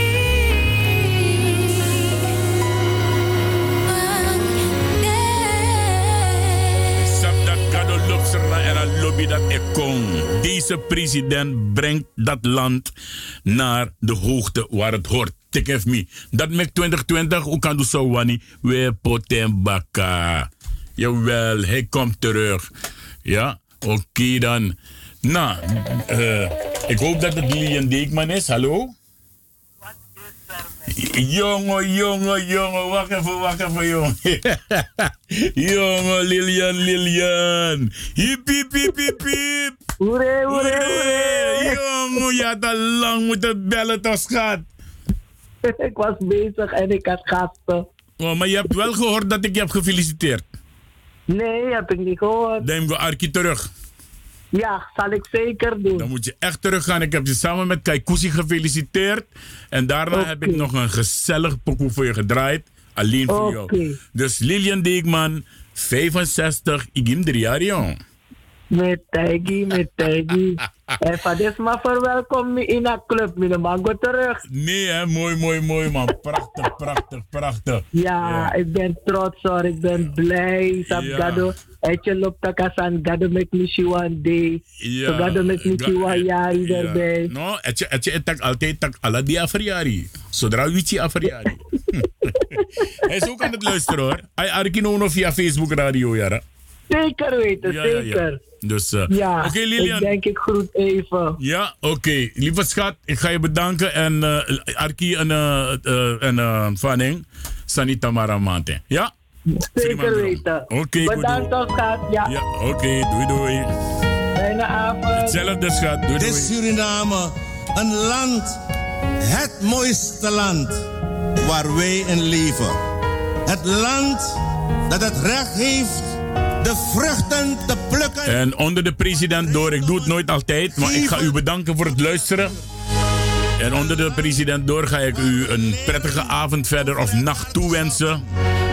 [SPEAKER 2] Lobby dat ik. Deze president brengt dat land naar de hoogte waar het hoort. Tik me. Dat met 2020, hoe kan zo wani? We poten baka. Jawel, hij komt terug. Ja, oké dan. Nou, eh, ik hoop dat het Lilian Deekman is. Hallo? Jongen, jongen, jongen, wacht even, wacht even, jongen. jongen, Lilian, Lilian. Hip, hip, hip, hip.
[SPEAKER 14] Hoere, hoere, hoere.
[SPEAKER 2] Jongen, je had al lang moeten bellen, toch, schat?
[SPEAKER 14] ik was bezig en ik had gasten.
[SPEAKER 2] Oh, maar je hebt wel gehoord dat ik je heb gefeliciteerd.
[SPEAKER 14] Nee, heb ik niet gehoord.
[SPEAKER 2] Neem we Arkie terug.
[SPEAKER 14] Ja, zal ik zeker doen.
[SPEAKER 2] Dan moet je echt teruggaan. Ik heb je samen met Kaikousi gefeliciteerd. En daarna heb ik nog een gezellig pokoe voor je gedraaid. Alleen voor jou. Dus Lilian Deekman, 65, ik geef hem drie jaar jong.
[SPEAKER 14] Met Tijgi, met Tijgi. en van dit maar verwelkom me in een club. Mijn man gaat terug.
[SPEAKER 2] Nee, hè? mooi, mooi, mooi man. Prachtig, prachtig, prachtig.
[SPEAKER 14] Ja, ik ben trots hoor. Ik ben blij.
[SPEAKER 2] Ja.
[SPEAKER 14] gado. Etje loopt tak asan. Gado make me see one day. So gado make me see one jari
[SPEAKER 2] Ja.
[SPEAKER 14] erbij.
[SPEAKER 2] No, etje, etje, het altijd tak alla die afverjari. Zodra we die afverjari. Hij is ook aan het luisteren hoor. Hij Arkino nog via Facebook radio, ja.
[SPEAKER 14] Zeker weten,
[SPEAKER 2] Ja, ja, ja.
[SPEAKER 14] zeker.
[SPEAKER 2] Dus, eh,
[SPEAKER 14] Ja,
[SPEAKER 2] oké Lilian.
[SPEAKER 14] ik denk ik groet even.
[SPEAKER 2] Ja, oké. Lieve schat, ik ga je bedanken. En eh Arki en, eh eh, en eh, Fanning, Sanita Maramante. Ja?
[SPEAKER 14] Zeker weten.
[SPEAKER 2] Oké, goed.
[SPEAKER 14] Bedankt toch, schat. Ja.
[SPEAKER 2] Ja, oké. Doei, doei.
[SPEAKER 14] Fijne avond.
[SPEAKER 2] Hetzelfde, schat. Doei,
[SPEAKER 15] Dit
[SPEAKER 2] doei.
[SPEAKER 15] Suriname, een land, het mooiste land waar wij in leven. Het land dat het recht heeft de vruchten te plukken.
[SPEAKER 2] En onder de president door, ik doe het nooit altijd, maar ik ga u bedanken voor het luisteren. En onder de president door ga ik u een prettige avond verder of nacht toewensen.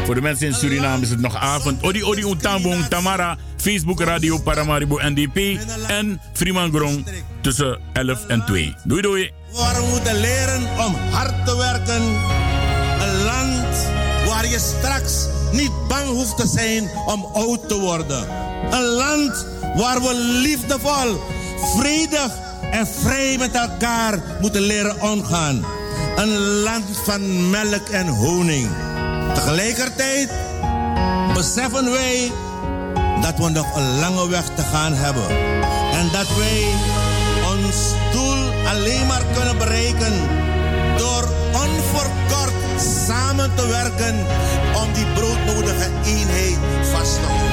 [SPEAKER 2] Voor de mensen in Suriname is het nog avond. Odi Odi Utabong Tamara, Facebook Radio Paramaribo NDP en Freeman Grong tussen 11 en 2. Doei doei.
[SPEAKER 15] Waar we moeten leren om hard te werken. Een land waar je straks niet bang hoeft te zijn om oud te worden. Een land waar we liefdevol, vredig en vrij met elkaar moeten leren omgaan. Een land van melk en honing. Tegelijkertijd beseffen wij dat we nog een lange weg te gaan hebben. En dat wij ons doel alleen maar kunnen bereiken door onverkort samen te werken om die broodnodige eenheid vast te houden.